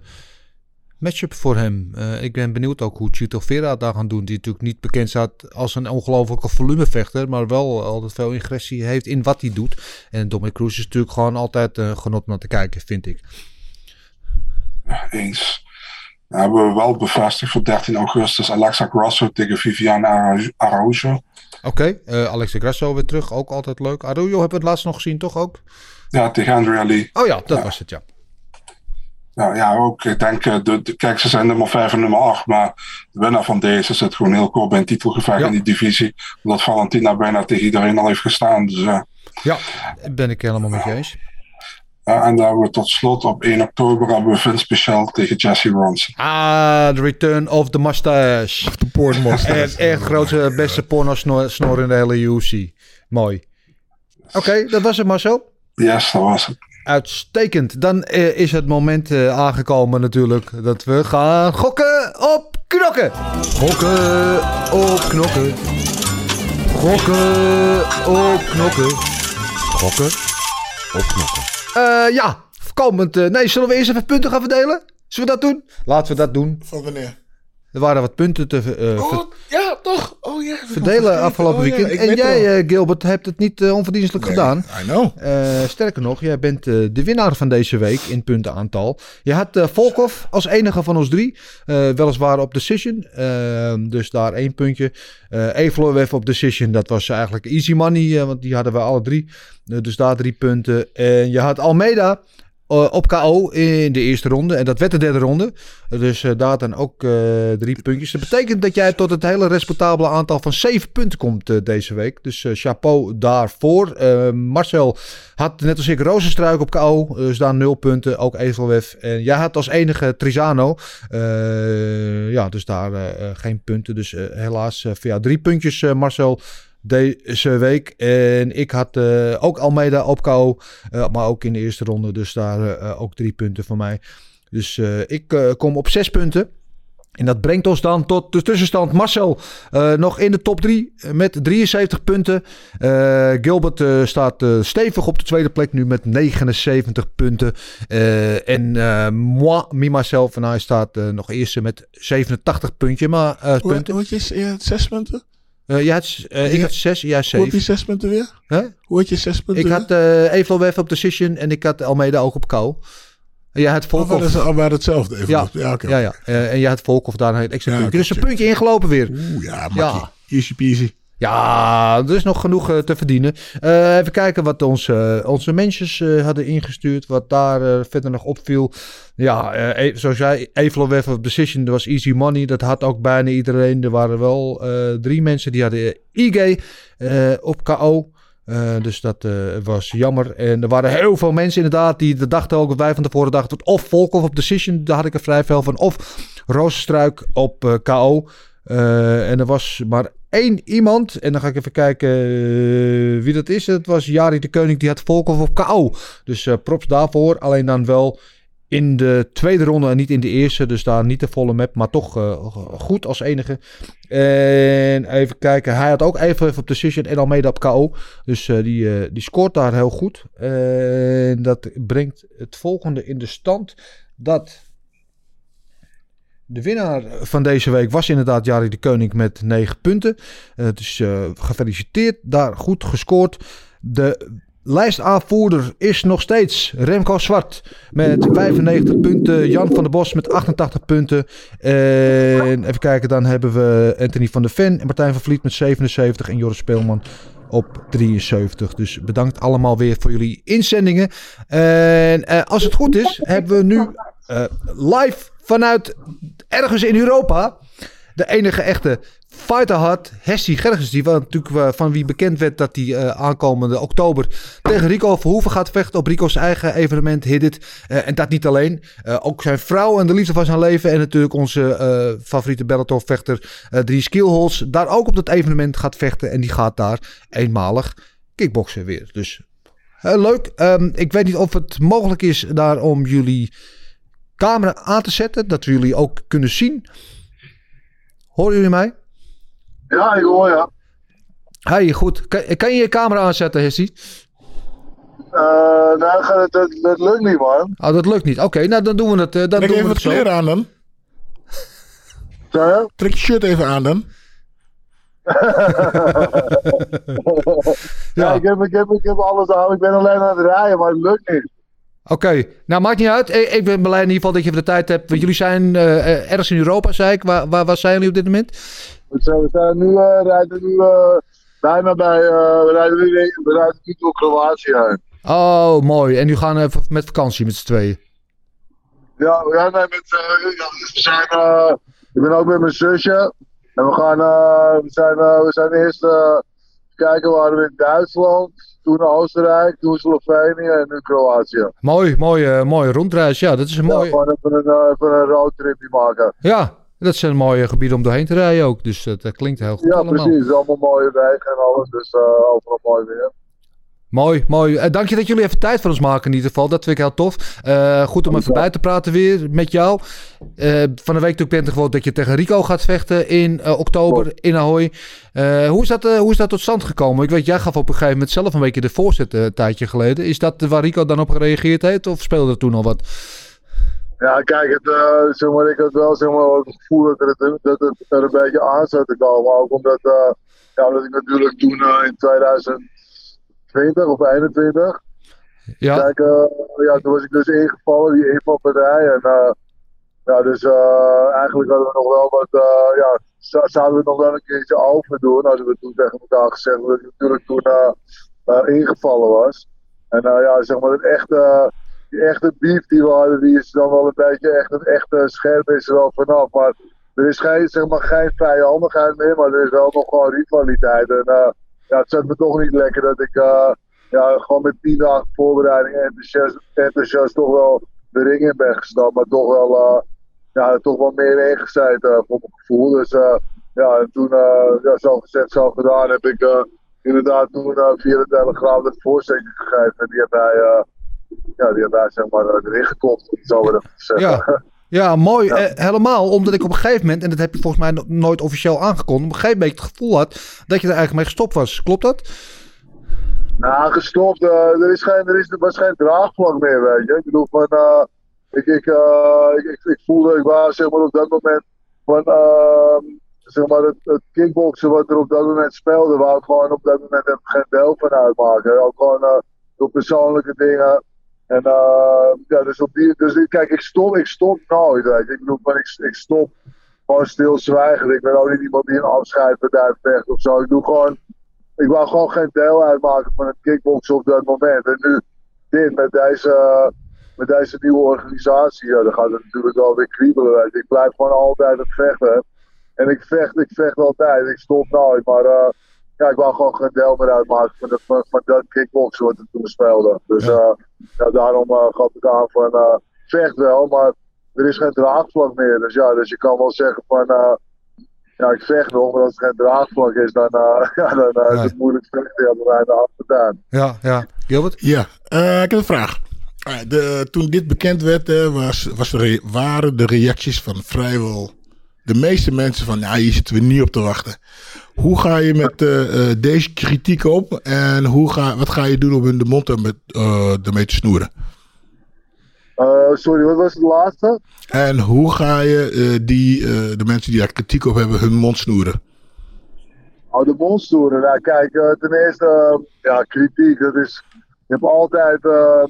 matchup voor hem. Ik ben benieuwd ook hoe Chito Vera daar gaan doen. Die natuurlijk niet bekend staat als een ongelofelijke volumevechter. Maar wel altijd veel ingressie heeft in wat hij doet. En Dominic Cruz is natuurlijk gewoon altijd uh, genot naar te kijken, vind ik. Eens. Hebben we wel bevestigd voor 13 augustus Alexa Grasso tegen Viviane Araujo. Oké, okay, uh, Alexa Grasso weer terug. Ook altijd leuk. Araujo hebben we het laatst nog gezien, toch ook? Ja, tegen Andrea Lee. Oh ja, dat ja. was het, ja. Ja, ja, ook. Ik denk, eh, de, de, kijk, ze zijn nummer 5 en nummer 8, maar de winnaar van deze zit gewoon heel kort bij een titelgevecht Ja. in die divisie. Omdat Valentina bijna tegen iedereen al heeft gestaan. Dus, eh, Ja, ben ik helemaal met je eens. En dan hebben we tot slot op 1 oktober hebben we Vince Pichel tegen Jesse Ronson. Ah, The Return of the Mustache. De poortmonster. Echt, echt grootste, beste porno-snor snor in de hele UFC. Mooi. Oké, dat was het Marcel. Yes, dat was het. Uitstekend. Dan eh, is het moment eh, aangekomen natuurlijk dat we gaan gokken op knokken. Gokken op knokken. Gokken op knokken. Gokken op knokken. Eh, ja, komend. eh, nee, zullen we eerst even punten gaan verdelen? Zullen we dat doen? Laten we dat doen. Van wanneer? Er waren wat punten te Oh, ja, toch? Oh ja. verdelen afgelopen Oh, weekend. en jij, eh, Gilbert, hebt het niet eh, onverdienstelijk Nee, gedaan. I know. Sterker nog, jij bent de winnaar van deze week in puntenaantal. Je had Volkov als enige van ons drie. weliswaar op decision. eh, dus daar één puntje. Eh Evelowef op decision. Dat was eigenlijk easy money. want die hadden we alle drie. Dus daar drie punten. En je had Almeida op KO in de eerste ronde. En dat werd de derde ronde. Dus eh, daar dan ook eh, drie puntjes. Dat betekent dat jij tot het hele respectabele aantal van zeven punten komt eh, deze week. Dus eh, chapeau daarvoor. Eh, Marcel had net als ik Rozenstruik op KO. Dus daar nul punten. Ook Evelwef. En jij had als enige Trizano. Eh, ja, dus daar eh, eh, geen punten. Dus eh, helaas eh, jou drie puntjes eh, Marcel deze week. En ik had eh, ook Almeida op KO. eh, maar ook in de eerste ronde. Dus daar eh, ook drie punten voor mij. Dus ik kom op zes punten. En dat brengt ons dan tot de tussenstand. Marcel nog in de top 3 met 73 punten. Gilbert staat stevig op de tweede plek nu met 79 punten. En moi, me, myself en hij staat nog eerste met 87 puntje, maar, Hoe, punten. hoe je had zes punten? Jij had, eh, ik had 6, jij Hoe heb je 7. zes punten weer? Hè? Hoe had je zes punten Ik had eh Evelwef op decision en ik had Almeida ook op kou. En jij had Oh, Volkov. waren ze allebei hetzelfde? Even Ja, ja ja, ja. En jij had Volkov daar een extra Ja, puntje. Dus een check. puntje ingelopen weer. Oeh, ja, makkie. Ja. Easy peasy. Ja, er is nog genoeg eh, te verdienen. Eh, even kijken wat onze, onze mensen hadden ingestuurd. Wat daar eh, verder nog opviel. Ja, eh, e- zoals jij, Evelowef of Decision, dat was easy money. Dat had ook bijna iedereen. Er waren wel eh, drie mensen die hadden IG eh, op KO. Eh, dus dat eh, was jammer. En er waren heel veel mensen inderdaad die de dachten ook, wij van tevoren dachten, of Volkov op Decision, daar had ik er vrij veel van. Of Rozenstruik op eh, KO. Eh, en er was maar één iemand. En dan ga ik even kijken eh, wie dat is. Het was Jari de Koning, die had Volkov op KO. Dus eh, props daarvoor. Alleen dan wel in de tweede ronde en niet in de eerste. Dus daar niet de volle map, maar toch eh, goed als enige. En even kijken. Hij had ook even op Decision en Almeida op KO. Dus die, die scoort daar heel goed. En dat brengt het volgende in de stand. Dat de winnaar van deze week was inderdaad Jari de Koning met 9 punten. Eh, dus eh, gefeliciteerd, daar goed gescoord. De lijstaanvoerder is nog steeds Remco Zwart met 95 punten. Jan van der Bos met 88 punten. En even kijken, dan hebben we Anthony van der Ven en Martijn van Vliet met 77 en Joris Speelman op 73. Dus bedankt allemaal weer voor jullie inzendingen. En eh, als het goed is, hebben we nu live vanuit ergens in Europa de enige echte fighterhard Hessie Gergens. Die wa- natuurlijk eh, van wie bekend werd dat hij eh, aankomende oktober tegen Rico Verhoeven gaat vechten op Rico's eigen evenement Hit It. Eh, en dat niet alleen. Ook zijn vrouw en de liefde van zijn leven. En natuurlijk onze favoriete Bellator vechter Dries Kielholz. Daar ook op dat evenement gaat vechten. En die gaat daar eenmalig kickboksen weer. Dus leuk. Ehm, ik weet niet of het mogelijk is daar om jullie camera aan te zetten. Dat we jullie ook kunnen zien. Horen jullie mij? Ja, ik hoor ja. Hey, goed. Kan, kan je je camera aanzetten, Hessie? Eh, nou, dat, dat, dat lukt niet, man. Oh, dat lukt niet. Oké, nou dan doen we het, eh, dan Trek doen we even het wat zo. kleren aan dan. Zeg je? Trek je shirt even aan dan. [LAUGHS] [LAUGHS] Ja, ik, heb, ik, heb, ik heb alles aan. Ik ben alleen aan het rijden, maar het lukt niet. Oké, nou maakt niet uit. Ik, ik ben blij in ieder geval dat je even de tijd hebt. Want jullie zijn eh, eh, ergens in Europa, zei ik. Waar, waar, waar zijn jullie op dit moment? We zijn, nu, eh, rijden nu eh, bijna bij, eh, we rijden nu, we rijden nu door Kroatië heen. Oh, mooi. En nu gaan we met vakantie met z'n tweeën. Ja, ja, nee, met, eh, dus we zijn, eh, ik ben ook met mijn zusje. En we gaan, eh, we zijn, eh, we zijn eerst uh, kijken, we waren in Duitsland, toen Oostenrijk, toen Slovenië en nu Kroatië. Mooi, mooi, eh, mooi rondreis. Ja, dat is een Ja, mooi. gewoon even een, eh, even een roadtripje maken. Ja, dat zijn mooie gebieden om doorheen te rijden ook. Dus dat eh, klinkt heel goed Ja, allemaal. precies. Allemaal mooie wegen en alles, dus eh, overal mooi weer. Mooi, mooi. Eh, dank je dat jullie even tijd voor ons maken in ieder geval. Dat vind ik heel tof. Eh, goed om even bij te praten weer met jou. Eh, van de week toen ik natuurlijk gewoon dat je tegen Rico gaat vechten in oktober in Ahoy. hoe, is dat, hoe is dat tot stand gekomen? Ik weet, jij gaf op een gegeven moment zelf een beetje de voorzet een tijdje geleden. Is dat waar Rico dan op gereageerd heeft of speelde er toen al wat? Ja, kijk, het, zeg maar, ik had wel zeg maar, het gevoel dat het, dat het er een beetje aan zou te komen. Ook omdat, ja, omdat ik natuurlijk toen in 2000... 20 of 21. Ja. Kijk, eh, ja, toen was ik dus ingevallen, die invalpartij. En eh, ja, dus eh, eigenlijk hadden we nog wel wat, ja, zouden we nog wel een keertje over doen. Hadden we toen tegen elkaar gezegd dat ik natuurlijk toen ingevallen was. En ja, zeg maar, het echte die echte beef die we hadden, die is dan wel een beetje echt, het echte scherp is er wel vanaf. Maar er is geen, zeg maar, geen vijandigheid meer, maar er is wel nog gewoon rivaliteit. En ja, het zat me toch niet lekker dat ik eh, ja, gewoon met tien dagen voorbereiding enthousiast, enthousiast toch wel de ring in ben gestapt. Maar toch wel, eh, ja, toch wel meer ingezeten eh, voor mijn gevoel. Dus ja, en toen, ja, zo gezegd, zo gedaan, heb ik inderdaad toen via de Telegraaf dat voorzetje gegeven. En die heb hij, ja, die heb hij zeg maar erin gekopt, om het zo maar even te zeggen. Ja. [LAUGHS] Ja, mooi. Eh, helemaal omdat ik op een gegeven moment, en dat heb je volgens mij no- nooit officieel aangekondigd, op een gegeven moment het gevoel had dat je er eigenlijk mee gestopt was. Klopt dat? Nou, gestopt. eh, er, is geen, er, is, er was geen draagvlak meer, weet je. Ik bedoel, van, eh, ik, ik, ik, ik, ik voelde, ik was zeg maar op dat moment van, ehm, zeg maar, het, het kickboksen wat er op dat moment speelde, wou ik gewoon op dat moment geen deel van uitmaken. Ook gewoon door persoonlijke dingen. En eh, ja, dus op die, dus kijk, ik stop, ik stop nooit, weet. Ik bedoel, van, ik, ik stop gewoon stilzwijgen. Ik ben ook niet iemand die een afscheidpartij vecht of zo. Ik doe gewoon ik wou gewoon geen deel uitmaken van het kickboksen op dat moment. En nu dit met deze, met deze nieuwe organisatie, ja, dan gaat het natuurlijk wel weer kriebelen. Weet. Ik blijf gewoon altijd het vechten. En ik vecht, ik vecht altijd. Ik stop nooit. Maar eh, ja, ik wou gewoon geen deel meer uitmaken van, de, van, van dat kickboksen wat ik toen speelde. Dus ja. ja, daarom eh, gaf ik aan van eh, vecht wel, maar er is geen draagvlak meer. Dus ja, dus je kan wel zeggen van eh, ja, ik vecht nog, maar als er geen draagvlak is, dan, eh, [LAUGHS] ja, dan eh, is het moeilijk vechten. Ja, mij de achtertuin. Ja, ja. Gilbert? Ja, eh, ik heb een vraag. Ah, De, toen dit bekend werd, eh, was, was de re- waren de reacties van vrijwel de meeste mensen van, ja, hier zitten we niet op te wachten. Hoe ga je met eh, eh, deze kritiek op en hoe ga, wat ga je doen om hun de mond er met, eh, ermee te snoeren? Sorry, wat was het laatste? En hoe ga je die, de mensen die daar kritiek op hebben, hun mond snoeren? Oh, de monstoeren. Nou, kijk, ten eerste, ja, kritiek. Dat is, je hebt altijd, er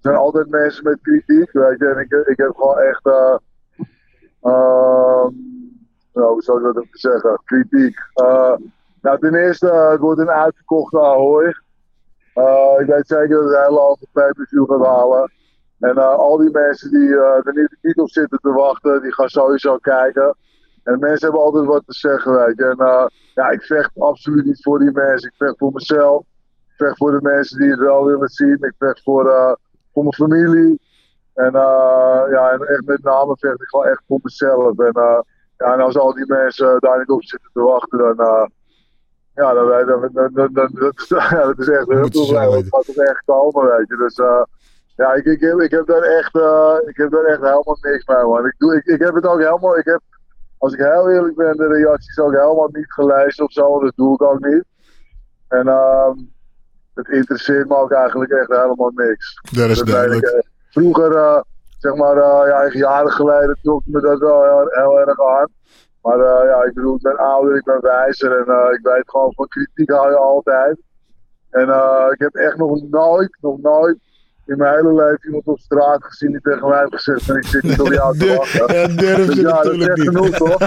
zijn altijd mensen met kritiek, weet je. En ik, ik heb gewoon echt, nou, hoe zou ik dat even zeggen? Kritiek. Eh, nou, ten eerste, eh, het wordt een uitverkochte Ahoy. Eh, ik weet zeker dat het hele hoge pay-per-view gaat halen. En al die mensen die eh, er niet, op zitten te wachten, die gaan sowieso kijken. En mensen hebben altijd wat te zeggen, weet je. En uh, ja, ik vecht absoluut niet voor die mensen. Ik vecht voor mezelf. Ik vecht voor de mensen die het wel willen zien. Ik vecht voor, uh, voor mijn familie. En, uh, ja, en echt met name vecht ik gewoon echt voor mezelf. En, ja, en als al die mensen daar niet op zitten te wachten, dan... ja, dan, dan, dan, dan, dan, ja, [LAUGHS] dat is echt een heel probleem. Dat gaat er echt komen, weet je. Dus ja, ik, ik, heb, ik, heb daar echt, ik heb daar echt helemaal niks mee, man. Ik, doe, ik, ik heb het ook helemaal... Ik heb, als ik heel eerlijk ben, de reacties ook helemaal niet gelezen of zo. Dat doe ik ook niet. En uh, het interesseert me ook eigenlijk echt helemaal niks. Dat is duidelijk. Vroeger, uh, zeg maar, uh, ja, jaren geleden trok me dat wel heel, heel erg aan. Maar uh, ja, ik bedoel, ik ben ouder, ik ben wijzer en ik weet gewoon van kritiek hou je altijd. En ik heb echt nog nooit, nog nooit in mijn hele leven iemand op straat gezien die tegen mij heeft gezegd en ik zit niet op [LAUGHS] jou te wachten. Ja, durf dus je ja, dat is echt niet. genoeg, [LAUGHS] toch?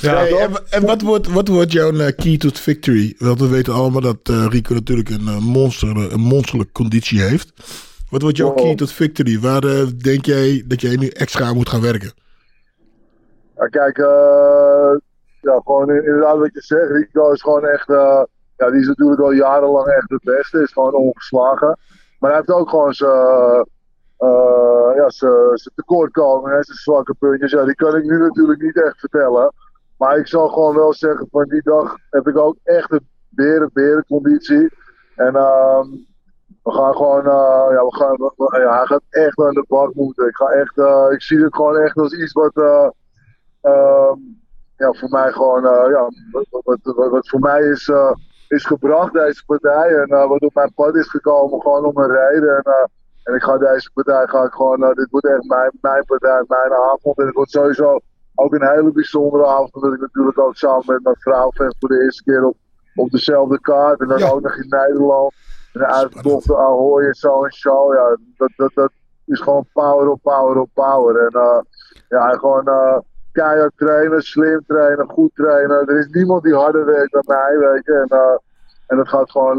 Ja, hey, en, en wat, wordt, wat wordt jouw key to victory? Want we weten allemaal dat uh, Rico natuurlijk een, monster, een monsterlijke conditie heeft. Wat wordt jouw key tot victory? Waar eh, denk jij dat jij nu extra aan moet gaan werken? Ja, kijk, eh, ja, gewoon in- inderdaad wat je zegt. Rico is gewoon echt, eh, ja, die is natuurlijk al jarenlang echt de beste. Is gewoon ongeslagen. Maar hij heeft ook gewoon zijn, ja, tekortkomingen en zijn zwakke puntjes. Ja, die kan ik nu natuurlijk niet echt vertellen. Maar ik zal gewoon wel zeggen, van die dag heb ik ook echt een beren, berenconditie. En ehm, we gaan gewoon, eh, ja, we gaan, we- ja, hij gaat echt aan de bak moeten. Ik ga echt, eh, ik zie het gewoon echt als iets wat, eh, ehm, ja, voor mij gewoon, ja, wat, wat, wat, voor mij is, is gebracht, deze partij. En wat op mijn pad is gekomen, gewoon om een reden. En, en ik ga deze partij, ga ik gewoon, dit wordt echt mijn, mijn partij, mijn avond. En het wordt sowieso ook een hele bijzondere avond, omdat ik natuurlijk ook samen met mijn vrouw voor de eerste keer op, op dezelfde kaart. En dan ook nog in Nederland. En uitverkochte Ahoy en zo en show. Ja, dat, dat, dat is gewoon power op power op power. En eh, ja, gewoon eh, keihard trainen, slim trainen, goed trainen. Er is niemand die harder werkt dan mij, weet je. En, eh, en dat gaat gewoon...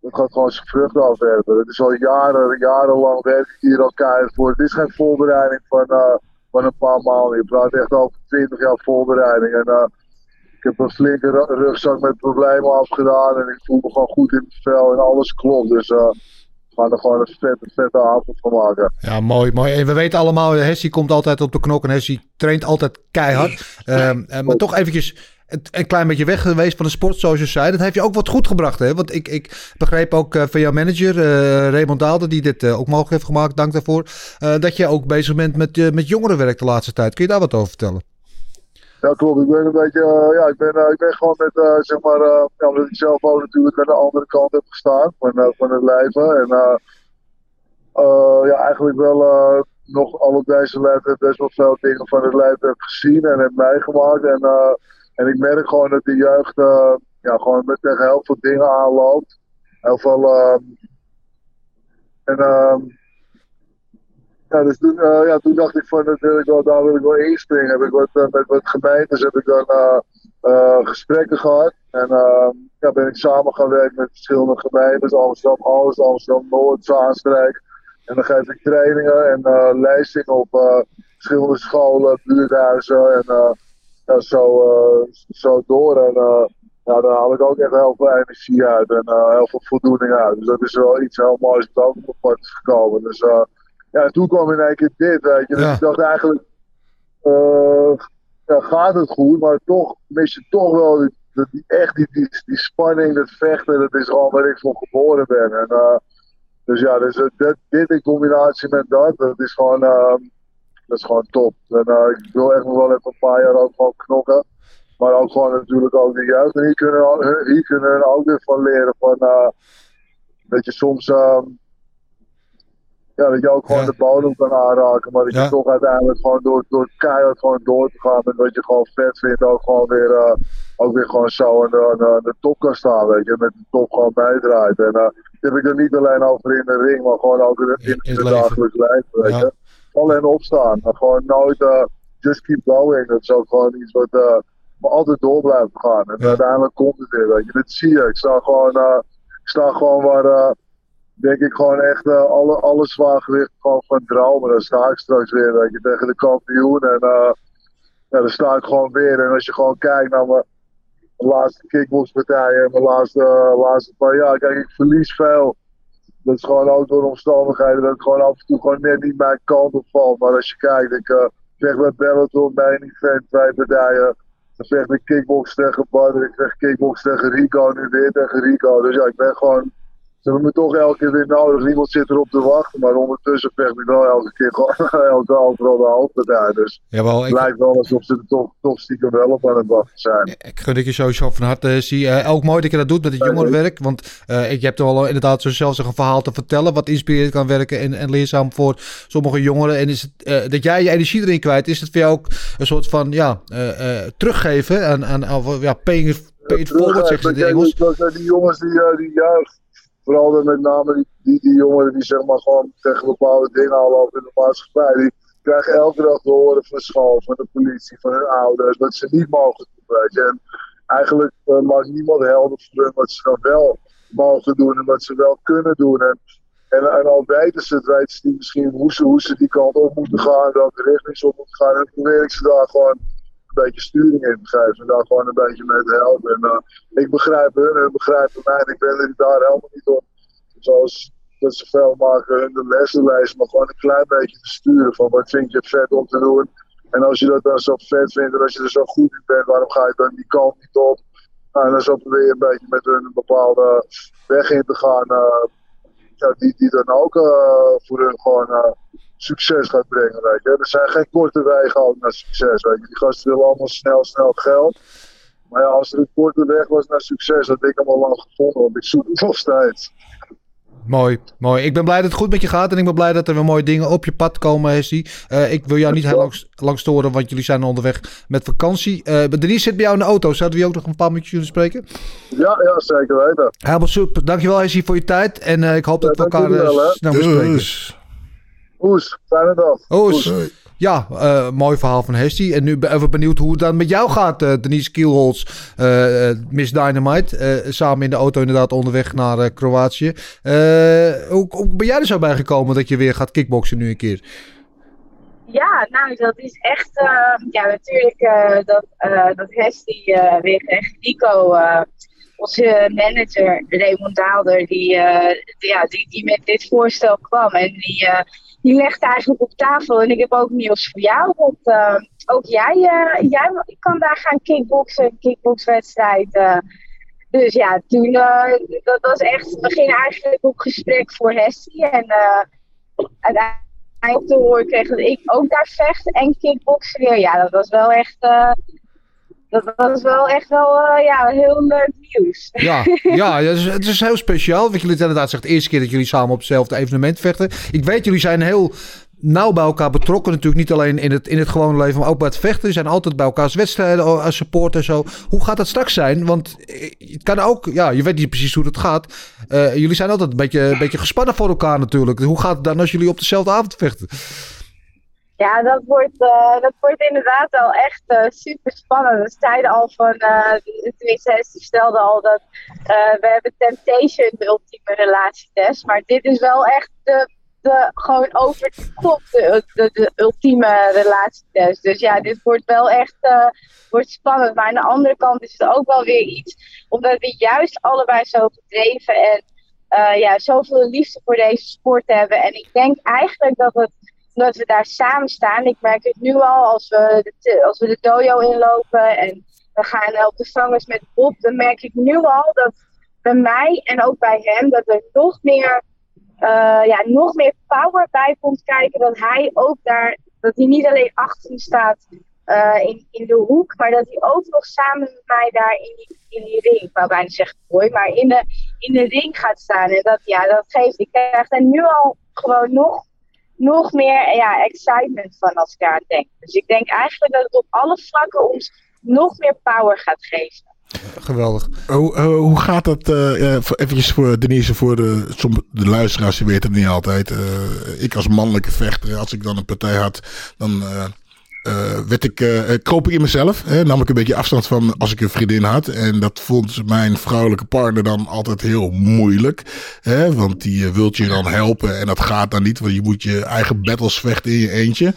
dat gaat gewoon zijn vruchten afwerpen. Het is al jaren, jarenlang werk ik hier al keihard voor. Het is geen voorbereiding van, van een paar maanden. Je praat echt over 20 jaar voorbereiding. En heb een flinke ru- rugzak met problemen afgedaan. En ik voel me gewoon goed in het vel en alles klopt. Dus eh, we gaan er gewoon een vette, vette avond van maken. Ja, mooi, mooi. En we weten allemaal, Hessie komt altijd op de knok en Hessie traint altijd keihard. [LAUGHS] Ehm, eh, maar toch eventjes een, klein beetje weg geweest van de sport, zoals je zei. Dat heeft je ook wat goed gebracht, hè? Want ik, ik begreep ook eh, van jouw manager, eh, Raymond Daalder, die dit eh, ook mogelijk heeft gemaakt, dank daarvoor, eh, dat je ook bezig bent met, eh, met jongerenwerk de laatste tijd. Kun je daar wat over vertellen? Ja, klopt. Ik ben een beetje, eh, ja, ik ben, eh, ik ben gewoon met, eh, zeg maar, ja, omdat ik zelf ook natuurlijk aan de andere kant heb gestaan van, van het leven. En ja, eigenlijk wel nog al op deze leeftijd best wel veel dingen van het leven heb gezien en heb meegemaakt. En, eh, en ik merk gewoon dat de jeugd ja, gewoon met tegen heel veel dingen aanloopt. Heel veel. ehm, en dus toen, eh, ja, toen dacht ik van, dat ik wel, daar wil ik wel inspringen. Heb ik wat, eh, met wat gemeentes heb ik dan eh, gesprekken gehad. En eh, ja, ben ik samen gaan werken met verschillende gemeentes. Amsterdam-Oost, Amsterdam-Noord, Zaanstreek. En dan geef ik trainingen en lezingen op verschillende scholen, buurthuizen en zo, zo door. En ja, daar haal ik ook echt heel veel energie uit en heel veel voldoening uit. Dus dat is wel iets heel moois wat ook op mijn pad is gekomen. Dus ja, en toen kwam in één keer dit, weet je. Dus Ja. ik dacht eigenlijk, eh, ja, gaat het goed, maar toch mis je toch wel die, die, echt die, die, die spanning, dat vechten, dat is gewoon waar ik voor geboren ben. En, eh, dus ja, dus, eh, dit, dit in combinatie met dat, dat is gewoon, eh, dat is gewoon top. En ik wil echt nog wel even een paar jaar ook gewoon knokken. Maar ook gewoon natuurlijk ook de jeugd. En hier kunnen, hier kunnen ook weer van leren van, dat je soms, ehm, ja, dat je ook gewoon Ja. de bodem kan aanraken. Maar dat Ja. je toch uiteindelijk gewoon door, door keihard gewoon door te gaan. En dat je gewoon vet vindt, ook gewoon weer, eh, ook weer gewoon zo aan de, aan de, top kan staan. Weet je, met de top gewoon bijdraait. En eh dat heb ik er niet alleen over in de ring, maar gewoon ook in, in, In- in het dagelijks leven. Weet Ja. je. Vallen en opstaan. Maar gewoon nooit, eh, just keep going. Dat is ook gewoon iets wat, maar altijd door blijven gaan. En uiteindelijk komt het weer, weet je. Dat zie je. Ik sta gewoon, ik sta gewoon waar, denk ik gewoon echt eh, alle, alle zwaargewicht gewoon van dromen. Dan sta ik straks weer, weet je, tegen de kampioen. En eh, ja, dan sta ik gewoon weer. En als je gewoon kijkt naar mijn, laatste kickboxpartijen en mijn laatste, eh, laatste paar jaar. Kijk, ik verlies veel. Dat is gewoon ook door de omstandigheden dat ik gewoon af en toe gewoon net niet mijn kant op val. Maar als je kijkt, ik vecht met Bellator, mijn event, twee partijen. Dan vecht ik kickbox tegen Badr, ik vecht kickbox tegen Rico, nu weer tegen Rico. Dus ja, ik ben gewoon... Ze hebben me toch elke keer weer nodig. Niemand zit erop te wachten. Maar ondertussen vecht ik wel elke keer gewoon [LAUGHS] elke overal de hoofdpartij. Dus Jawel, het ik, lijkt wel alsof ze er toch, toch stiekem wel op aan het wachten zijn. Ik gun ik je sowieso van harte zie. eh ook mooi dat je dat doet met het jongerenwerk. Want eh, ik heb er al inderdaad zo zelfs een verhaal te vertellen. Wat inspirerend kan werken en, en leerzaam voor sommige jongeren. En is het, eh, dat jij je energie erin kwijt, is het voor jou ook een soort van ja, eh, eh, teruggeven aan, aan, aan ja, paying, pay it forward, zeggen ze in het Engels. Dat zijn die jongens die, eh, die juist, vooral dan met name die, die, die jongeren die zeg maar gewoon tegen bepaalde dingen al lopen in de maatschappij. Die krijgen elke dag te horen van school, van de politie, van hun ouders, dat ze niet mogen doen. En eigenlijk eh, maakt niemand helder voor hun wat ze dan wel mogen doen en wat ze wel kunnen doen. En En, al weten ze het, weten ze misschien hoe ze, hoe ze die kant op moeten gaan, welke richting ze op moeten gaan. En probeer ik ze daar gewoon een beetje sturing in te geven. En daar gewoon een beetje mee te helpen. En eh, ik begrijp hun hun begrijpen mij. En ik ben er daar helemaal niet op. Zoals dat ze veel maken hun de lessen lezen, maar gewoon een klein beetje te sturen van wat vind je vet om te doen. En als je dat dan zo vet vindt en als je er zo goed in bent, waarom ga je dan die kant niet op? Nou, en dan zo probeer je een beetje met hun een bepaalde weg in te gaan. eh, ja, die, die dan ook eh, voor hun gewoon eh, succes gaat brengen. Weet je. Er zijn geen korte wegen naar succes. Weet je. Die gasten willen allemaal snel, snel geld. Maar ja, als er een korte weg was naar succes, had ik hem al lang gevonden. Want ik zoek het nog steeds. Mooi, mooi. Ik ben blij dat het goed met je gaat. En ik ben blij dat er weer mooie dingen op je pad komen, Hessie. Eh, ik wil jou niet heel lang, lang storen, want jullie zijn onderweg met vakantie. Eh Denise zit bij jou in de auto. Zouden we je ook nog een paar minuutjes kunnen spreken? Ja, ja zeker weten. Helemaal super. Dankjewel, Hessie, voor je tijd. En eh, ik hoop dat we elkaar wel, snel weer spreken. Oes, fijne dag. Oes. Ja, eh, mooi verhaal van Hestie. En nu ben even benieuwd hoe het dan met jou gaat, eh, Denise Kielholz, eh, Miss Dynamite. samen in de auto inderdaad onderweg naar Kroatië. Hoe, ben jij er zo bij gekomen dat je weer gaat kickboksen nu een keer? Ja, nou, dat is echt. ja, natuurlijk dat, dat Hestie eh weer echt Nico, onze manager Raymond Daalder, die, ja, die, die met dit voorstel kwam. En die, die legde eigenlijk op tafel. En ik heb ook nieuws voor jou. Want eh, ook jij, eh, jij kan daar gaan kickboksen, kickboxwedstrijd. eh. dus ja, toen, dat was echt, we gingen eigenlijk op gesprek voor Hestie. En uiteindelijk te horen kreeg dat ik ook daar vecht en kickboksen. Ja, dat was wel echt, dat was wel echt wel, eh, ja, heel leuk nieuws. Ja, [LAUGHS] ja het, is, het is heel speciaal. Wat jullie inderdaad zegt, de eerste keer dat jullie samen op hetzelfde evenement vechten. Ik weet, jullie zijn heel nauw bij elkaar betrokken. Natuurlijk niet alleen in het, in het gewone leven, maar ook bij het vechten. Jullie zijn altijd bij elkaars wedstrijden oh, als support en zo. Hoe gaat dat straks zijn? Want eh, het kan ook, ja, je weet niet precies hoe dat gaat. Eh, jullie zijn altijd een beetje, een beetje gespannen voor elkaar natuurlijk. Hoe gaat het dan als jullie op dezelfde avond vechten? Ja, dat wordt, eh, dat wordt inderdaad wel echt eh, super spannend. We zeiden al van, uh, tenminste, Hestie stelde al dat we hebben Temptation, de ultieme relatietest. Maar dit is wel echt de, de gewoon over de top, de, de, de ultieme relatietest. Dus ja, dit wordt wel echt wordt spannend. Maar aan de andere kant is het ook wel weer iets, omdat we juist allebei zo gedreven en ja, zoveel liefde voor deze sport hebben. En ik denk eigenlijk dat het omdat we daar samen staan. Ik merk het nu al als we de, als we de dojo inlopen en we gaan op de vangers met Bob. Dan merk ik nu al dat bij mij en ook bij hem dat er nog meer, uh, ja, nog meer power bij komt kijken. Dat hij ook daar, dat hij niet alleen achter me staat uh, in, in de hoek, maar dat hij ook nog samen met mij daar in die, in die ring, ik wou bijna zeggen mooi, maar in de, in de ring gaat staan. En dat, ja, dat geeft, ik krijg er nu al gewoon nog nog meer ja, excitement van als ik aan denk. Dus ik denk eigenlijk dat het op alle vlakken ons nog meer power gaat geven. Geweldig. Hoe, uh, hoe gaat dat, uh, eventjes voor Denise, voor de, de luisteraars, die weten het niet altijd. Uh, ik als mannelijke vechter, als ik dan een partij had, dan uh, werd ik, uh, kroop ik in mezelf. Hè, nam ik een beetje afstand van als ik een vriendin had. En dat vond mijn vrouwelijke partner dan altijd heel moeilijk. Hè, want die uh, wilt je dan helpen en dat gaat dan niet. Want je moet je eigen battles vechten in je eentje.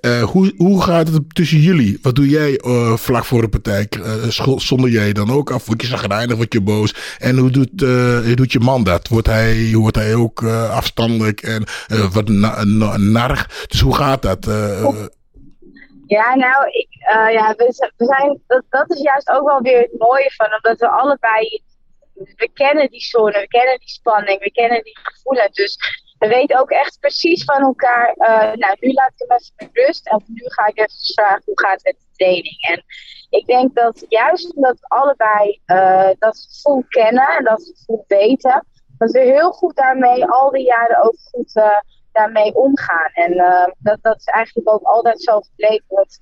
Uh, hoe, hoe gaat het tussen jullie? Wat doe jij uh, vlak voor de partij? Uh, zonder jij dan ook af? Word je zagrijnig? Word je boos? En hoe doet, doet je man dat? Wordt hij, wordt hij ook afstandelijk en wat na, narg? Dus hoe gaat dat? Ja, nou, ik, uh, ja, we, we zijn, dat, dat is juist ook wel weer het mooie van, omdat we allebei, we kennen die zone, we kennen die spanning, we kennen die gevoelens. Dus we weten ook echt precies van elkaar, uh, nou, nu laat ik hem even met rust en nu ga ik even vragen hoe gaat het met de training. En ik denk dat juist omdat we allebei uh, dat gevoel kennen en dat gevoel weten, dat we heel goed daarmee al die jaren ook goed daarmee omgaan. En uh, dat, dat is eigenlijk ook altijd zo gebleven. Want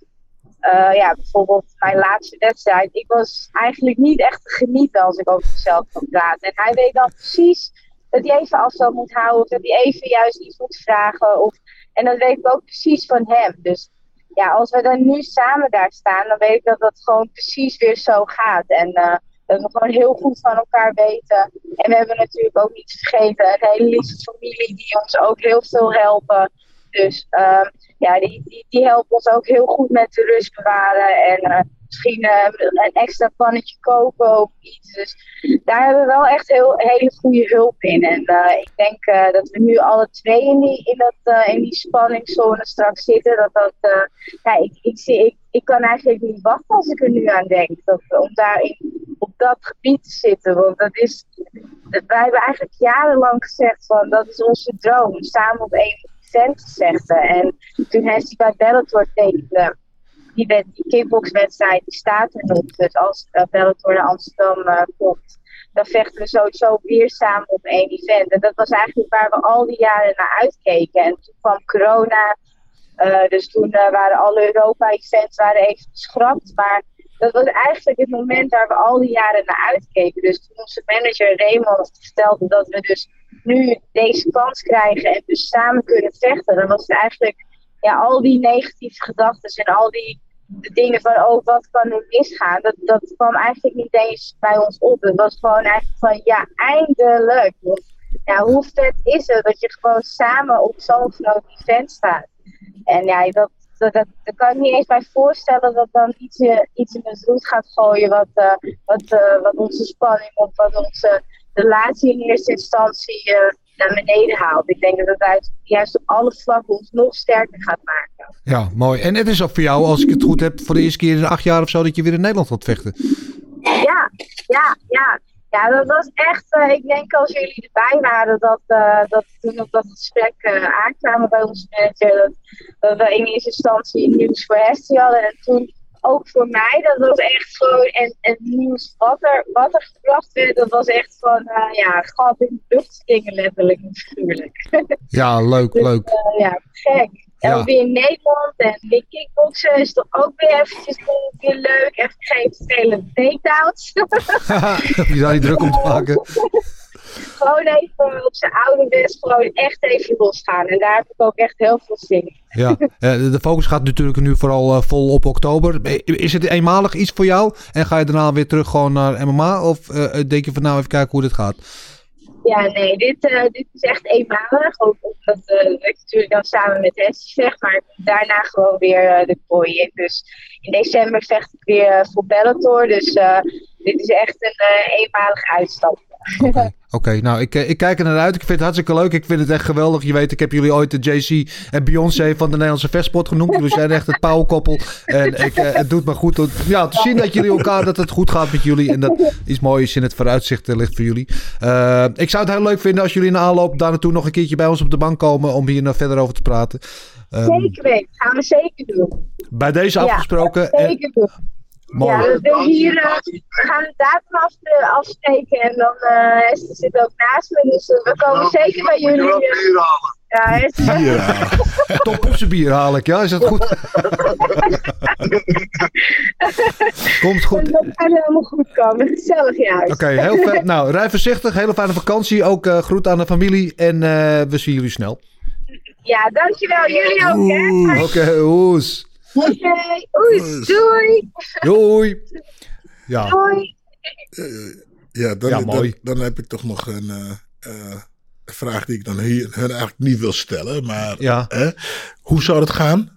uh, ja, bijvoorbeeld mijn laatste wedstrijd, ik was eigenlijk niet echt te genieten als ik over mezelf kan praten. En hij weet dan precies dat hij even afstand moet houden, of dat hij even juist iets moet vragen. Of, en dat weet ik ook precies van hem. Dus ja, als we dan nu samen daar staan, dan weet ik dat dat gewoon precies weer zo gaat. En uh, Dat we gewoon heel goed van elkaar weten. En we hebben natuurlijk ook niet vergeten een hele lieve familie die ons ook heel veel helpen. Dus ehm, ja, die, die, die helpen ons ook heel goed met de rust bewaren. En eh, misschien eh, een extra pannetje koken of iets. Dus daar hebben we wel echt heel, hele goede hulp in. En eh, ik denk eh, dat we nu alle twee in die, in dat, eh, in die spanningszone straks zitten. Dat dat, eh, ja, ik, ik, zie, ik, ik kan eigenlijk niet wachten als ik er nu aan denk. Om daar op dat gebied te zitten. Want dat is, wij hebben eigenlijk jarenlang gezegd van dat is onze droom. Samen op één event te zetten. En toen hij bij Bellator tekende die, wed- die die staat er nog. Dus als Bellator naar Amsterdam eh, komt, dan vechten we sowieso weer samen op één event. En dat was eigenlijk waar we al die jaren naar uitkeken. En toen kwam corona. Eh, dus toen eh, waren alle Europa-events even geschrapt. Maar dat was eigenlijk het moment waar we al die jaren naar uitkeken. Dus toen onze manager Raymond vertelde dat we dus nu deze kans krijgen en dus samen kunnen vechten, dan was het eigenlijk ja, al die negatieve gedachten en al die dingen van, oh, wat kan er misgaan? Dat, dat kwam eigenlijk niet eens bij ons op. Het was gewoon eigenlijk van, ja, eindelijk. Ja, hoe vet is het dat je gewoon samen op zo'n groot event staat? En ja, dat, dat, dat, daar kan ik niet eens bij voorstellen dat dan iets, eh, iets in het roet gaat gooien wat, eh, wat, eh, wat onze spanning of wat onze relatie in eerste instantie naar beneden haalt. Ik denk dat het uit, juist op alle vlakken ons nog sterker gaat maken. Ja, mooi. En het is ook voor jou, als ik het goed heb, voor de eerste keer in acht jaar of zo dat je weer in Nederland gaat vechten. Ja, ja, ja. Ja, dat was echt, eh, ik denk als jullie erbij waren, dat, eh, dat toen op dat gesprek eh, aankwamen bij onze manager, dat, dat we in eerste instantie nieuws voor Hestie hadden. En toen ook voor mij, dat was echt gewoon, en, en nieuws wat er, wat er gebracht werd, dat was echt van, ja, gat in de lucht springen letterlijk en figuurlijk. Ja, leuk, [LAUGHS] Dus, leuk. ja, gek. Ja. weer in Nederland en weer kickboksen is toch ook weer eventjes weer leuk. Even geen vervelende takedowns. Heb [LAUGHS] je daar niet druk om te maken? [LAUGHS] gewoon even op zijn oude west gewoon echt even losgaan. En daar heb ik ook echt heel veel zin in. Ja, eh, de de focus gaat natuurlijk nu vooral eh, vol op oktober. Is het eenmalig iets voor jou? En ga je daarna weer terug gewoon naar MMA? Of eh, denk je van nou even kijken hoe dit gaat? Ja, nee, dit, eh, dit is echt eenmalig. Ook omdat ik natuurlijk dan samen met Hessie vecht, maar daarna gewoon weer eh, de kooi in. Dus in december vecht ik weer voor Bellator. Dus dit is echt een eenmalige uitstap. Oké, nou ik, eh, ik kijk er naar uit. Ik vind het hartstikke leuk. Ik vind het echt geweldig. Je weet, ik heb jullie ooit de JC en Beyoncé van de Nederlandse vechtsport genoemd. Jullie zijn echt het pauwkoppel. En ik, eh, het doet me goed om, ja, te zien dat jullie elkaar, dat het goed gaat met jullie. En dat iets moois in het vooruitzicht eh, ligt voor jullie. Ik zou het heel leuk vinden als jullie in de aanloop daar naartoe nog een keertje bij ons op de bank komen. Om hier nog verder over te praten. Ehm, zeker weten, gaan we zeker doen. bij deze afgesproken. zeker doen. Mooi. Ja, dus we hier eh, gaan de datum af, eh, afspreken en dan eh Hester zit ook naast me, dus we komen zeker bij jullie. ja. [LAUGHS] Top op zijn bier haal ik, ja? Is dat goed? [LAUGHS] Komt goed. Dat gaat helemaal goed komen. Gezellig juist. Oké, heel vet. [LAUGHS] Nou, rij voorzichtig. Hele fijne vakantie. Ook eh groet aan de familie. En eh, we zien jullie snel. Ja, dankjewel. Jullie ook, hè? Oké, hoes. Oké, oei, doei. Doei. Ja. Doei. Ja, dan, Ja, mooi. Dan, dan heb ik toch nog een eh, eh, vraag die ik dan hier, hun eigenlijk niet wil stellen. Maar Ja. hoe zou het gaan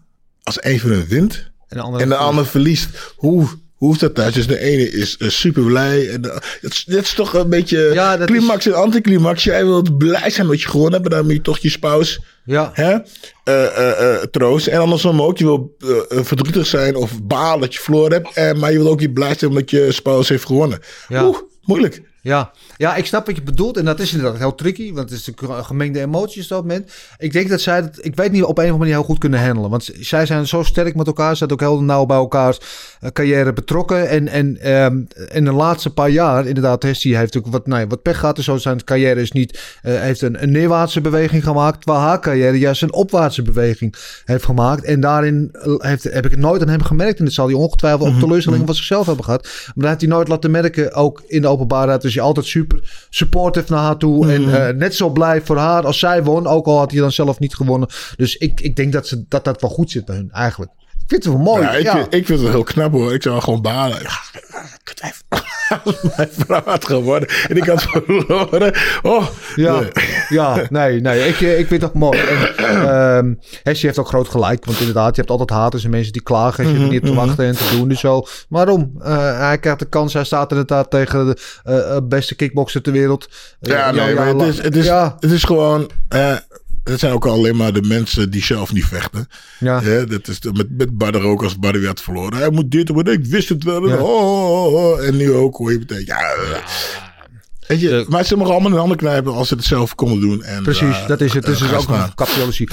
als een van hun wint En de andere, en de ander verliest? Hoe, hoe is dat thuis? Dus de ene is eh, super blij. En de, het, is, dit is toch een beetje Ja, climax en anticlimax. Jij wilt blij zijn dat je gewonnen hebt. Maar dan moet je toch je spouse Ja. hè, eh, eh, eh, troosten. En andersom ook. Je wil verdrietig zijn of balen dat je verloren hebt. Maar je wil ook weer blij zijn omdat je spouse heeft gewonnen. Ja. Oeh, moeilijk. Ja. ja, ik snap wat je bedoelt. En dat is inderdaad heel tricky. Want het is natuurlijk gemengde emoties op dat moment. Ik denk dat zij het, ik weet niet, op een of andere manier heel goed kunnen handelen. Want zij zijn zo sterk met elkaar. Ze zijn ook heel nauw bij elkaars eh, carrière betrokken. En, en ehm, in de laatste paar jaar, inderdaad, Hestie heeft ook wat, nou ja, wat pech gehad. En zo zijn carrière is niet, eh, heeft een, een neerwaartse beweging gemaakt. Terwijl haar carrière juist een opwaartse beweging heeft gemaakt. En daarin eh, heeft, heb ik het nooit aan hem gemerkt. En dat zal hij ongetwijfeld ook teleurstellingen van zichzelf hebben gehad. Maar dat heeft hij nooit laten merken, ook in de openbaarheid. Dus je altijd super supportive naar haar toe. En eh, net zo blij voor haar als zij won. Ook al had hij dan zelf niet gewonnen. Dus ik, ik denk dat, ze, dat dat wel goed zit bij hun, eigenlijk. vind het wel mooi. Ja, ik, ja. Vind, ik vind het heel knap hoor. Ik zou gewoon balen. Ja. [LAUGHS] Mijn vrouw had geworden. En ik had [LAUGHS] verloren. Oh, Ja, nee. ja, nee, nee. Ik, eh, ik vind het mooi. En, ehm Hesje heeft ook groot gelijk. Want inderdaad, je hebt altijd haters en mensen die klagen. als je er niet te wachten en te doen. Dus zo. Waarom? Eh, hij krijgt de kans. Hij staat inderdaad tegen de eh, beste kickboxer ter wereld. Ja, Jan nee, maar het is, het is, Ja, het is gewoon... het zijn ook alleen maar de mensen die zelf niet vechten. ja. Ja, dat is de- met, met Badder ook als Badder werd verloren. Hij moet dit, maar ik wist het wel. Ja. Oh, oh, oh. En nu ook hoor je meteen. Ja. Weet je, maar ze mogen allemaal in de handen knijpen als ze het zelf konden doen. En, Precies, eh, dat is het. eh, Dus het is gaan ook een.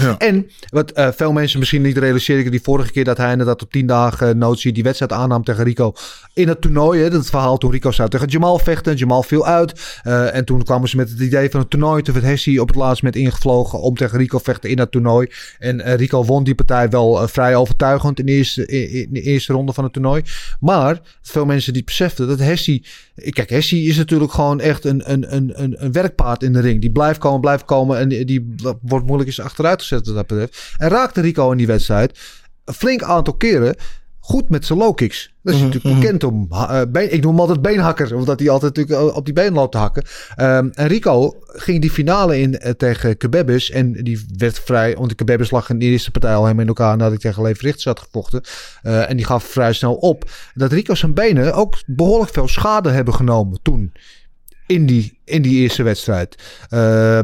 Ja. En wat eh, veel mensen misschien niet realiseren, die vorige keer dat hij inderdaad op 10 dagen notie die wedstrijd aannam tegen Rico in het toernooi. Hè, dat verhaal toen Rico zou tegen Jamal vechten. Jamal viel uit. En toen kwamen ze met het idee van het toernooi. Toen werd Hessie op het laatst met ingevlogen om tegen Rico vechten in dat toernooi. En Rico won die partij wel vrij overtuigend in de, eerste, in, in de eerste ronde van het toernooi. Maar veel mensen die beseften dat Hessie... Kijk, Hessie is natuurlijk gewoon echt een, een, een, een, werkpaard in de ring. Die blijft komen, blijft komen. En die, die wordt moeilijk eens achteruit gezet wat dat betreft. En raakte Rico in die wedstrijd een flink aantal keren goed met zijn low kicks. Dat is mm -hmm. natuurlijk bekend om. Uh, been, ik noem hem altijd beenhakker, omdat hij altijd natuurlijk op die been loopt te hakken. Um, en Rico ging die finale in uh, tegen Kebebis. En die werd vrij. Want de Kebebis lag in de eerste partij al helemaal in elkaar nadat hij tegen Leef Richters had gevochten. Uh, en die gaf vrij snel op. Dat Rico zijn benen ook behoorlijk veel schade hebben genomen toen. In die, in die eerste wedstrijd.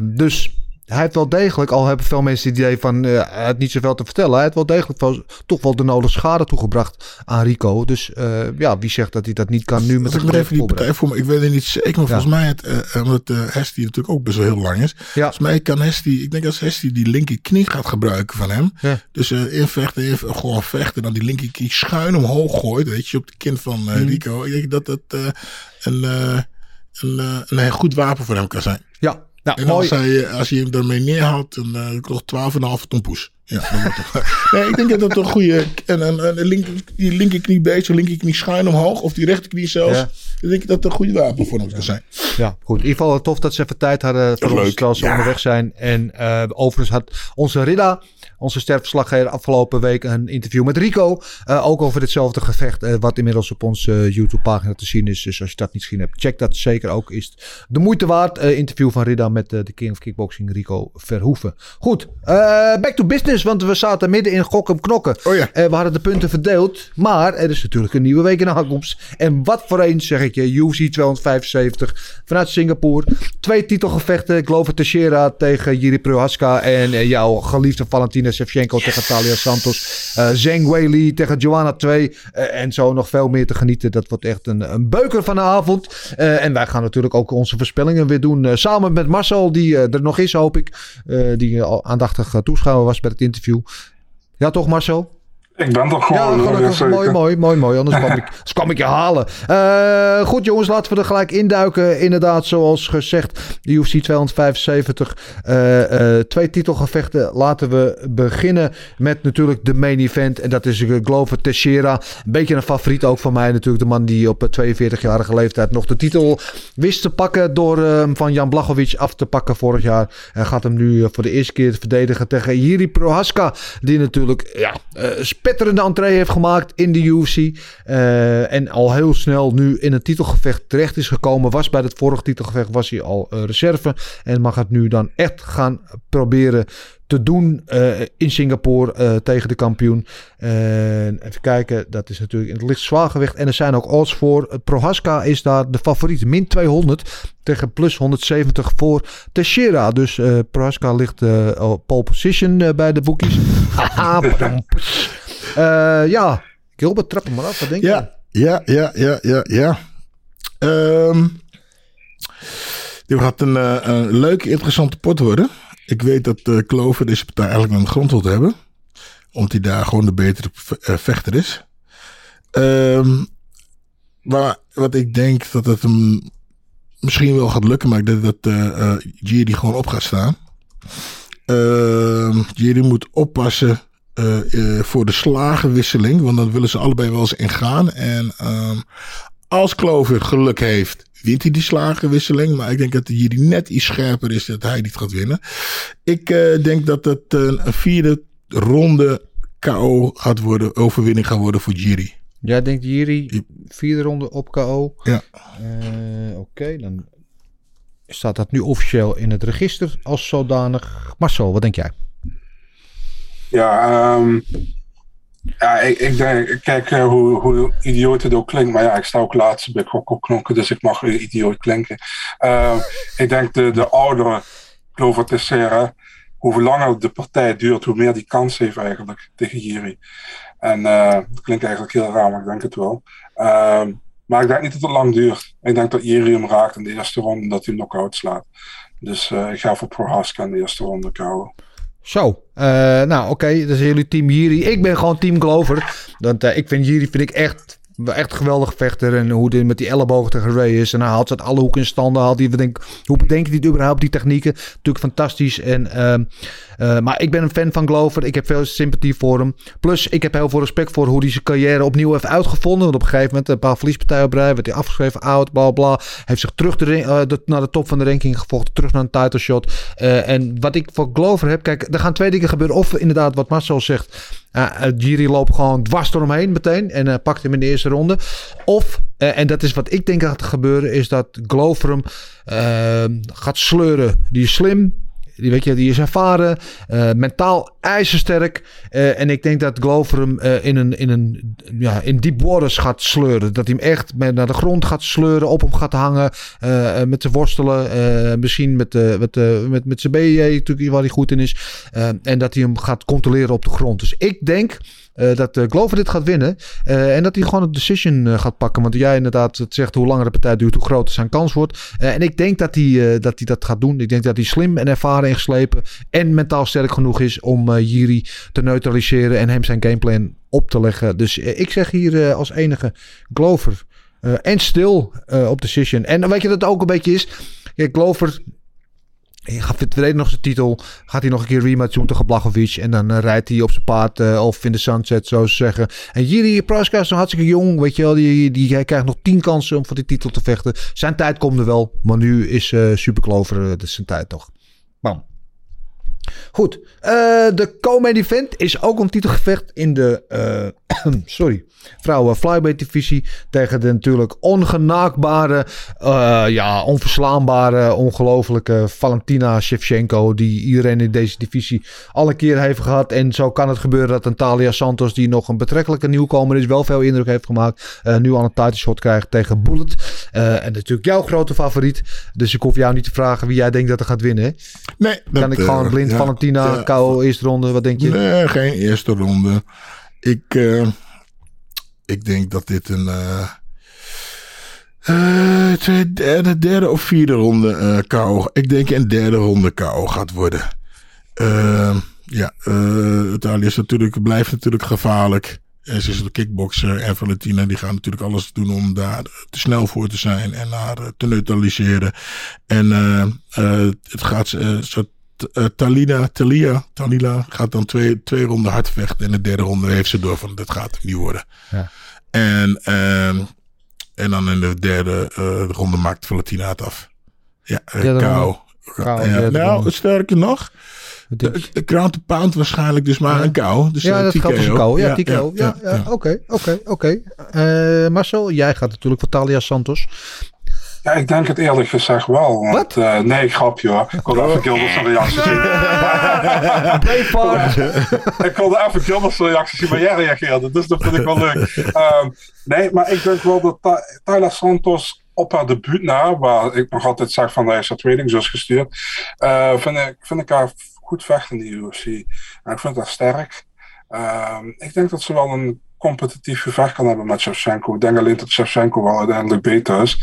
dus hij heeft wel degelijk, al hebben veel mensen het idee van uh, hij had niet zoveel te vertellen. Hij heeft wel degelijk wel, toch wel de nodige schade toegebracht aan Rico. Dus uh, ja, wie zegt dat hij dat niet kan nu met ik even die partij voor me. Ik weet het niet zeker, maar ja. volgens mij, het, uh, omdat uh, Hesti natuurlijk ook best wel heel lang is. Ja. Volgens mij kan Hesti, ik denk als Hesti die linkerknie gaat gebruiken van hem. Ja. Dus invechten, in, gewoon vechten, dan die linkerknie schuin omhoog gooit, weet je, op de kin van mm. Rico. Ik denk dat dat een, een, een goed wapen voor hem kan zijn. Ja, nou, en als, hij, als je hem daarmee neerhoudt, dan uh, je 12,5 ton poes. Ja, [LAUGHS] nee, ik denk dat dat een goede. En, en, en link, die linkerknie bezig, linkerknie schuin omhoog, of die rechterknie zelfs. Ja. Dan denk ik dat dat een goede wapen voor ons kan zijn. Ja, goed. In ieder geval tof dat ze even tijd hadden voor ons, terwijl ze ja. onderweg zijn. En uh, overigens had onze Rida, onze sterfverslaggever, afgelopen week een interview met Rico. Uh, ook over ditzelfde gevecht, uh, wat inmiddels op onze YouTube-pagina te zien is. Dus als je dat niet gezien hebt, check dat zeker ook. Is de moeite waard. interview van Rida met de King of Kickboxing, Rico Verhoeven. Goed, back to business, want we zaten midden in gokken knokken. Oh ja. we hadden de punten verdeeld, maar er is natuurlijk een nieuwe week in de aankomst. En wat voor een, zeg ik je, UFC 275 vanuit Singapore. Twee titelgevechten, Glover Teixeira tegen Jiri Prohaska en uh, jouw geliefde Valentina Shevchenko yes. tegen Talia Santos. Uh, Zhang Weili tegen Joanna 2 uh, en zo nog veel meer te genieten. Dat wordt echt een, een beuker van de avond. Uh, en wij gaan natuurlijk ook onze voorspellingen weer doen. Uh, samen met Marcel, die uh, er nog is, hoop ik. Uh, die al aandachtig toeschouwer was bij het interview. Ja, toch, Marcel? Ik ben toch gewoon. Ja, gelukkig. Mooi, mooi, mooi, mooi. Anders kwam ik, anders [LAUGHS] kwam ik je halen. Uh, goed, jongens, laten we er gelijk induiken. Inderdaad, zoals gezegd, de UFC 275. Uh, uh, twee titelgevechten. Laten we beginnen met natuurlijk de main event. En dat is Glover Teixeira. Een beetje een favoriet ook van mij natuurlijk. De man die op 42-jarige leeftijd nog de titel wist te pakken. Door hem van Jan Blachowicz af te pakken vorig jaar. En gaat hem nu voor de eerste keer verdedigen tegen Jiri Prohaska. Die natuurlijk, ja, spetterende entree heeft gemaakt in de UFC. Uh, en al heel snel nu in een titelgevecht terecht is gekomen. Was bij het vorige titelgevecht was hij al uh, reserve. En mag het nu dan echt gaan proberen te doen uh, in Singapore uh, tegen de kampioen. Uh, even kijken, dat is natuurlijk in het licht zwaargewicht. En er zijn ook odds voor. Prohaska is daar de favoriet. Min 200 tegen plus 170 voor Teixeira. Dus Prohaska ligt op pole position bij de boekies. [LAUGHS] ja, Gilbert, trap hem maar af. Wat denk je? Ja, ja, ja, ja, ja. ja. Um, dit gaat een, een leuke, interessante pot worden. Ik weet dat uh, Clover deze partij eigenlijk aan de grond wil hebben. Omdat hij daar gewoon de betere vechter is. Um, maar wat ik denk dat het hem misschien wel gaat lukken. Maar ik denk dat uh, Jiri gewoon op gaat staan. Uh, Jiri moet oppassen voor de slagenwisseling. Want dan willen ze allebei wel eens ingaan. En um, als Clover geluk heeft wint hij die slagenwisseling. Maar ik denk dat hij net iets scherper is dat hij niet gaat winnen. Ik uh, denk dat het een, vierde ronde KO gaat worden, overwinning gaat worden voor Jiri. Jij denkt Jiri, vierde ronde op KO. Ja. Eh, Oké, dan staat dat nu officieel in het register als zodanig. Marcel, wat denk jij? Ja, ehm, ja ik, ik denk, kijk eh, hoe, hoe idioot het ook klinkt, maar ja, ik sta ook laatst bij Kok Knonken, dus ik mag idioot klinken. Ehm, ik denk de, de oudere Clover Teixeira, hoe langer de partij duurt, hoe meer die kans heeft eigenlijk tegen Jiri. En eh, dat klinkt eigenlijk heel raar, maar ik denk het wel. Ehm, maar ik denk niet dat het lang duurt. Ik denk dat Jiri hem raakt in de eerste ronde, dat hij hem knock-out slaat. Dus eh, ik ga voor Prohaska in de eerste ronde kouwen. Zo, eh, nou oké, dat is jullie team Jiri. Ik ben gewoon team Glover. Want eh, ik vind Jiri vind ik echt, echt een geweldige vechter. En hoe dit met die ellebogen tegen Ray is. En hij uit alle hoeken in standen. Haalt die, denk, hoe bedenkt hij dit überhaupt, die technieken? Natuurlijk fantastisch. En, ehm, eh, maar ik ben een fan van Glover. Ik heb veel sympathie voor hem. Plus, ik heb heel veel respect voor hoe hij zijn carrière opnieuw heeft uitgevonden. Op een gegeven moment, een paar verliespartijen op rij, werd hij afgeschreven, oud, bla bla. Heeft zich terug eh, de- naar de top van de ranking gevochten. Terug naar een title shot. Eh, en wat ik voor Glover heb, kijk, er gaan twee dingen gebeuren. Of inderdaad, wat Marcel zegt, Jiri loopt gewoon dwars door hem heen meteen. En pakt hem in de eerste ronde. Of, eh, en dat is wat ik denk gaat gebeuren, is dat Glover hem eh, gaat sleuren. Die is slim. Die, weet je, die is ervaren, eh, mentaal ijzersterk. Eh, en ik denk dat Glover hem eh, in, een, in, een, ja, in deep waters gaat sleuren. Dat hij hem echt naar de grond gaat sleuren, op hem gaat hangen. met zijn worstelen. misschien met, met, met, met zijn BJ, natuurlijk, waar hij goed in is. En dat hij hem gaat controleren op de grond. Dus ik denk eh, dat eh, Glover dit gaat winnen. Eh, en dat hij gewoon een decision gaat pakken. Want jij inderdaad het zegt hoe langer de partij duurt, hoe groter zijn kans wordt. En ik denk dat hij, dat hij dat gaat doen. Ik denk dat hij slim en ervaren en geslepen en mentaal sterk genoeg is om Jiri te neutraliseren en hem zijn gameplan op te leggen. Dus ik zeg hier als enige Glover. en stil op decision. En weet je dat het ook een beetje is? Kijk, Glover hij gaat verleden nog zijn titel. Gaat hij nog een keer rematch doen tegen Blachowicz. En dan eh, rijdt hij op zijn paard eh, of in de sunset, zo ze zeggen. En Jiri Proska is nog hartstikke jong. Weet je wel, die, die, hij krijgt nog tien kansen om voor die titel te vechten. Zijn tijd komt er wel. Maar nu is Superclover, dat is zijn tijd toch. Bam. Goed, eh, de co-main event is ook een titelgevecht in de eh, [CLEARS THROAT] sorry, vrouwen flyweight divisie tegen de natuurlijk ongenaakbare, eh, ja, onverslaanbare, ongelofelijke Valentina Shevchenko die iedereen in deze divisie al een keer heeft gehad. En zo kan het gebeuren dat een Talia Santos die nog een betrekkelijke nieuwkomer is, wel veel indruk heeft gemaakt, nu al een title shot krijgt tegen Bullet. En natuurlijk jouw grote favoriet. Dus ik hoef jou niet te vragen wie jij denkt dat er gaat winnen. hè? Nee, Kan dat, ik gewoon blind Valentina, ja, KO eerste ronde, wat denk je? Nee, geen eerste ronde. Ik, eh, ik denk dat dit een eh, eh, tweede, derde, derde of vierde ronde KO. Ik denk een derde ronde KO gaat worden. Eh, ja, Italië is natuurlijk, blijft natuurlijk gevaarlijk. En ze is een kickboxer. En Valentina die gaan natuurlijk alles doen om daar te snel voor te zijn. En haar te neutraliseren. En het gaat zo uh, Talina, Talia, Talila gaat dan twee, twee ronden hard vechten. En de derde ronde heeft ze door van dat gaat hem niet worden. Ja. En, ehm, en dan in de derde eh, ronde maakt Valentina het af. Ja, uh, Derde KO. ronde. KO, Ja, nou, sterker nog. De, de ground to pound waarschijnlijk dus maar een KO. Dus ja, dat TKO. geldt als een KO. Ja, Ja, TKO. Oké, oké, oké. Eh, Marcel, jij gaat natuurlijk voor Talia Santos. Ja, ik denk het eerlijk gezegd wel. Want, eh, nee, grapje hoor. Ik wilde even Gilbert's reactie zien. [LAUGHS] [LAUGHS] ik wilde even Gilbert's reactie zien, maar jij reageerde. Dus dat vind ik wel leuk. Ehm, nee, maar ik denk wel dat Tyler Santos op haar debuut na, waar ik nog altijd zeg van hij is haar tweelingzus gestuurd, eh, vind, ik, vind ik haar goed vechten in de UFC. En ik vind haar sterk. Ehm, ik denk dat ze wel een competitief gevecht kan hebben met Shevchenko. Ik denk alleen dat Shevchenko wel uiteindelijk beter is.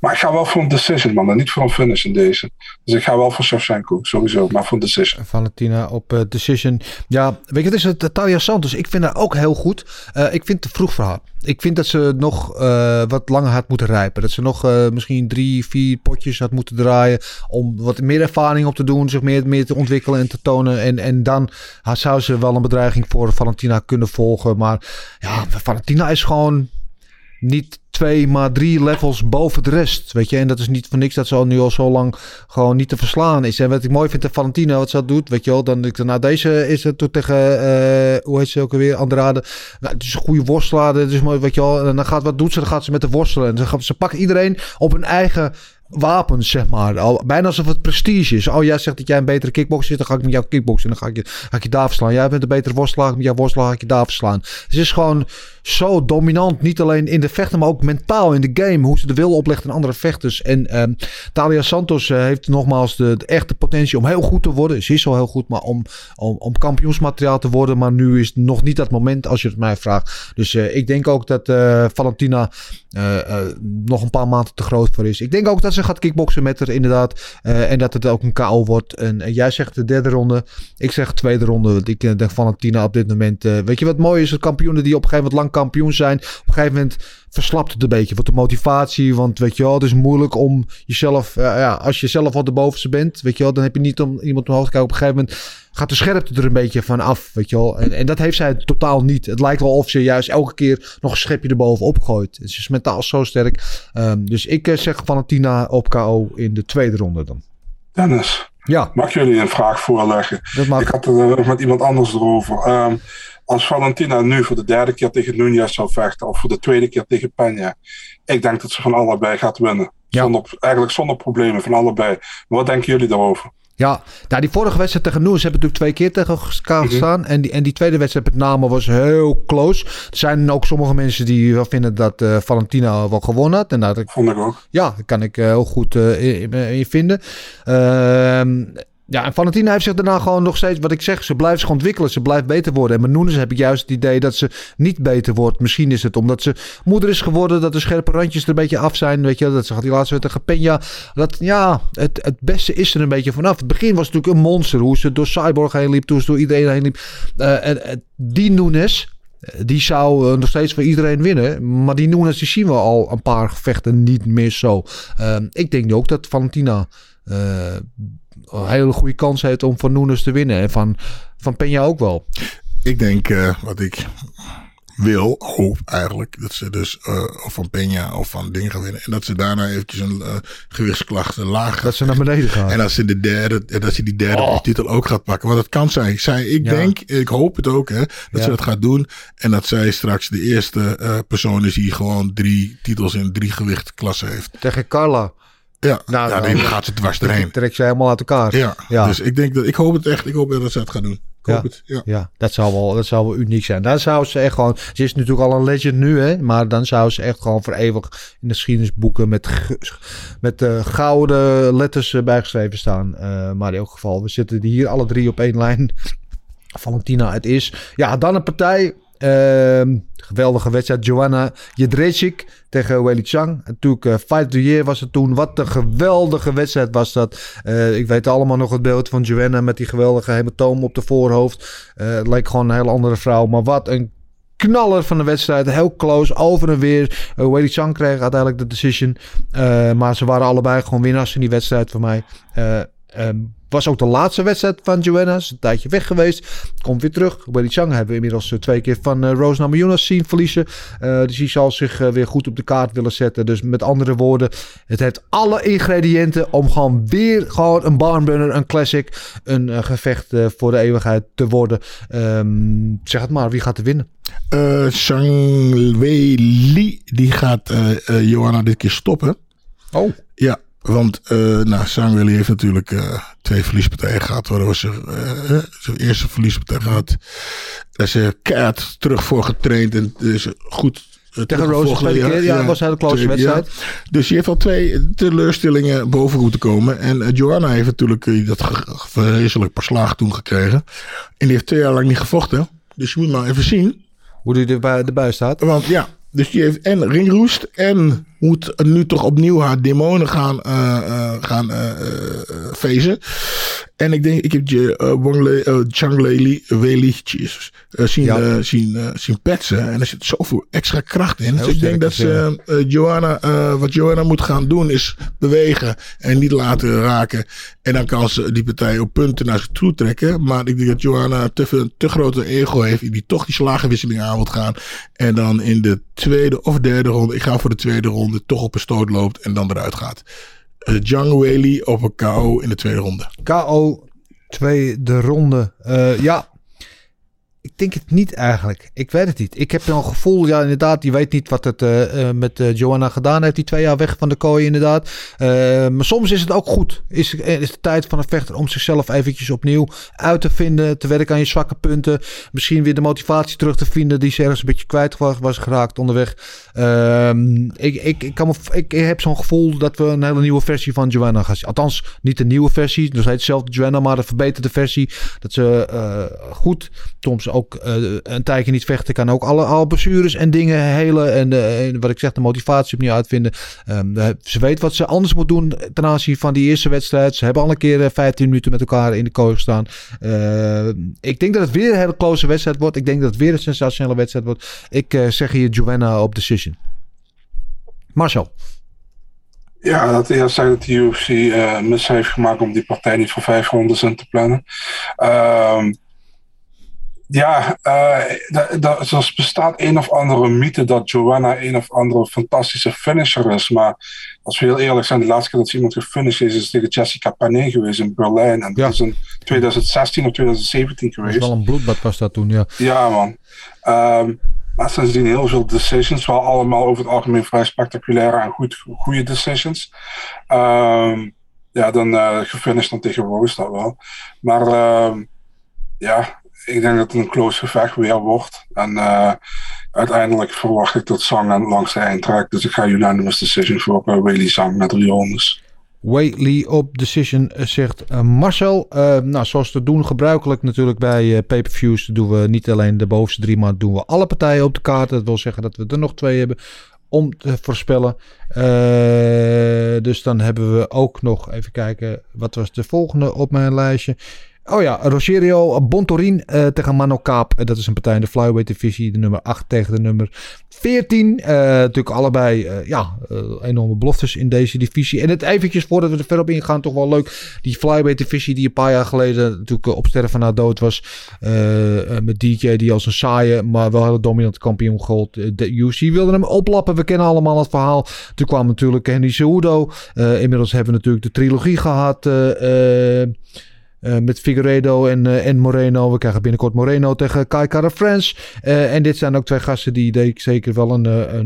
Maar ik ga wel voor een decision, man. En niet voor een finish in deze. Dus ik ga wel voor Shevchenko, sowieso. Maar voor een decision. Valentina op eh, Decision. Ja, weet je, het is het Talia Santos. Ik vind haar ook heel goed. Eh, ik vind het te vroeg voor haar. Ik vind dat ze nog eh, wat langer had moeten rijpen. Dat ze nog misschien drie, vier potjes had moeten draaien. Om wat meer ervaring op te doen. Zich meer, meer te ontwikkelen en te tonen. En, en dan zou ze wel een bedreiging voor Valentina kunnen volgen. Maar ja, Valentina is gewoon niet twee, maar drie levels boven de rest. Weet je, en dat is niet voor niks dat ze al nu al zo lang gewoon niet te verslaan is. En wat ik mooi vind aan Valentina, wat ze dat doet, weet je wel, dan ik nou deze is het tegen, eh, hoe heet ze ook alweer, Andrade. Nou, het is een goede worstelaar, mooi, weet je wel. En dan gaat wat doet ze, dan gaat ze met de worstelen. En ze, ze pakt iedereen op hun eigen wapens, zeg maar. Al, bijna alsof het prestige is. Oh, jij zegt dat jij een betere kickboxer is, dan ga ik met jou kickboksen. En dan ga ik je, ga ik je daar verslaan. Jij bent een betere worstelaar, met jouw worstelaar ga ik je daar verslaan. Ze is gewoon zo dominant, niet alleen in de vechten, maar ook mentaal in de game. Hoe ze de wil oplegt aan andere vechters. En ehm, Talia Santos eh, heeft nogmaals de, echte potentie om heel goed te worden. Ze is al heel goed, maar om, om, om kampioensmateriaal te worden. Maar nu is het nog niet dat moment als je het mij vraagt. Dus eh, ik denk ook dat eh, Valentina nog een paar maanden te groot voor is. Ik denk ook dat ze gaat kickboksen met haar, inderdaad. Eh, en dat het ook een KO wordt. En eh, jij zegt de derde ronde. Ik zeg tweede ronde. Want ik eh, denk Valentina op dit moment. weet je wat mooi is? De kampioenen die op een gegeven moment lang kampioen zijn. Op een gegeven moment verslapt het een beetje. Wordt de motivatie. Want weet je wel, het is moeilijk om jezelf. ja, als je zelf al de bovenste bent. Weet je wel, dan heb je niet om iemand omhoog te kijken. Op een gegeven moment gaat de scherpte er een beetje van af. Weet je wel. En, en dat heeft zij totaal niet. Het lijkt wel of ze juist elke keer nog een schepje erbovenop gooit. Ze is mentaal zo sterk. Ehm, dus ik eh, zeg Valentina op KO in de tweede ronde dan. Dennis, Ja, mag ik jullie een vraag voorleggen? mag. Ik had het er nog met iemand anders erover. Ehm, als Valentina nu voor de derde keer tegen Nunez zou vechten, of voor de tweede keer tegen Peña, ik denk dat ze van allebei gaat winnen. Ja. Zonder, eigenlijk zonder problemen van allebei. Wat denken jullie daarover? Ja, nou die vorige wedstrijd tegen Noes hebben natuurlijk twee keer tegen elkaar Mhm. gestaan. En, die, en die tweede wedstrijd met name was heel close. Er zijn ook sommige mensen die wel vinden dat eh, Valentina wel gewonnen had. En dat ik, Vond ik ook. ja, daar kan ik eh, heel goed eh, in, in vinden. Ehm, ja, en Valentina heeft zich daarna gewoon nog steeds, wat ik zeg, ze blijft zich ontwikkelen. Ze blijft beter worden. En met Nunes heb ik juist het idee dat ze niet beter wordt. Misschien is het omdat ze moeder is geworden, dat de scherpe randjes er een beetje af zijn. Weet je, dat ze gaat die laatste wedstrijd tegen. Dat, ja, het, het beste is er een beetje vanaf. Het begin was natuurlijk een monster. Hoe ze door Cyborg heen liep, toen ze door iedereen heen liep. Eh, en, die Nunes, die zou eh, nog steeds voor iedereen winnen. Maar die Nunes, die zien we al een paar gevechten niet meer zo. Ehm, ik denk ook dat Valentina eh, een hele goede kans heeft om van Nunes te winnen. En van, van Peña ook wel. Ik denk eh, wat ik wil, hoop eigenlijk, dat ze dus eh, of van Peña of van Ding gaan winnen. En dat ze daarna eventjes een eh, gewichtsklacht laag gaat. Dat ze naar beneden gaan. En als ze de derde, en dat ze die derde titel ook gaat pakken. Want dat kan zij. zij ik Ja. denk, ik hoop het ook, hè, dat Ja. ze dat gaat doen. En dat zij straks de eerste eh, persoon is die gewoon drie titels in drie gewichtklassen heeft. Tegen Carla. Ja, Nou, ja gaat ze dwars erheen. Trek ze helemaal uit elkaar. Ja, Ja. dus ik denk dat, ik hoop het echt. Ik hoop dat ze het gaat doen. Ik hoop het, ja. Ja, dat zou, wel, dat zou wel uniek zijn. Daar zou ze echt gewoon... Ze is natuurlijk al een legend nu, hè. Maar dan zou ze echt gewoon voor eeuwig in de geschiedenisboeken... met, met eh, gouden letters eh, bijgeschreven staan. Eh, maar in elk geval, we zitten hier alle drie op één lijn. Valentina, het is... Ja, dan een partij... ehm, geweldige wedstrijd. Joanna Jedrzejczyk tegen Weili Chang. Natuurlijk, eh, Fight the Year was het toen. Wat een geweldige wedstrijd was dat. Eh, ik weet allemaal nog het beeld van Joanna met die geweldige hematoom op de voorhoofd. Eh, het leek gewoon een hele andere vrouw. Maar wat een knaller van de wedstrijd. Heel close, over en weer. Uh, Chang kreeg uiteindelijk de decision. Maar ze waren allebei gewoon winnaars in die wedstrijd voor mij. Eh, ehm, was ook de laatste wedstrijd van Joanna. Is een tijdje weg geweest. Komt weer terug. Weili Chang hebben we inmiddels eh, twee keer van eh, Rose Namajunas zien verliezen. Eh, dus die zal zich weer goed op de kaart willen zetten. Dus met andere woorden, het heeft alle ingrediënten om gewoon weer gewoon een barnburner, een classic, een gevecht voor de eeuwigheid te worden. Ehm, zeg het maar, wie gaat er winnen? Shang Wei Li, die gaat Johanna dit keer stoppen. Oh. Ja, want eh nou, Li heeft natuurlijk eh, twee verliespartijen gehad. Waar was ze eh, zijn eerste verliespartij gehad. Daar is ze keihard terug voor getraind en is goed Tegen Rose de tweede keer, ja, was een hele close Ja. wedstrijd. Dus die heeft al twee teleurstellingen boven moeten komen. En eh, Johanna heeft natuurlijk dat vreselijk paar slagen toen gekregen. En die heeft twee jaar lang niet gevochten. Dus je moet maar even zien. Hoe die erbij, erbij staat. Want ja, dus die heeft en ringroest en moet nu toch opnieuw haar demonen gaan, eh, eh, gaan eh, fezen. En ik denk, ik heb je uh, Wang Le, uh, Chang Jesus, uh, zien, Ja. uh, zien, zien petsen. En er zit zoveel extra kracht in. Dus ik denk dat ze, Joanna, wat Joanna moet gaan doen is bewegen en niet laten raken. En dan kan ze die partij op punten naar zich toe trekken. Maar ik denk dat Joanna te, veel, te grote ego heeft. Die toch die slagenwisseling aan wilt gaan. En dan in de tweede of derde ronde, ik ga voor de tweede ronde, toch op een stoot loopt en dan eruit gaat. Uh, Zhang Weili op een KO in de tweede ronde. KO, tweede ronde. Eh, ja, ik denk het niet eigenlijk. Ik weet het niet. Ik heb een gevoel, ja inderdaad, je weet niet wat het eh, eh, met eh, Joanna gedaan heeft. Die twee jaar weg van de kooi inderdaad. Maar soms is het ook goed. Is, is de tijd van een vechter om zichzelf eventjes opnieuw uit te vinden. Te werken aan je zwakke punten. Misschien weer de motivatie terug te vinden die ze ergens een beetje kwijt was, geraakt onderweg. Ehm, ik, ik, ik, kan me, ik heb zo'n gevoel dat we een hele nieuwe versie van Joanna gaan zien. Althans, niet een nieuwe versie. Dus heet hetzelfde Joanna, maar een verbeterde versie. Dat ze uh, goed, soms ook uh, een tijdje niet vechten kan. Ook alle, alle blessures en dingen helen. En, uh, en wat ik zeg, de motivatie opnieuw uitvinden. Um, ze weet wat ze anders moet doen ten aanzien van die eerste wedstrijd. Ze hebben al een keer 15 minuten met elkaar in de kooi gestaan. ik denk dat het weer een hele close wedstrijd wordt. Ik denk dat het weer een sensationele wedstrijd wordt. Ik zeg hier Joanna op decision. Marcel. Ja, dat eerst zei dat de UFC uh, mis heeft gemaakt om die partij niet voor vijf rondes te plannen. Uh, ja, uh, er bestaat een of andere mythe dat Joanna een of andere fantastische finisher is. Maar als we heel eerlijk zijn, de laatste keer dat ze iemand gefinished is, is tegen Jessica Panay geweest in Berlijn. En ja. dat is in 2016 of 2017 geweest. Dat was wel een bloedbad was dat toen, ja. Ja, man. Um, maar sindsdien heel veel decisions, wel allemaal over het algemeen vrij spectaculaire en goed, goede decisions. Um, ja, dan uh, gefinished dan tegen Rose dat wel. Maar uh, ja, ik denk dat het een close gevecht weer wordt. En uh, uiteindelijk verwacht ik dat Zhang aan langs de eind. Dus ik ga unanimous decision voor uh, Weili Zhang met drie rondes. Whaley op decision, zegt uh, Marcel. Nou, zoals te doen gebruikelijk natuurlijk bij uh, pay-per-views doen we niet alleen de bovenste drie, maar doen we alle partijen op de kaart. Dat wil zeggen dat we er nog twee hebben om te voorspellen. dus dan hebben we ook nog, even kijken, wat was de volgende op mijn lijstje? Oh ja, Rogerio Bontorin uh, tegen Mano Kaap. Dat is een partij in de flyweight divisie. De nummer 8 tegen de nummer 14. Uh, natuurlijk allebei ja, enorme beloftes in deze divisie. En het eventjes voordat we er verder op ingaan, toch wel leuk. Die flyweight divisie die een paar jaar geleden natuurlijk op sterven na dood was. met DJ die als een saaie, maar wel heel dominant kampioen gold. De UC wilde hem oplappen. We kennen allemaal het verhaal. Toen kwam natuurlijk Henry Cejudo. inmiddels hebben we natuurlijk de trilogie gehad. Uh, met Figueredo en, uh, en Moreno. We krijgen binnenkort Moreno tegen Kai Kara France. Uh, en dit zijn ook twee gasten die denk ik zeker wel een, een,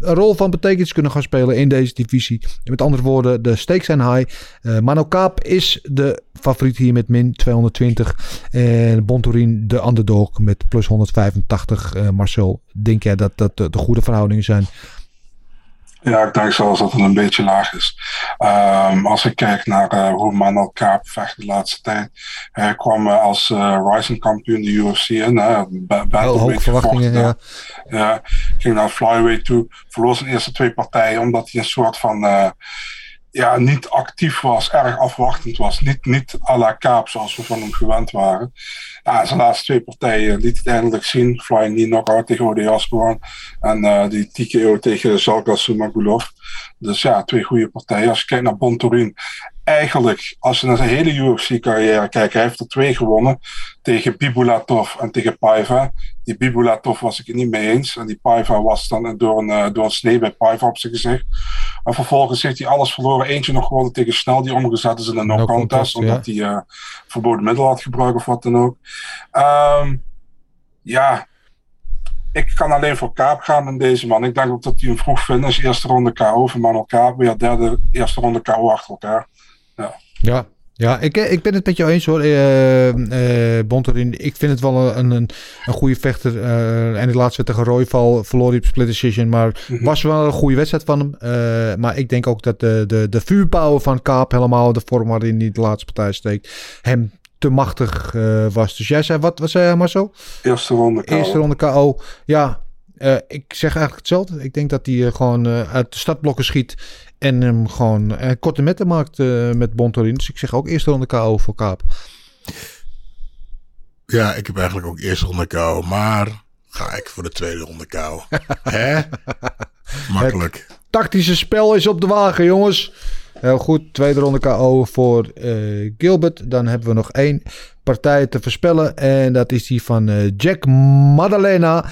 een, rol van betekenis kunnen gaan spelen in deze divisie. Met andere woorden, de stakes zijn high. Mano Kaap is de favoriet hier met min 220. En Bontorin de underdog met plus 185. Marcel, denk jij dat dat de goede verhoudingen zijn? Ja, ik denk zelfs dat het een beetje laag is. Um, als ik kijk naar uh, hoe Manuel Kaap vecht de laatste tijd. Hij kwam uh, als uh, rising kampioen de UFC in. Uh, Heel hoog verwachtingen, ja. ja. Ging naar flyweight toe. Verloor zijn eerste twee partijen omdat hij een soort van... ja, niet actief was, erg afwachtend was. Niet, niet à la Kaap zoals we van hem gewend waren. Ja, zijn laatste twee partijen liet het eindelijk zien. Flying knee knockout tegen Ode Osborne. En uh, die TKO tegen Zalka Sumagulov. Dus ja, twee goede partijen. Als je kijkt naar Bontorin. Eigenlijk, als je naar zijn hele UFC-carrière kijkt, hij heeft er twee gewonnen. Tegen Bibulatov en tegen Paiva. Die Bibulatov was ik het niet mee eens. En die Paiva was dan door een, uh, door een snee bij Paiva op zijn gezicht. En vervolgens heeft hij alles verloren. Eentje nog gewonnen tegen Snel, die omgezet is in een no, no contest. contest omdat ja. hij uh, verboden middel had gebruikt of wat dan ook. Um, ja, ik kan alleen voor Kaap gaan in deze man. Ik denk ook dat hij een vroeg finish, eerste ronde KO van Manuel Kaap. Weer derde, eerste ronde KO achter elkaar. Ja. Ja, ja, ik, ik ben het met jou eens hoor, uh, uh, Bonterin. Ik vind het wel een, een, een goede vechter. Uh, en de laatste tegen Royval verloor hij op split decision. Maar mm -hmm. was wel een goede wedstrijd van hem. maar ik denk ook dat de, de, de vuurpower van Kaap helemaal de vorm waarin hij de laatste partij steekt. Hem te machtig was. Dus jij zei, wat, wat zei jij Marcel? Eerste ronde KO. Eerste ronde KO, ja. ik zeg eigenlijk hetzelfde. Ik denk dat hij gewoon uit de startblokken schiet. En hem gewoon eh, korte metten maakt eh, met Bontorin. Dus ik zeg ook eerste ronde KO voor Kaap. Ja, ik heb eigenlijk ook eerste ronde KO. Maar ga ik voor de tweede ronde KO. [LAUGHS] Hè? Makkelijk. Het tactische spel is op de wagen, jongens. Heel goed, tweede ronde KO voor eh, Gilbert. Dan hebben we nog één partij te voorspellen. En dat is die van Jack Maddalena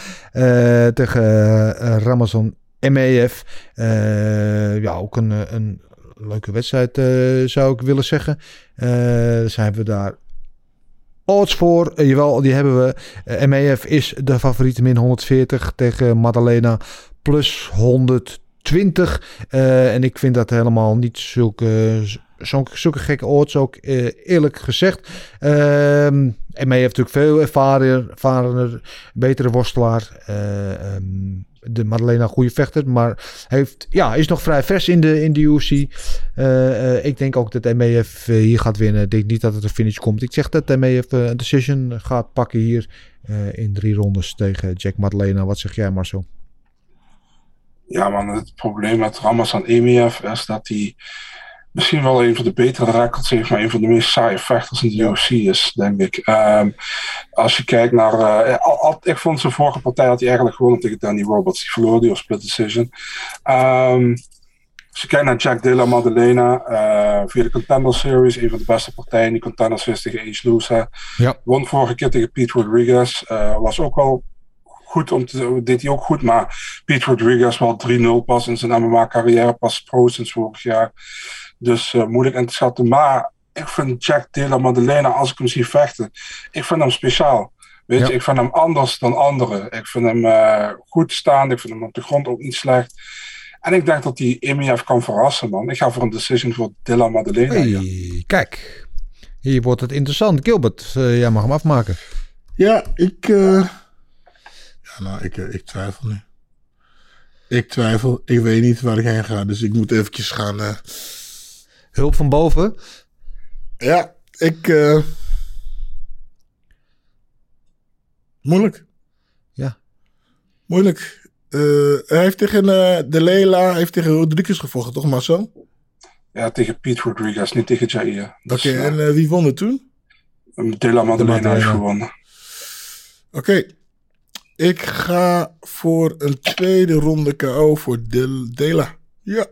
tegen Ramazan MEF. Eh, ja, ook een, eh, een leuke wedstrijd eh, zou ik willen zeggen. Hebben we daar odds voor. Jawel, die hebben we. Eh, MEF is de favoriete min 140 tegen Maddalena plus 120. Eh, en ik vind dat helemaal niet zulke, gekke odds ook eerlijk gezegd. Ehm MEF heeft natuurlijk veel ervaren, ervarener, betere worstelaar. Ehm, de Maddalena een goede vechter, maar heeft, ja, is nog vrij vers in de, in de UFC. Eh, eh, ik denk ook dat MEF eh, hier gaat winnen. Ik denk niet dat het een finish komt. Ik zeg dat MEF een decision gaat pakken hier in drie rondes tegen Jack Maddalena. Wat zeg jij Marcel? Ja, man, het probleem met Ramazan Emiev is dat hij misschien wel een van de betere records heeft, maar een van de meest saaie vechters in de UFC is, denk ik. Ehm, als je kijkt naar. eh, al- al- ik vond zijn vorige partij had hij eigenlijk gewonnen tegen Danny Roberts. Die verloor die op split decision. Ehm, als je kijkt naar Jack Della Maddalena, eh via de Contender Series, een van de beste partijen. Die Contender Series tegen Ace Loosa. Ja. Won vorige keer tegen Pete Rodriguez. eh, was ook wel goed om te deed hij ook goed, maar Pete Rodriguez wel 3-0 pas in zijn MMA-carrière, pas pro sinds vorig jaar. Dus eh, moeilijk in te schatten. Maar ik vind Jack Della Maddalena, als ik hem zie vechten, ik vind hem speciaal. Weet Ja. je, ik vind hem anders dan anderen. Ik vind hem eh, goed staan. Ik vind hem op de grond ook niet slecht. En ik denk dat hij Emiev kan verrassen, man. Ik ga voor een decision voor Della Maddalena. ja. Hey, kijk, hier wordt het interessant. Gilbert, eh, jij mag hem afmaken. Ja, ik. eh, Ja, nou, ik, ik twijfel nu. Ik twijfel. Ik weet niet waar ik heen ga. Dus ik moet eventjes gaan. Hulp van boven. Ja, ik. eh, Moeilijk. Ja. Moeilijk. Eh, hij heeft tegen eh, De Lela, hij heeft tegen Rodriguez gevochten, toch Marcel? Ja, tegen Pete Rodriguez, niet tegen Jair. Oké, en wie won er toen? Della Maddalena heeft Maddalena. gewonnen. Oké. Ik ga voor een tweede ronde KO voor Del Dela. Ja.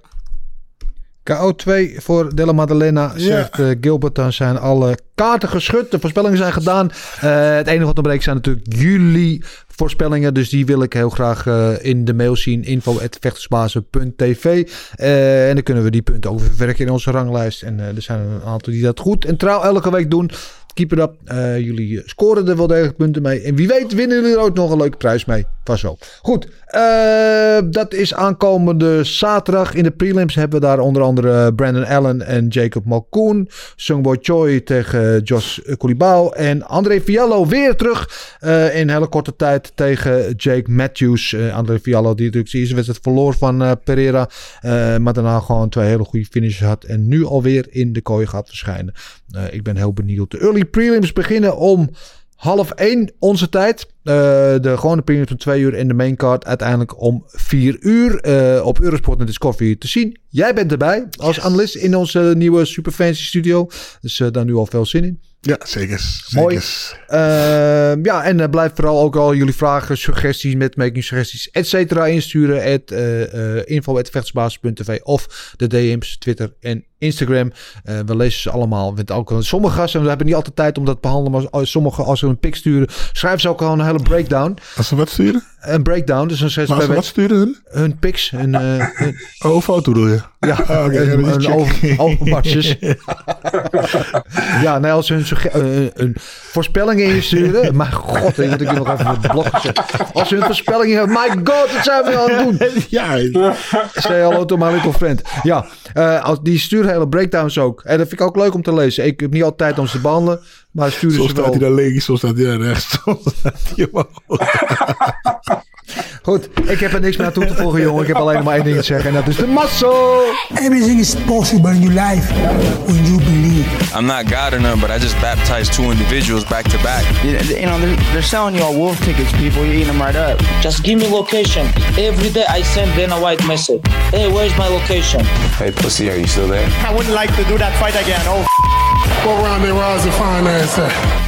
KO2 voor Della Maddalena, Ja. zegt eh, Gilbert. Dan zijn alle kaarten geschud. De voorspellingen zijn gedaan. Eh, het enige wat ontbreekt zijn natuurlijk jullie voorspellingen. Dus die wil ik heel graag eh, in de mail zien. info.vechtersbazen.tv En dan kunnen we die punten ook verwerken in onze ranglijst. En er zijn een aantal die dat goed en trouw elke week doen. Keep it up. Eh, jullie scoren er wel degelijk punten mee. En wie weet winnen jullie er ook nog een leuke prijs mee. Vast wel. Goed. eh, dat is aankomende zaterdag. In de prelims hebben we daar onder andere Brandon Allen en Jacob Malkoon. Sungbo Choi tegen Josh Koulibaly. En André Fiallo weer terug eh, in hele korte tijd tegen Jake Matthews. Eh, André Fiallo die natuurlijk zijn eerste wedstrijd verloor van eh, Pereira. eh, maar daarna gewoon twee hele goede finishes had. En nu alweer in de kooi gaat verschijnen. Eh, ik ben heel benieuwd. De early prelims beginnen om half één onze tijd. Eh, de gewone prelims om twee uur en de main card uiteindelijk om vier uur. eh, op Eurosport en Discovery te zien. Jij bent erbij als analist in onze nieuwe super fancy studio. Dus daar nu al veel zin in. Ja, zeker. Mooi. zeker. Ehm, ja, en uh, blijf vooral ook al jullie vragen, suggesties, metmaking suggesties, et cetera insturen. At, uh, uh, info.vechtersbasis.tv of de DM's, Twitter en Instagram. Uh, we lezen ze allemaal. Met ook, sommige gasten, we hebben niet altijd tijd om dat te behandelen, maar sommige als ze een pick sturen, schrijven ze ook al een hele breakdown. Als ze wat sturen? Een breakdown. Dus dan maar als ze wat sturen hun? Hun pics. Hun, uh, hun... Oh, foto bedoel je? Ja, oh, okay, een, een over, overmatches. [LAUGHS] ja, nee, als ze hun, uh, hun voorspellingen insturen. [LAUGHS] maar god, ik moet ik nog even het blog gezet. Als ze hun voorspellingen my god, wat zijn we aan het doen? [LAUGHS] ja. To my little friend. Ja, als, die sturen hele breakdowns ook. En dat vind ik ook leuk om te lezen. Ik heb niet altijd tijd om ze te behandelen. Maar soms ze wel. staat hij daar links, soms staat hij daar rechts. [LAUGHS] Soms staat hij [LAUGHS] Goed, ik heb er niks meer aan toe te voegen, jongen. Ik heb alleen maar één ding te zeggen en dat is de muscle. Everything is possible in your life when you believe. I'm not God or none, but I just baptized two individuals back to back. You, you know, they're, they're selling you all wolf tickets, people. You're eating them right up. Just give me location. Every day I send Dana White message. Hey, where's my location? Hey, pussy, are you still there? I wouldn't like to do that fight again. Oh, What round they rise to finance at?